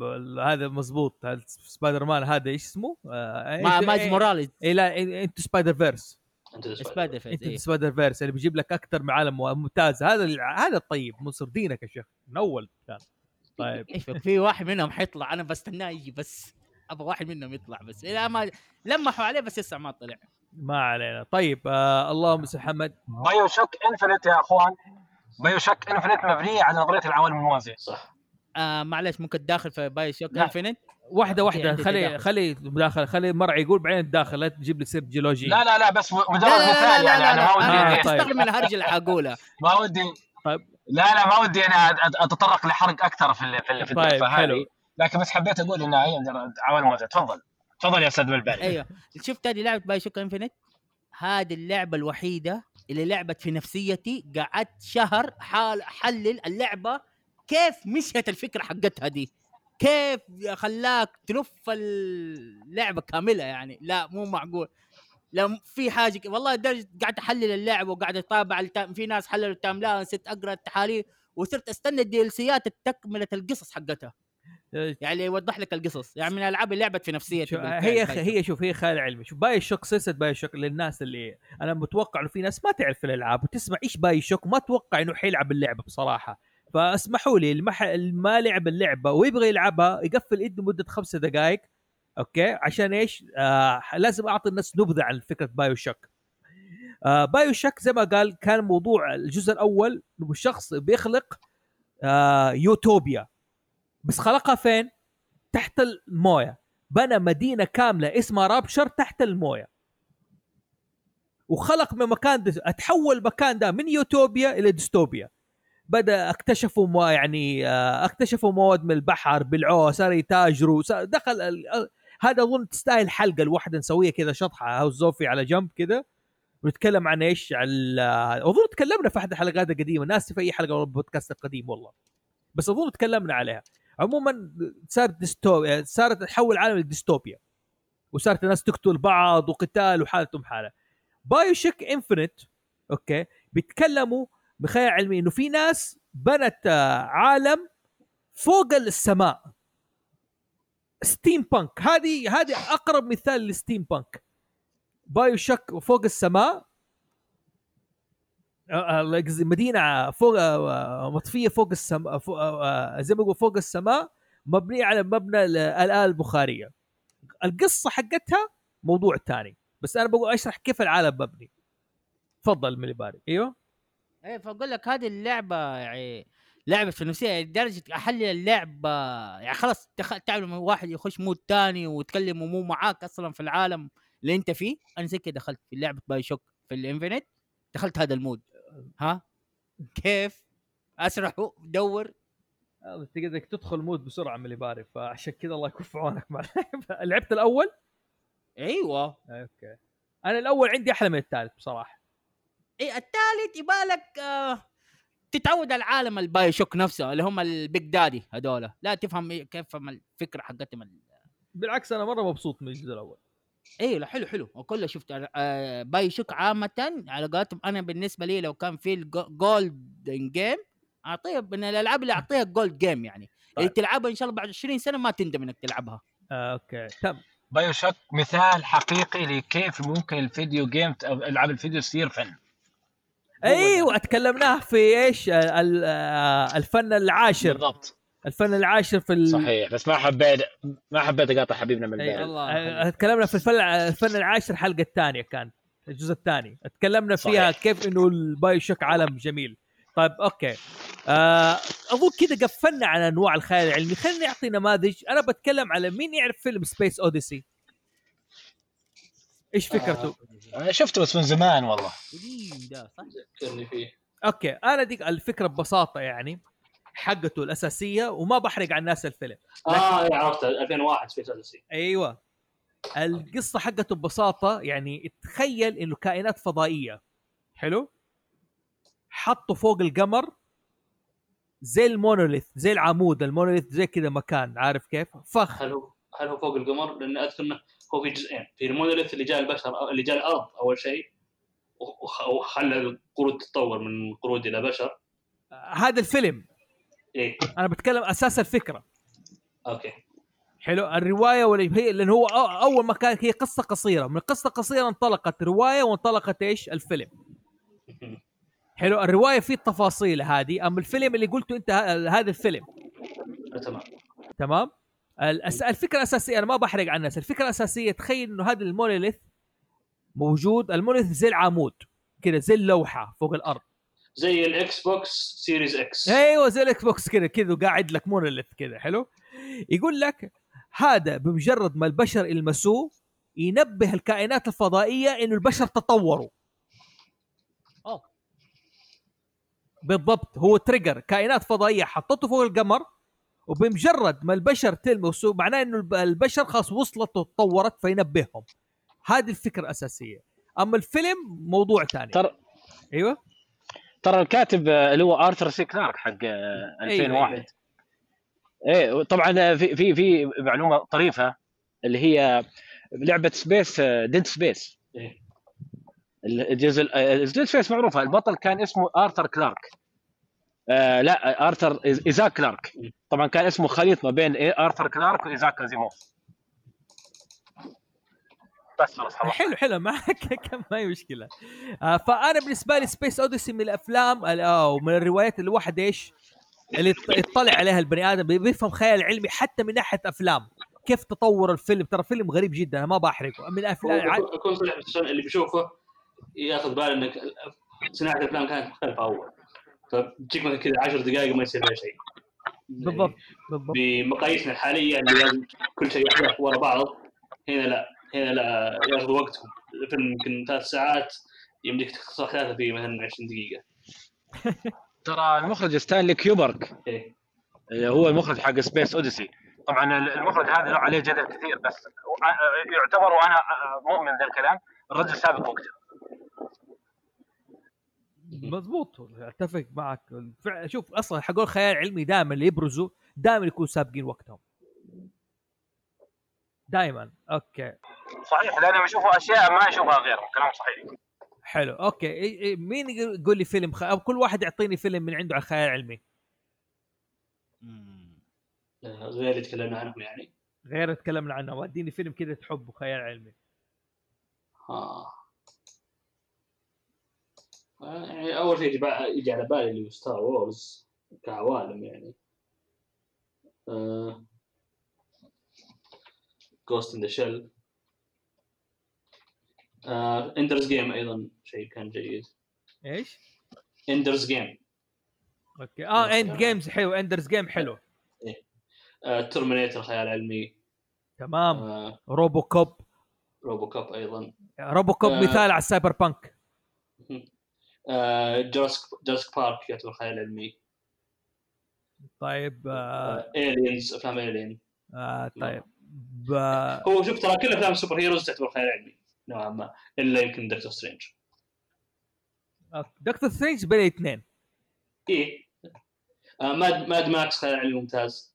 هذا مزبوط هذا سبايدر مان هذا إيش اسمه؟ آه ما مايز إيه- موراليس. إيه لا انت سبايدر فيرس سبايدر. سبايدر فيس انت إيه. سبايدر فيرس اللي بيجيب لك أكثر من عالم ممتاز هذا ال- هذا الطيب مصر دينك يا شيخ. من أول كان. طيب؟ [laughs] في واحد منهم حيطلع أنا بستناه يجي بس. أبغى واحد منهم يطلع بس. لا ما لمحوا عليه بس لسه ما طلع. ما علينا. طيب آه اللهم صل محمد. بايو شوك انفنت يا أخوان. بايو شوك انفنت مبنيه على نظرية العوالم الموازيه صح. آه معلش ممكن تداخل في باي شوك لا. انفينيت واحدة واحدة. خلي. خلي مداخلة. خلي مرعي يقول بعدين تداخل لا تجيب لي سير جيولوجي لا لا لا بس مجرد مثال يعني أنا ما ودي. آه، طيب. استغرب من الهرج اللي حقوله ما ودي. طيب. لا لا ما ودي أنا أتطرق لحرق أكثر في ال- في ال- في طيب، حلو. هذه. لكن بس حبيت أقول انها هي عوالم موازيه تفضل. تفضل يا أستاذ بالباري أيوه. شفت هذه لعبة BioShock Infinite. هذه اللعبة الوحيدة اللي لعبت في نفسيتي قعدت شهر حال حلل اللعبة كيف مشيت الفكرة حقتها دي. كيف خلاك تلف اللعبه كاملة يعني. لا مو معقول. لو في حاجة والله لدرجه قعدت أحلل اللعبه وقاعد اتابع التايم في ناس حللوا ال timeline صرت أقرأ التحاليل وصرت أستنى ال DLCات تكملة القصص حقتها. يعني يوضح لك القصص. يعني من الالعاب اللي لعبت في نفسيتي هي باي هي شوف هي خيال علمي. شوف باي شوك سلسله باي شوك للناس اللي أنا متوقع إنه في ناس ما تعرف الألعاب وتسمع إيش بايو شوك وما توقع إنه حيلعب اللعبة بصراحة. فاسمحوا لي ما اللي ما لعب اللعبة ويبغى يلعبها يقفل إيده مده خمسة دقائق Okay؟ عشان إيش؟ آه لازم أعطي الناس نبذة عن فكرة بايو شوك آه بايو شوك زي ما قال كان موضوع الجزء الأول إنه شخص بيخلق آه يوتوبيا. بس خلقها فين؟ تحت الموية. بنى مدينة كاملة اسمها رابتشر تحت الموية. وخلق من مكان دس... أتحول المكان ده من يوتوبيا إلى ديستوبيا. بدأ اكتشفوا ما يعني آه، اكتشفوا مواد من البحر بالعوه صار يتاجروا دخل هذا أظن تستاهل حلقة الواحده نسويها كذا شطحة هاوس زوفي على جنب كذا ونتكلم عن إيش ال- أظن تكلمنا في أحد الحلقات القديمة ناس في أي حلقة من البودكاست القديم والله بس أظن تكلمنا عليها. عموما صارت ديستو صارت تحول العالم لديستوبيا وصارت الناس تقتل بعض وقتال وحالتهم حالة. بايو شيك انفنت أوكي بيتكلموا بخيال علمي إنه في ناس بنت عالم فوق السماء. steampunk هذه هذه أقرب مثال لل steampunk بايو شوك فوق السماء مدينة فوق مطفية فوق السماء زي ما يقول فوق السماء مبنية على مبنى ال- الاله البخاريه القصة حقتها موضوع تاني. بس أنا بقول أشرح كيف العالم مبني. تفضل ملي باري أيوه. إيه فأقول لك هذه اللعبة يعني لعبة في نفسها يعني لدرجة أحلل اللعبه يعني خلاص. تعرف لما واحد يخش mood تاني وتكلم ومو معاك أصلا في العالم اللي أنت فيه. أنا زي كده دخلت في لعبة بايو شوك في الإنفينيت دخلت هذا ال mood. ها؟ كيف؟ أسرح دور آه، انت قدرك تدخل mood بسرعة ملي باري فعشان كذا الله يكون في عونك. مع [laughs] اللعبة. لعبت الأول؟ أيوه. okay. أنا الأول عندي أحلى من الثالث بصراحة. اي الثالث يبالك آه تتعود على العالم البايو شوك نفسه اللي هم ال Big Daddy هذول لا تفهم كيف الفكرة حقتهم ال- بالعكس أنا مرة مبسوط من الجزء الأول. إيه لا حلو حلو. وكله شفت آه بايو شوك عامة على قولتهم أنا بالنسبة لي لو كان في ال gold game اعطيها من الألعاب اللي أعطيها gold game يعني. اللي طيب. تلعبها إن شاء الله بعد 20 سنة ما تندم إنك تلعبها. آه، okay. تم. بايو شوك مثال حقيقي لكيف ممكن ال video game ألعاب الفيديو تصير فن. أيوه تكلمناه في إيش؟ آه، ال- آه، الفن العاشر. بالضبط. الفن العاشر في ال... صحيح بس ما حبيت ما حبيت أقاطع حبيبنا من البدايه الله آه، تكلمنا في الفن الفن العاشر الحلقة الثانية كان الجزء الثاني. تكلمنا فيها صحيح. كيف إنه البايو شوك عالم جميل. طيب okay. آه أظن كذا قفلنا على أنواع الخيال العلمي. خلينا نعطي نماذج. أنا بتكلم على مين يعرف فيلم Space Odyssey إيش فكرته؟ أنا شفته بس من زمان والله. قديم ده صح؟ ذكرني فيه. okay أنا ديك الفكرة ببساطة يعني حقته الأساسية وما بحرق على الناس الفيلم. آه عرفت 2001 Space Odyssey أيوه. القصة حقته ببساطة يعني تخيل إنه كائنات فضائية حلو؟ حطوا فوق القمر زي ال monolith زي العمود ال monolith زي كذا مكان عارف كيف؟ فخ. هل هو هل هو فوق القمر؟ لأن أذكر إنه هو في جزئين. في ال monolith اللي جاء البشر اللي جاء الأرض أول شيء وخ- وخلى القرود تتطور من قرود إلى بشر. هذا الفيلم. إيه. أنا بتكلم أساس الفكرة. okay. حلو. الرواية ولا هي لأن هو أول ما كانت هي قصة قصيرة. من قصه قصيره انطلقت رواية وانطلقت إيش؟ الفيلم. [laughs] حلو. الرواية فيه التفاصيل هذه. اما الفيلم اللي قلته أنت هذا الفيلم. تمام. تمام. الفكرة الأساسية أنا ما بحرق على الناس الفكرة الأساسية تخيل إنه هذا ال monolith موجود ال monolith زي العمود كذا زي اللوحة فوق الأرض. زي ال Xbox Series X أيوه زي ال Xbox كذا كذا قاعد لك monolith كذا حلو؟ يقول لك هذا بمجرد ما البشر يلمسوه ينبه الكائنات الفضائية إنه البشر تطوروا. أوه. بالضبط هو trigger كائنات فضائية حطته فوق القمر وبمجرد ما البشر تلمسه معناه إنه الب- البشر خلاص وصلت وتطورت فينبههم. هذه الفكرة الأساسية. أما الفيلم موضوع ثاني. ترى أيوه. ترى الكاتب اللي هو آرثر سي كلارك حق آه، 2001 إيه طبعا في في في معلومة طريفة اللي هي لعبة Space Dead Space. إيه. الجزء Dead Space معروفة. البطل كان اسمه آرثر كلارك. آه لا آرثر إيزاك كلارك. طبعا كان اسمه خليط ما بين إيه؟ آرثر كلارك وإيزاك ازيموف بس خلاص حلو حلو. ما [laughs] كم ما هي مشكلة. آه فأنا بالنسبة لي Space Odyssey من الأفلام ال- أو من الروايات اللي الواحد إيش؟ اللي يط- يطلع عليها البني آدم بي- بيفهم خيال علمي حتى من ناحية أفلام. كيف تطور الفيلم؟ ترى فيلم غريب جدا أنا ما بحرقه. من أفلام ع- أكون- اكون صريح بس عشان اللي بيشوفه ياخذ باله إنك صناعة الأفلام كانت مختلفه أول. فتجيك مثلا كذا 10 دقائق ما يصير فيها شيء. بالضبط بالضبط. بمقاييسنا الحالية اللي لازم كل شيء يحدث ورا بعض هنا لا هنا لا ياخذ وقتهم. الفيلم يمكن ثلاث ساعات يمديك تختصر ثلاثة في مثلا 20 دقيقة. [laughs] ترى المخرج ستانلي كيوبرك إيه. آه، هو المخرج حق Space Odyssey طبعا المخرج هذا له عليه جدل كثير بس يعتبر وأنا مؤمن ذا الكلام الرجل سابق وقته. مضبوط اتفق معك. شوف أصلا حقول الخيال العلمي دائما اللي يبرزوا دائما يكونوا سابقين وقتهم. دائما أوكي. صحيح لأنهم يشوفوا أشياء ما يشوفها غيرهم كلام صحيح. حلو أوكي. مين يقول لي فيلم خ... كل واحد يعطيني فيلم من عنده على الخيال العلمي مم. غير اللي تكلمنا عنهم يعني. غير تكلمنا عنه وديني فيلم كذا تحبه خيال علمي. آه. آه، يعني أول شيء يجي على بالي اللي هو Star Wars كعوالم يعني. Ghost in the Shell Ender's Game أيضا شيء كان جيد. إيش؟ Ender's Game أوكي. آه Ender's Game حلو. Ender's Game حلو. Terminator خيال علمي. تمام. آه، روبو كوب روبو كوب أيضا. روبو كوب آه. مثال على ال cyberpunk آه، Jurassic Park يعتبر خيال علمي طيب آه Aliens أفلام Alien آه طيب. ب... هو شوف ترى كل أفلام ال superheroes تعتبر خيال علمي نوعا ما إلا يمكن Doctor Strange. آه، Doctor Strange بين اثنين إيه. آه، Mad Mad Max خيال علمي ممتاز.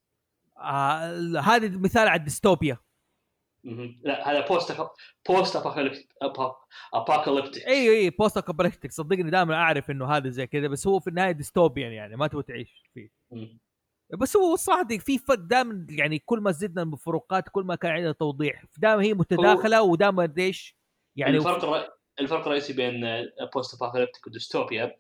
آه هذا مثال على الديستوبيا. لا هذا post post-apocalyptic إي إي post-apocalyptic صدقني دائما أعرف إنه هذا زي كذا بس هو في النهاية dystopian يعني ما تبغى تعيش فيه. بس هو الصراحه دي في فرق دائما يعني كل ما زدنا بالفروقات كل ما كان عندنا توضيح دائما هي متداخلة ودائما إيش يعني الفرق الر... الفرق الرئيسي بين post-apocalyptic و dystopia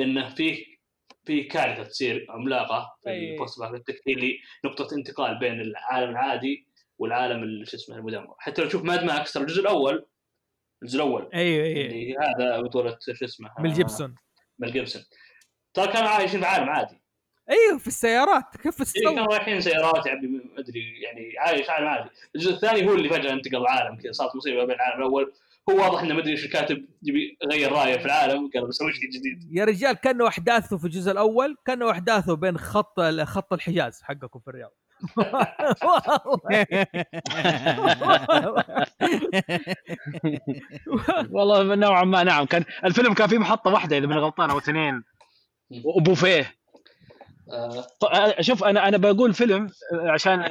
إنه في في كارثة تصير عملاقة في أي. ال post-apocalyptic هي اللي نقطة انتقال بين العالم العادي والعالم ال- شو اسمه المدمر. حتى لو تشوف Mad Max ترى الجزء الأول الجزء الأول. أيوه أيوه. هذا بطولة شو اسمه ميل جيبسون. ميل جيبسون. ترى كانوا عايشين في عالم عادي. أيوه في السيارات. كيف إيه تستوعب كانوا رايحين سيارات يعني ما أدري يعني عايش عالم عادي. الجزء الثاني هو اللي فجأة انتقل العالم كذا صارت مصيبة بين العالم الأول. هو واضح إنه ما أدري إيش الكاتب يبي يغير رأيه في العالم قال بسوي شيء جديد. يا رجال كأنه أحداثه في الجزء الأول كأنه أحداثه بين خط خط الحجاز حقكم في الرياض. والله نوعا ما نعم. كان الفيلم كان فيه محطة واحدة إذا ماني غلطان أو اثنين. وبوفيه. شوف أنا أنا بقول فيلم عشان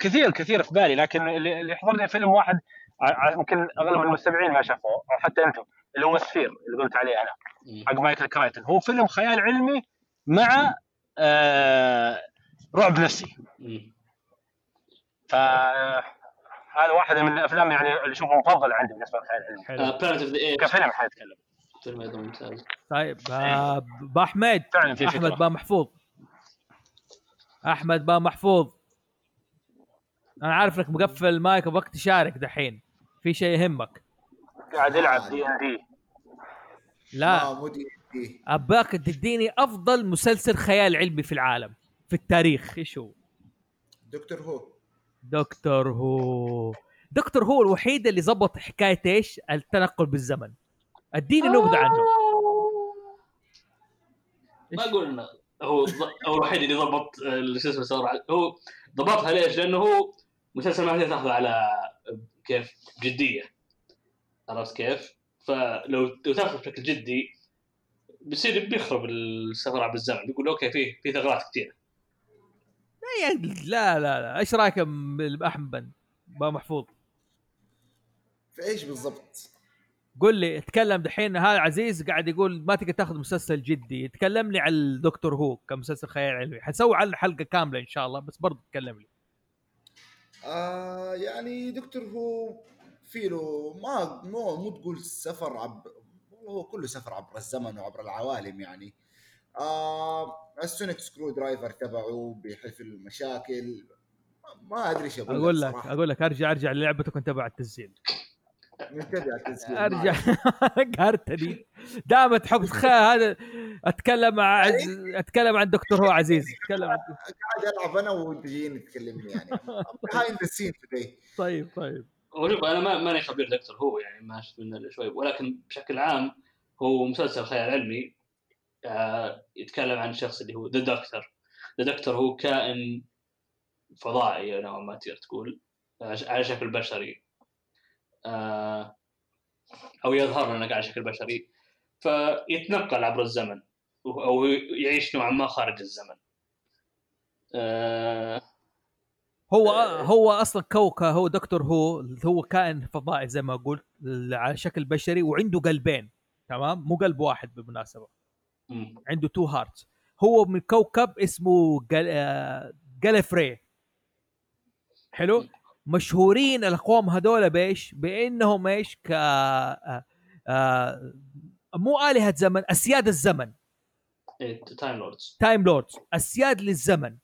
كثير كثير في بالي لكن اللي يحضرني فيلم واحد يمكن أغلب المستمعين ما شافوه أو حتى أنتم اللي هو Sphere اللي قلت عليه أنا حق مايكل كرايتن هو فيلم خيال علمي مع آه رعب نفسي. مم. ف هذا واحد من الأفلام يعني اللي أشوفه مفضل عندي بالنسبة للخيال العلمي. ايبس كفيلم حنتكلم فيلم أيضا ممتاز. طيب آه، با أحمد. فعلا في أحمد با محفوظ. أحمد با محفوظ. أنا عارف إنك مقفل المايك وبك تشارك دحين. في شيء يهمك. قاعد يلعب دي ان دي لا. آه مو دي دي أباك تديني أفضل مسلسل خيال علمي في العالم. في التاريخ. إيش هو دكتور هو. دكتور هو. دكتور هو الوحيد اللي زبط حكاية إيش؟ التنقل بالزمن. اديني نبذة عنه. ما إنه هو هو الوحيد اللي ضبط آه، اللي شو اسمه صار هو ضبطها ليش؟ لأنه هو مسلسل ما تاخذه على كيف؟ جدية. عرفت كيف؟ فلو لو تاخذه بشكل جدي بيصير بيخرب السفر عبر الزمن بيقول أوكي في في ثغرات كثيره لا لا لا. إيش رأيك باحمد با محفوظ. في إيش بالضبط؟ قل لي اتكلم دحين هذا عزيز قاعد يقول ما تقدر تاخذ مسلسل جدي. تكلمني عن Doctor Who كمسلسل خيال علمي. حنسوي عنه حلقة كاملة إن شاء الله بس برضه تكلم لي. آه يعني Doctor Who في له ما مو مو تقول سفر عبر والله هو كله سفر عبر الزمن وعبر العوالم يعني. آه ال sonic screwdriver تبعه بيحل في المشاكل ما- أدري إيش أقول لك أقول لك صراحة. أقول لك أرجع أرجع للعبتك وأنت تبع التسجيل منتبه التسجيل أرجع. [laughs] قهرتني. دائما تحب [laughs] هذا أتكلم مع عز... أتكلم عن Doctor Who عزيز. [laughs] أتكلم عن قاعد ألعب أنا وأنت جايين تكلمني يعني. The scene today. طيب طيب. وشوف أنا ما ماني خبير دكتور هو يعني ما شفت منه شوي ولكن بشكل عام هو مسلسل خيال علمي. يتكلم عن الشخص اللي هو ذا دكتور ذا دكتور هو كائن فضائي نوعا ما تقدر تقول آه، على شكل بشري. آه أو يظهر لنا على شكل بشري. فيتنقل عبر الزمن أو يعيش نوعا ما خارج الزمن. آه هو آه. هو أصلا كوكا هو Doctor Who هو كائن فضائي زي ما قلت على شكل بشري وعنده قلبين تمام؟ مو قلب واحد بالمناسبة. عنده two hearts هو من كوكب اسمه جل... آه، جاليفري حلو؟ مشهورين الأقوام هذول بإيش؟ بإنهم إيش؟ ك آه، آه، مو آلهة زمن أسياد الزمن. Time Lords Time Lords أسياد للزمن.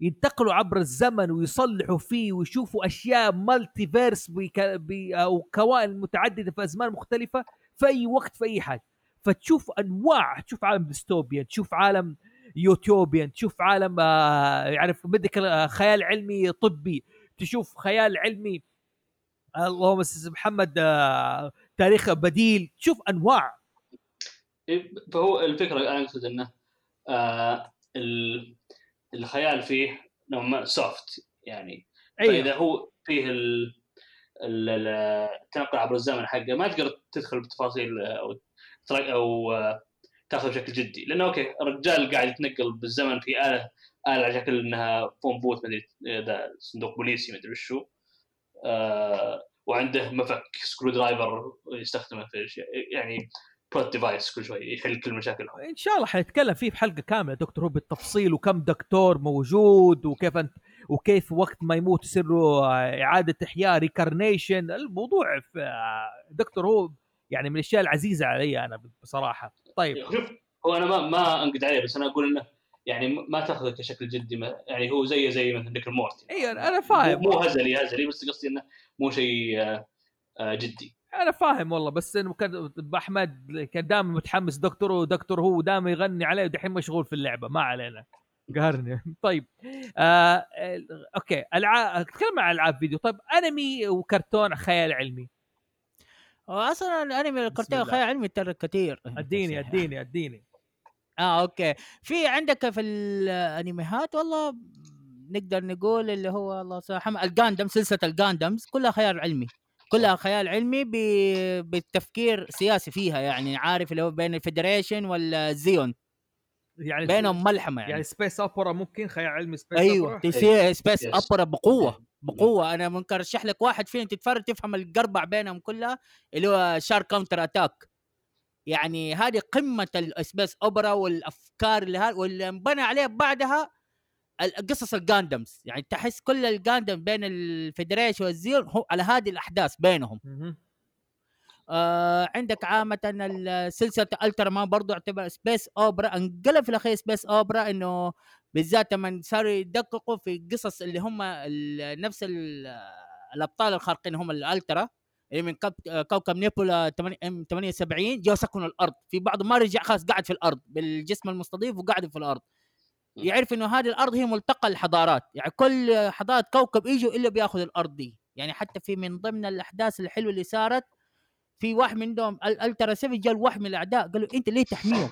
ينتقلوا عبر الزمن ويصلحوا فيه ويشوفوا أشياء multiverse بك... ب... أو أكوان متعددة في أزمان مختلفة في أي وقت في أي حاجة فتشوف أنواع تشوف عالم dystopian تشوف عالم utopian تشوف عالم آه يعرف بدك آه، خيال علمي طبي تشوف خيال علمي آه، اللهم محمد آه تاريخ بديل تشوف أنواع. إيه، فهو الفكرة أنا أقصد إنه آه ال- الخيال فيه نوعا ما soft يعني. فإذا هو فيه ال ال- ال- التنقل عبر الزمن حقه ما تقدر تدخل بتفاصيل آه، أو ترا- أو آه، تاخذ بشكل جدي. لأنه أوكي الرجال قاعد يتنقل بالزمن في اله آلة على شكل إنها phone booth مدري إذا صندوق بوليسي مدري وشو آه وعنده مفك screwdriver يستخدمه في الاشياء يعني plot device كل شوي يحل كل مشاكلهم. إن شاء الله حنتكلم فيه في حلقه كامله Doctor Who بالتفصيل وكم دكتور موجود وكيف انت وكيف وقت ما يموت يصير له إعادة إحياء reincarnation الموضوع في Doctor Who يعني من الأشياء العزيزة علي أنا بصراحة. طيب. شوف هو أنا ما ما أنقد عليه بس أنا أقول إنه يعني ما تأخذه كشكل جدي ما- يعني هو زيه زي مثلا Rick Morty. إي أنا فاهم. مو هزلي هزلي بس قصدي إنه مو شيء آه، آه، جدي. أنا فاهم والله بس إنه كان أحمد كان دائما متحمس دكتور و Doctor Who دائما يغني عليه ودحين مشغول في اللعبة. ما علينا. قهرني. [laughs] طيب. آه أوكي العاب أتكلم عن ألعاب فيديو. طيب أنمي وكرتون خيال علمي. أصلا الأنمي الكرتون. خيال علمي ترى كثير [laughs] أديني أديني أديني. آه أوكي. في عندك في الانميات والله نقدر نقول اللي هو الله يرحمه ال Gundam سلسلة ال Gundams كلها خيال علمي. كلها خيال علمي. بالتفكير سياسي فيها يعني عارف اللي هو بين ال Federation وال Zeon يعني بينهم ملحمة يعني. يعني, space opera ممكن خيال علمي space أيوه اوبرا تسي space Yes. opera بقوة بقوة. أنا ممكن ارشح لك واحد فيهم تتفرج تفهم القربع بينهم كلها اللي هو Char's Counterattack يعني هذه قمة ال space opera والأفكار اللي ها واللي انبنى عليها بعدها قصص ال Gundams يعني تحس كل ال Gundam بين ال Federation وال Zeon هو على هذه الأحداث بينهم. آه عندك عامة سلسلة Ultraman برضو يعتبر space opera انقلب في الاخير space opera إنه بالذات لما صاروا يدققوا في قصص اللي هم ال- نفس ال- الأبطال الخارقين هم ال Ultra اللي من كوك- كوكب nebula 8 M78 جو سكنوا الأرض. في بعضهم ما رجع خلاص قاعد في الأرض بالجسم المستضيف وقاعد في الأرض. يعرف إنه هذه الأرض هي ملتقى الحضارات. يعني كل حضارة كوكب يجوا إلا بياخذ الأرض دي. يعني حتى في من ضمن الأحداث الحلوة اللي صارت في واحد منهم ال- الترا 7 جاء واحد من الأعداء قال له أنت ليه تحميهم؟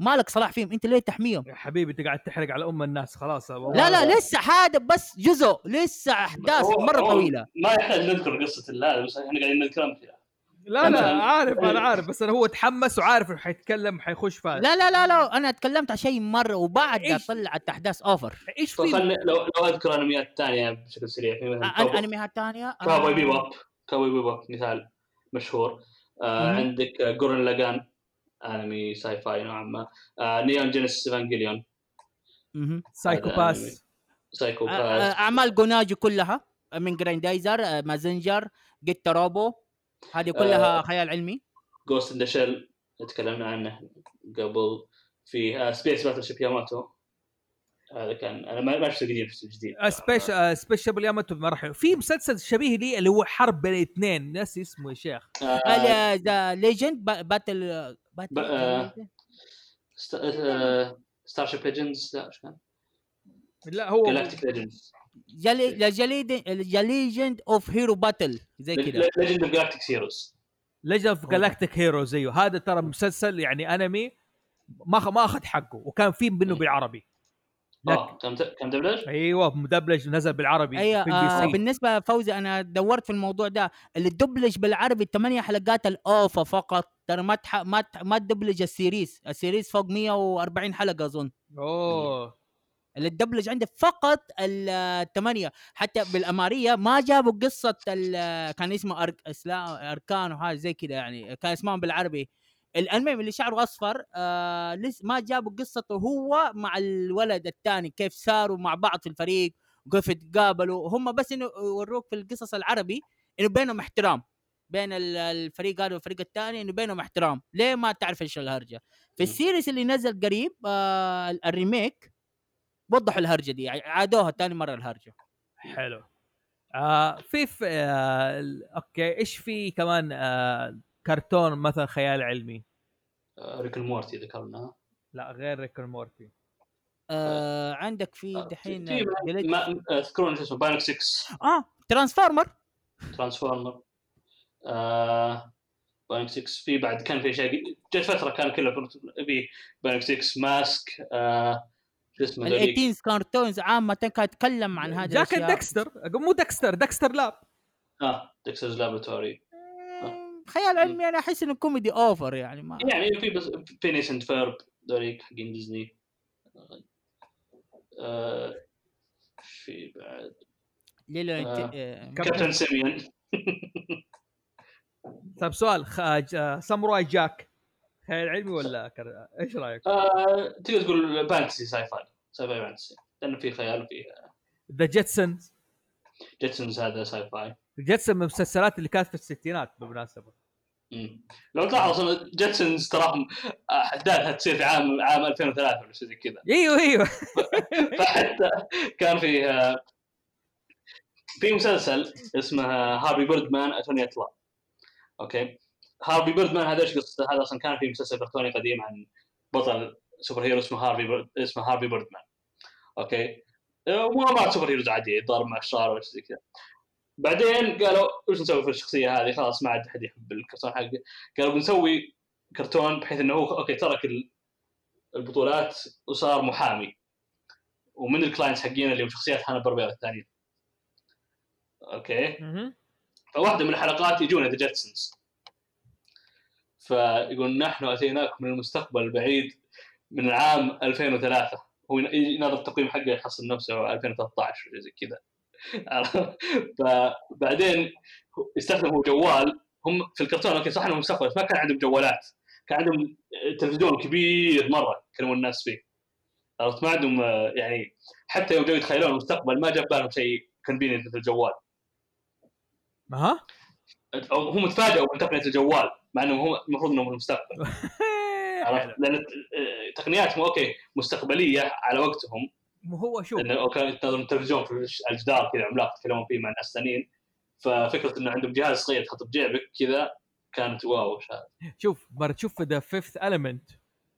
مالك صلاح فيهم؟ أنت ليه تحميهم؟ يا حبيبي أنت قاعد تحرق على أم الناس خلاص. لا لا لسه هذا بس جزء لسه أحداث مرة طويلة. ما يحتاج نذكر قصة هذا بس إحنا قاعدين نتكلم فيها. لا لا أنا- عارف أنا عارف بس أنا هو تحمس وعارف إنه حيتكلم حيخش فاز لا لا لا لا أنا تكلمت عن شيء مرة وبعد إيش؟ طلعت أحداث over إيش في؟ لو لو أذكر أنميات ثانية بشكل سريع. في مثلا أنميات ثانية Cowboy Bebop Cowboy Bebop مثال. مشهور. آه. عندك آه، Gurren Lagann آنمي sci-fi نوعا ما. آه Neon Genesis Evangelion. Psycho. Pass Psycho Pass أعمال جوناجو كلها من Grendizer آه، Mazinger Getter Robo هذه كلها آه. خيال علمي. Ghost in the Shell تكلمنا عنه قبل في Space Battleship Yamato هذا كان أنا ما ما شفت القديم شفت الجديد Space Space Battleship Yamato ما راح في مسلسل شبيه لي اللي هو حرب بين اثنين ناسي اسمه يا شيخ. آه The Legend Battle ب- آه. Starship Legends لا إيش كان؟ لا هو Galactic Legends Legend of Hero Battle زي كذا Legend of Galactic Heroes Legend of Galactic Hero زيه هذا ترى مسلسل يعني أنمي ما ما أخذ حقه وكان في منه بالعربي. لك آه كم كم دبلج؟ أيوه مدبلج نزل بالعربي أيوه في آه بالنسبة فوزي أنا دورت في الموضوع ده. اللي دبلج بالعربي ثمانية حلقات ال OVA فقط. ترى ما تح... ما ت... ما تدبلج ال series ال series فوق 140 حلقة أظن. أوه. اللي الدبلج عنده فقط الثمانية حتى بالأمارية ما جابوا قصة ال- كان اسمه أرك... إسلام أركان وهذا زي كذا يعني كان اسمهم بالعربي. الانمي اللي شعره أصفر آه لسه ما جابوا قصته هو مع الولد الثاني كيف صاروا مع بعض في الفريق وكيف يتقابلوا. هم بس إنه يوروك في القصص العربي إنه بينهم احترام. بين ال- الفريق هذا والفريق الثاني إنه بينهم احترام. ليه ما تعرف إيش الهرجة؟ في ال series اللي نزل قريب آه ال remake وضحوا الهرجة دي عادوها ثاني مرة الهرجة. حلو. آه في, في آه أوكي إيش في كمان آه كرتون مثلا خيال علمي. Rick Morty ذكرناها لا غير Rick Morty آه عندك في آه، دحين آه، تذكرون شو اسمه؟ Bionic 6 آه Transformer Transformer آه Bionic 6 في بعد كان في أشياء جت فترة كان كله في Bionic 6 MASK آه شو اسمه ذوليك ال eighties cartoons عامة كان يتكلم عن هذه جاك Dexter. مو Dexter Dexter Lab. آه Dexter's Laboratory مم، خيال علمي أنا أحس إنه كوميدي over يعني ما يعني في بس Phineas and Ferb ذوليك حقين ديزني آه في بعد. Lilo آه. انت آه، Captain Simian [laughs] طيب سؤال خ... ج- Samurai Jack خيال علمي ولا كر... إيش رأيك؟ آه، تقدر تقول fantasy sci-fi sci-fi fantasy لأنه في خيال وفي The Jetsons Jetsons هذا sci-fi Jetson من المسلسلات اللي كانت في الستينات بالمناسبة. لو تلاحظ Jetsons تراهم احداثها تصير في عام عام 2003 ولا شيء زي كذا. أيوه أيوه. [laughs] فحتى كان في آه، في مسلسل اسمه Harvey Birdman Attorney يطلع أوكي؟ Harvey Birdman هذا إيش قصته؟ هذا أصلا كان في مسلسل كرتوني قديم عن بطل superhero اسمه Harvey Bird... اسمه Harvey Birdman. أوكي؟ آه، مغامرات superheroes عادية ضرب مع الأشرار ولا شيء زي كذا. بعدين قالوا وش نسوي في الشخصية هذه؟ خلاص ما عاد أحد يحب الكرتون حقه. قالوا بنسوي كرتون بحيث إنه هو أوكي ترك ال- البطولات وصار محامي. ومن ال clients حقين اللي شخصيات Hanna Barbera الثانيين أوكي. فواحدة من الحلقات يجونا The Jetsons فيقول نحن أتيناكم من المستقبل البعيد من العام 2003 هو يناظر التقويم حقه يحصل نفسه 2013 ولا زي كذا؟ [laughs] فبعدين استخدموا جوال. هم في الكرتون أوكي صح إنهم مستقبل ما كان عندهم جوالات. كان عندهم تلفزيون كبير مرة يكلمون الناس فيه. عرفت؟ ما عندهم آه، يعني حتى يوم جو يتخيلون المستقبل ما جاب بالهم شيء convenient مثل الجوال. ها هم تفاجئوا من تقنيه الجوال مع انه هو المفروض انه في المستقبل. [laughs] عرفت؟ لأن آه، تقنياتهم okay مستقبلية على وقتهم. هو شوف لأنه كان تنظم التلفزيون في الجدار كذا عملاق يتكلمون فيه مع الناس الثانيين. ففكرة إنه عندهم جهاز صغير تحطه بجيبك كذا كانت wow وش هذا شوف مرة تشوف The Fifth Element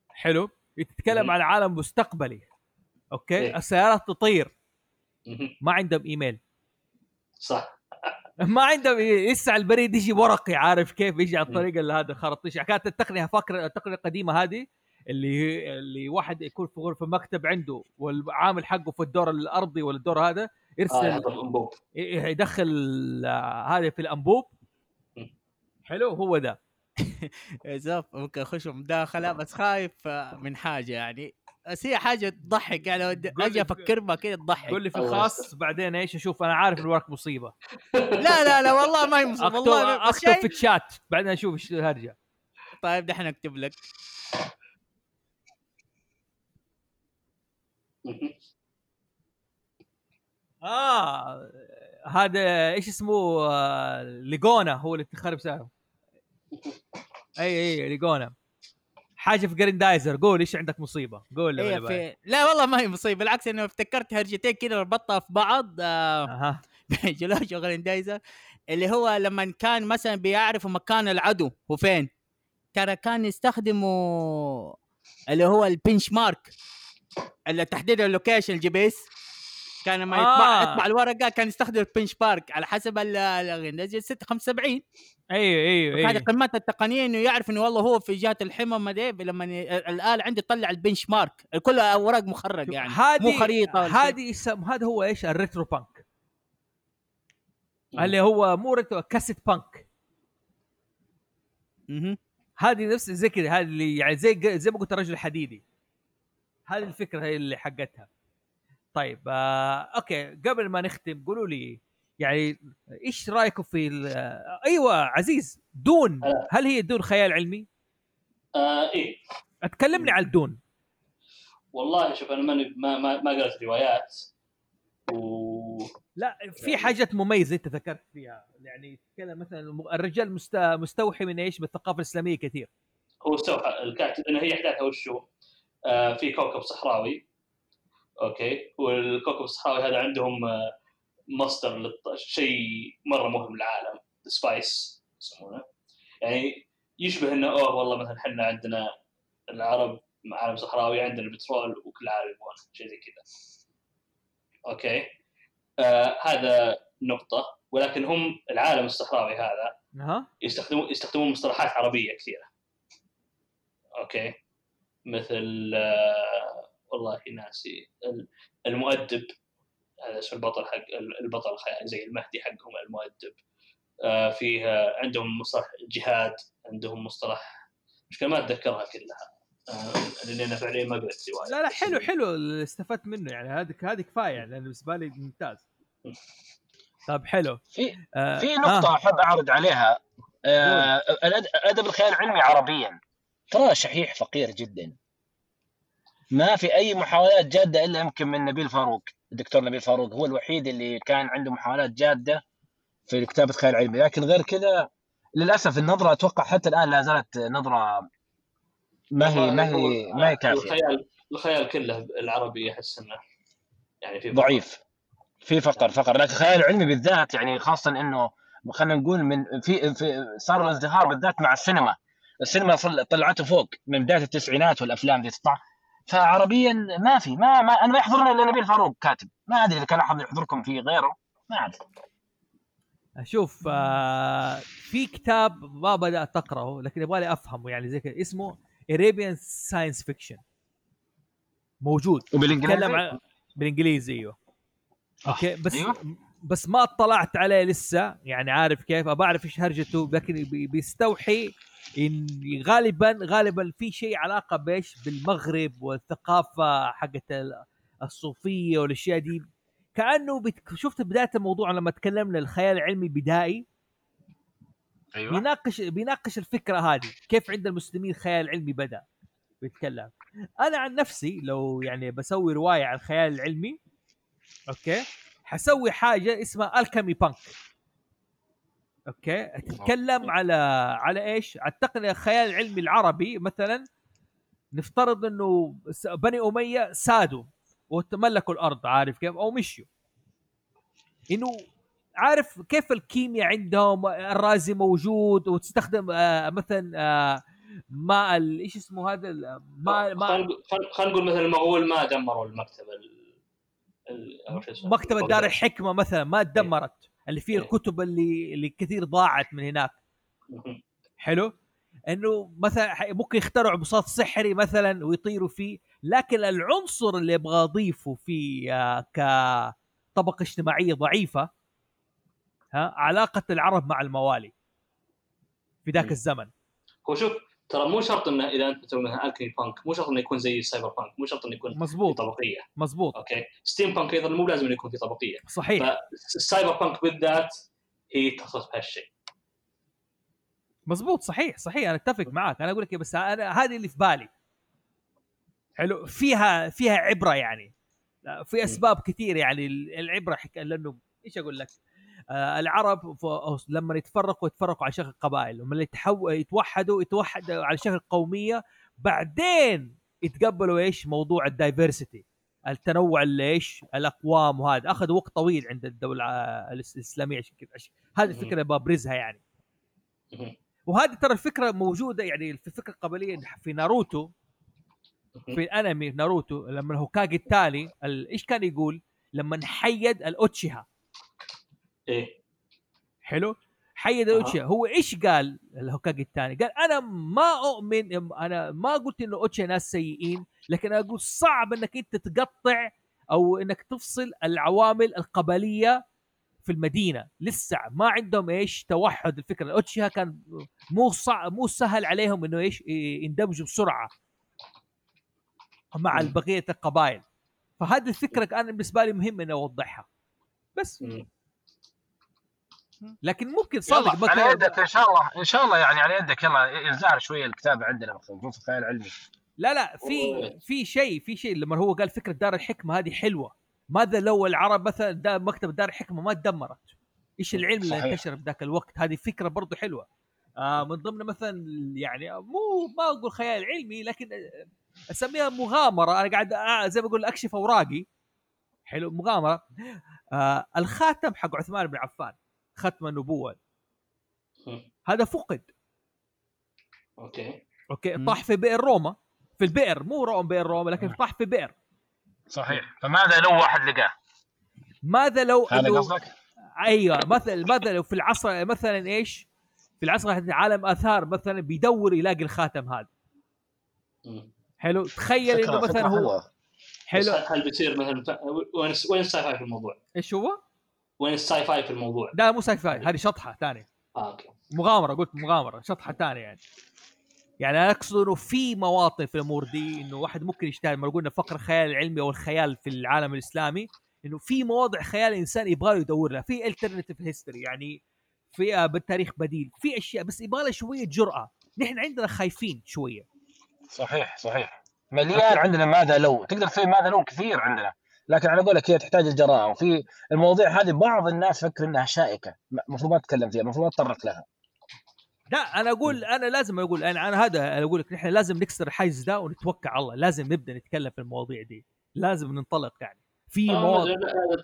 حلو؟ يتكلم. عن عالم مستقبلي okay؟ إيه. السيارات تطير. ما عندهم إيميل. صح. [laughs] ما عندهم لسه على البريد يجي ورقي عارف كيف يجي عن طريق ال- هذا الخراطيش كانت التقنية فاكر التقنية القديمة هذه اللي اللي واحد يكون في غرفة مكتب عنده والعامل حقه في الدور الأرضي ولا الدور هذا يرسل ي- يدخل آه، هذا في الأنبوب. حلو هو ده. [laughs] زوف ممكن أخش مداخلة بس خايف آه، من حاجة يعني. بس هي حاجة تضحك يعني أجي أفكر بها كذا تضحك. قول لي في الخاص بعدين إيش أشوف؟ أنا عارف الورق مصيبة. [laughs] لا لا لا والله ما هي مصيبة والله أكتب في شيء الشات بعدين أشوف إيش الهرجه طيب دحين أكتب لك مهم. آه هذا إيش اسمه آه، ليجونا هو اللي تخرب سعره أي أي ليجونا. حاجة في جريندايزر. قول إيش عندك مصيبة. قول لي باي. في لا والله ما هي مصيبة. بالعكس إنه افتكرت هرجتين كذا ربطتها في بعض آه أها. [laughs] جلوش وغريندايزر اللي هو لما كان مثلا بيعرفوا مكان العدو هو فين ترى كان يستخدموا اللي هو البنش مارك. تحديد اللوكيشن الجي بي إس كان لما يطبع آه. يطبع الورقة كان يستخدم البنش مارك على حسب ال- ال 6 75 أيوه أيوه هذه أيوه. قمات التقنية إنه يعرف إنه والله هو في جهة الحمى ما دي لما الاله عنده يطلع البنش مارك. كل أوراق مخرج يعني هذه مو خريطة. هذه اسم هذا هو إيش؟ الريترو بانك. اللي هو مو ريترو كاسيت بانك. هذه نفس زي كذا هذه اللي يعني زي زي ما قلت الرجل الحديدي. هذه الفكرة هي اللي حقتها طيب آه أوكي قبل ما نختم قولوا لي يعني إيش رأيكم في آه، أيوه عزيز دون هلا. هل هي دون خيال علمي؟ آه إيه أتكلمني عن دون والله شوف أنا ماني ما ما, ما قرأت روايات و لا في حاجات مميزة أنت ذكرت فيها يعني تتكلم مثلا الرجال مست... مستوحي من إيش؟ من الثقافه الإسلامية كثير هو استوحى الكاتب لأن هي أحداثها وشو؟ آه في كوكب صحراوي. okay. والكوكب الصحراوي هذا عندهم آه مصدر للط- شيء مرة مهم للعالم spice يسمونه. يعني يشبه إنه أوه والله مثلا إحنا عندنا العرب عالم صحراوي عندنا البترول وكل العالم يبغون شيء زي كذا. okay. آه هذا نقطة. ولكن هم العالم الصحراوي هذا يستخدمون يستخدمون مصطلحات عربية كثيرة. أوكي. مثل آه، والله ناسي ال- المؤدب هذا اسم البطل حق البطل زي المهدي حقهم المؤدب. آه، فيه آه، عندهم مصطلح جهاد عندهم مصطلح مشكلة ما أتذكرها كلها. آه، لأن أنا فعليا ما قريت رواية. لا لا حلو حلو اللي استفدت منه يعني. هذه هذه كفاية يعني بالنسبة لي ممتاز. طيب حلو. في آه في نقطة أحب أعرض عليها. آه الأد- أدب الخيال العلمي عربيا. ترى شحيح فقير جدا. ما في أي محاولات جادة إلا يمكن من نبيل فاروق. الدكتور نبيل فاروق هو الوحيد اللي كان عنده محاولات جادة في كتابة خيال علمي لكن غير كذا للأسف النظرة أتوقع حتى الآن لا زالت نظرة ما هي ما هي ما هي كافية. الخيال الخيال كله العربي احس إنه يعني في ضعيف. في فقر فقر. لكن الخيال العلمي بالذات يعني خاصه إنه خلينا نقول من في, في صار الازدهار بالذات مع السينما. السينما طلعته فوق من بداية التسعينات والأفلام دي تطلع فعربيا ما في ما, ما أنا ما يحضرني إلا نبيل فاروق كاتب. ما أدري إذا كان أحد يحضركم في غيره ما أدري. شوف آه في كتاب ما بدأت أقرأه لكن يبغى لي أفهمه يعني زي كذا. اسمه Arabian science fiction موجود. وبالإنجليزي؟ عن بالإنجليزي أيوه. okay بس أيوه. بس ما اطلعت عليه لسه يعني عارف كيف؟ ابى أعرف إيش هرجته لكن بي- بيستوحي إن غالبا غالبا في شيء علاقة بإيش؟ بالمغرب والثقافة حقت ال- الصوفية والأشياء دي. كأنه بت... شفت بداية الموضوع لما تكلمنا الخيال العلمي بدائي؟ أيوه. بيناقش بيناقش الفكرة هذه كيف عند المسلمين خيال علمي بدأ بيتكلم. أنا عن نفسي لو يعني بسوي رواية عن الخيال العلمي أوكي؟ حسوي حاجة اسمها الكيمي punk okay؟ تتكلم على على إيش؟ على التقنية الخيال العلمي العربي مثلا نفترض إنه بني أمية سادوا وتملكوا الأرض عارف كيف؟ أو مشيوا. إنه عارف كيف الكيمياء عندهم؟ الرازي موجود وتستخدم آه مثلا آه ماء إيش اسمه هذا ماء ماء نقول- خلينا نقول مثلا المغول ما دمروا المكتبه ال... ال... أو شو اسمه؟ مكتبة دار الحكمة مثلا ما تدمرت اللي فيه إيه. الكتب اللي اللي كثير ضاعت من هناك. حلو إنه مثلا ممكن يخترعوا بساط سحري مثلا ويطيروا فيه لكن العنصر اللي يبغى اضيفه في آه، كطبقة اجتماعية ضعيفة ها علاقة العرب مع الموالي في ذاك. الزمن هو شوف ترى مو شرط إنه إذا أنت تسوي مثلا الكيمي بانك مو شرط إنه يكون زي ال cyberpunk مو شرط إنه يكون في مزبوط طبقية. مزبوط okay؟ steampunk أيضا مو لازم إنه يكون في طبقية. صحيح. فال cyberpunk بالذات هي تخصص بهالشيء مزبوط صحيح صحيح أنا أتفق معك أنا أقول لك إيه، بس أنا هذه اللي في بالي. حلو فيها فيها عبرة يعني. في أسباب كثير يعني ال- العبرة حك... لأنه إيش أقول لك؟ العرب ف... لما يتفرقوا يتفرقوا على شكل قبائل لما يتحو... يتوحدوا يتوحدوا على شكل قومية بعدين يتقبلوا إيش؟ موضوع ال diversity التنوع اللي إيش الأقوام وهذا. أخذ وقت طويل عند الدولة آه، الإسلامية عشان كذا. هذه الفكرة اللي ببرزها يعني. وهذه ترى الفكرة موجودة يعني في الفكرة القبلية في ناروتو. في الأنمي ناروتو لما الهوكاجي التالي ال- إيش كان يقول؟ لما حيد الأوتشيها. إيه حلو؟ حيد الاوتشيها هو إيش قال الهوكاجي الثاني؟ قال أنا ما أؤمن أنا ما قلت إنه اوتشيها ناس سيئين لكن أقول صعب إنك أنت تقطع أو إنك تفصل العوامل القبلية في المدينة لسه ما عندهم إيش توحد الفكرة الاوتشيها كان مو صعب مو سهل عليهم إنه إيش يندمجوا بسرعة مع. بقية القبائل فهذه الفكرة أنا بالنسبة لي مهم إني أوضحها بس. لكن ممكن صادق يلا على يدك إن شاء الله إن شاء الله يعني على يدك. يلا نزار شوية الكتابه عندنا مثلا نشوف خيال علمي. لا لا في. في شيء في شيء لما هو قال فكرة دار الحكمة هذه حلوة. ماذا لو العرب مثلا دا مكتبه دار الحكمة ما تدمرت إيش العلم اللي. انتشر في ذاك الوقت؟ هذه فكرة برضو حلوة. آه من ضمن مثلا يعني مو ما أقول خيال علمي لكن آه، أسميها مغامرة. أنا قاعد آه زي ما أقول أكشف أوراقي. حلو مغامرة. آه الخاتم حق عثمان بن عفان. ختم النبوة. هذا فقد. okay. okay؟ مم. طاح في بئر روما. في البئر. مو روما بئر روما لكن طاح في بئر. صحيح. فماذا لو واحد لقاه؟ ماذا لو هذا إنه- قصدك؟ أيوه. مثلا ماذا لو في العصر مثلا إيش؟ في العصر عالم آثار مثلا بيدور يلاقي الخاتم هذا. حلو؟ تخيل إنه مثلا هو حلو. هل بيصير مثلا؟ وين وين fi في الموضوع؟ إيش هو؟ وين ال sci-fi في الموضوع؟ لا مو sci-fi هذه شطحة ثانية. آه okay. مغامرة قلت مغامرة شطحة ثانية يعني. يعني أنا أقصد إنه في مواطن في الأمور دي إنه واحد ممكن يجتهد ما قلنا فقر الخيال العلمي أو الخيال في العالم الإسلامي إنه في مواضع خيال الانسان يبغى له يدور لها. في alternative history يعني في آه، بالتاريخ بديل. في أشياء بس يبغى لها شوية جرأة. نحن عندنا خايفين شوية. صحيح صحيح. مليان عندنا ماذا لو. تقدر تسوي ماذا لو كثير عندنا. لكن على قولك هي تحتاج الجراءة. وفي المواضيع هذه بعض الناس فكر إنها شائكة المفروض ما تتكلم فيها المفروض ما تطرق لها. لا أنا أقول أنا لازم أقول أنا, أنا هذا أنا أقول لك نحن لازم نكسر الحيز ده ونتوكل على الله لازم نبدأ نتكلم في المواضيع دي. لازم ننطلق يعني. في آه، مواضيع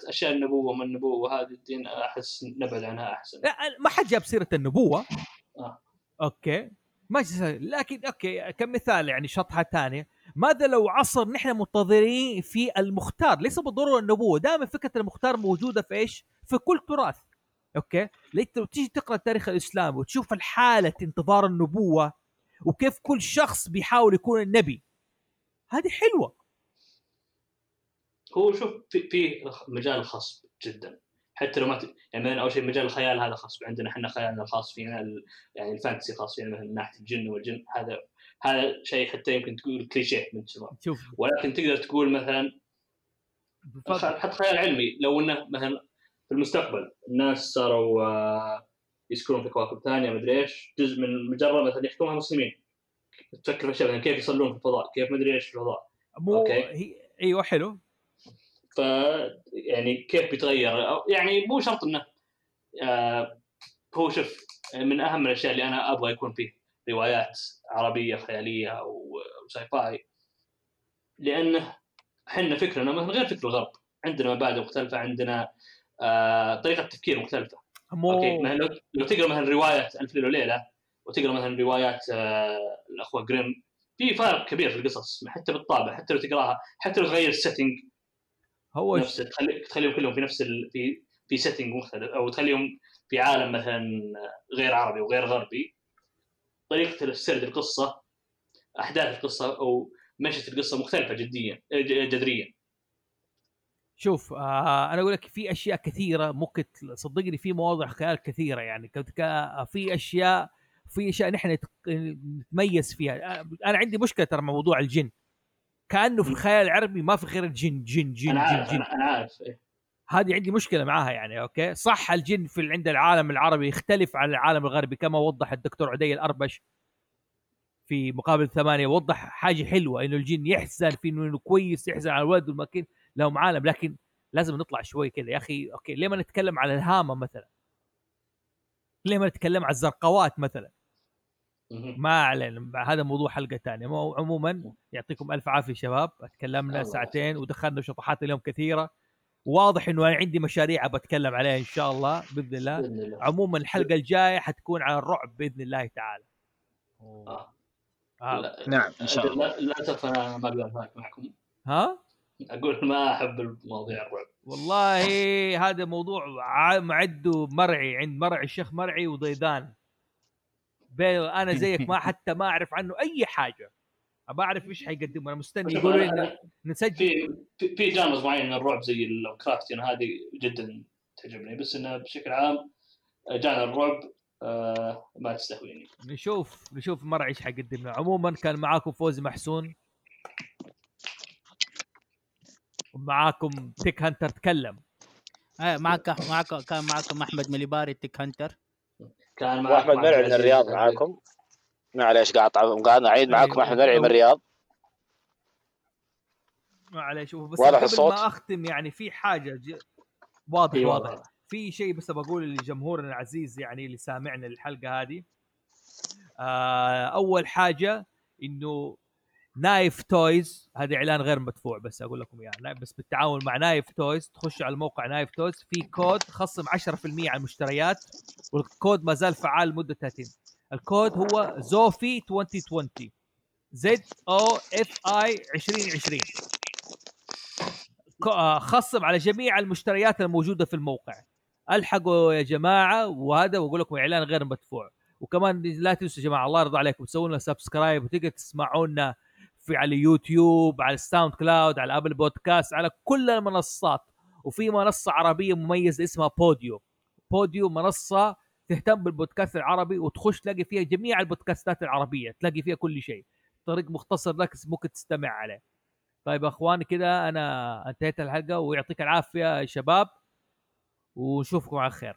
أشياء النبوة ما النبوة هذه الدين أحس نبعد عنها أحسن. لا ما حد جاب سيرة النبوة. آه. okay. ما لكن okay كمثال يعني شطحة ثانية. ماذا لو عصر نحن منتظرين في المختار؟ ليس بالضرورة النبوة دائما فكرة المختار موجودة في إيش؟ في كل تراث. okay؟ لو تيجي تقرأ تاريخ الإسلام وتشوف الحالة انتظار النبوة وكيف كل شخص بيحاول يكون النبي. هذه حلوة. هو شوف في في مجال خاص جدا. حتى لو ما ت... يعني أول شيء مجال الخيال هذا خاص عندنا إحنا خيالنا الخاص فينا ال... يعني الفانتسي خاص فينا من ناحية الجن والجن هذا هذا شيء حتى يمكن تقول كليشيه من شوف. ولكن تقدر تقول مثلا حتى خيال علمي. لو إنه مثلا في المستقبل الناس صاروا آه، يسكنون في كواكب ثانية مدري إيش جزء من مجره مثلا يحكمها مسلمين. تفكر في مثلا كيف يصلون في الفضاء؟ كيف مدري إيش في الفضاء؟ مو okay. هي أيوه حلو. ف يعني كيف بيتغير؟ أو يعني مو شرط إنه آه هو شوف من أهم الأشياء اللي أنا أبغى يكون فيه. روايات عربية خيالية أو sci-fi لأنه إحنا فكرنا مثلا غير فكر الغرب عندنا مبادئ مختلفة عندنا آه طريقة تفكير مختلفة. مو okay مثلا لو, تقرأ مثلا رواية ألف ليلة وليلة وتقرأ مثلا روايات آه الأخوة جريم في فرق كبير في القصص. حتى بالطابع حتى لو تقراها حتى لو تغير ال setting هو نفس تخلي تخليهم كلهم في نفس ال... في في setting مختلف أو تخليهم في عالم مثلا غير عربي وغير غربي. طريقة السرد القصة أحداث القصة أو مشيه القصة مختلفة جديا جذريا. شوف آه أنا أقول لك في أشياء كثيرة ممكن صدقني في مواضع خيال كثيرة يعني. كا- في أشياء في أشياء نحن نت- نتميز فيها. آه، أنا عندي مشكلة ترى مع موضوع الجن. كأنه في الخيال العربي ما في غير الجن جن جن جن عارف جن. أنا, أنا عارف إيه. هذه عندي مشكلة معاها يعني أوكي؟ صح الجن في عند العالم العربي يختلف عن العالم الغربي كما وضح الدكتور عدي الأربش في مقابل ثمانية وضح حاجة حلوة إنه الجن يحزن في إنه كويس يحزن على الولد والمكين لهم عالم لكن لازم نطلع شوي كذا يا أخي أوكي ليه ما نتكلم على الهامة مثلا؟ ليه ما نتكلم على الزرقاوات مثلا. ما اعلن هذا موضوع حلقة ثانية مو- عموما يعطيكم ألف عافية شباب تكلمنا ساعتين ودخلنا شطحات اليوم كثيرة. واضح إنه أنا عندي مشاريع بتكلم عليها إن شاء الله بإذن الله. بإذن الله. عموما الحلقة الجاية حتكون على الرعب بإذن الله تعالى. آه. آه. لا- نعم إن شاء الله. لا- للاسف أنا ما أقدر معكم. ها؟ أقول ما أحب المواضيع الرعب. والله هذا موضوع معده مرعي عند مرعي الشيخ مرعي وضيدان. أنا زيك ما حتى ما أعرف عنه أي حاجة. ابى أعرف إيش حيقدم أنا مستني. يقولوا لنا نسجل. في في- جانرز معين من الرعب زي الكرافتين هذه جدا تعجبني بس إنه بشكل عام genre الرعب آه ما تستهويني. نشوف نشوف مرعي إيش حيقدم لنا. عموما كان معاكم فوزي محسون. ومعاكم تيك هانتر تكلم. آه معك معك كان معكم أحمد مليباري تيك هانتر. كان معك واحمد مرعي من الرياض معاكم. معليش قاطع قاعد أعيد معاكم أيوة. أحمد مرعي من الرياض معلش شوف بس واضح الصوت؟ ما أختم يعني في حاجة ج... واضح في واضح. في شيء بس بقول لجمهورنا العزيز يعني اللي سامعنا الحلقة هذه آه أول حاجة إنه نايف تويز هذا إعلان غير مدفوع بس أقول لكم إياه يعني بس بالتعاون مع نايف تويز تخشوا على الموقع نايف تويز في كود خصم 10% على المشتريات والكود ما زال فعال لمده 30 الكود هو زوفي 2020 Z O F I 2020 ك- آه، خصم على جميع المشتريات الموجودة في الموقع. ألحقوا يا جماعة وهذا وأقول لكم إعلان غير مدفوع. وكمان لا تنسوا يا جماعة الله يرضى عليكم تسوون لنا subscribe وتقدر تسمعونا في على يوتيوب على الساوند كلاود على ابل بودكاست على كل المنصات. وفي منصة عربية مميزة اسمها بوديو بوديو منصة تهتم بالبودكاست العربي وتخش تلاقي فيها جميع البودكاستات العربية تلاقي فيها كل شيء. طريق مختصر لك ممكن تستمع عليه. طيب يا إخواني كده أنا انتهيت الحلقة ويعطيك العافية يا شباب ونشوفكم على خير.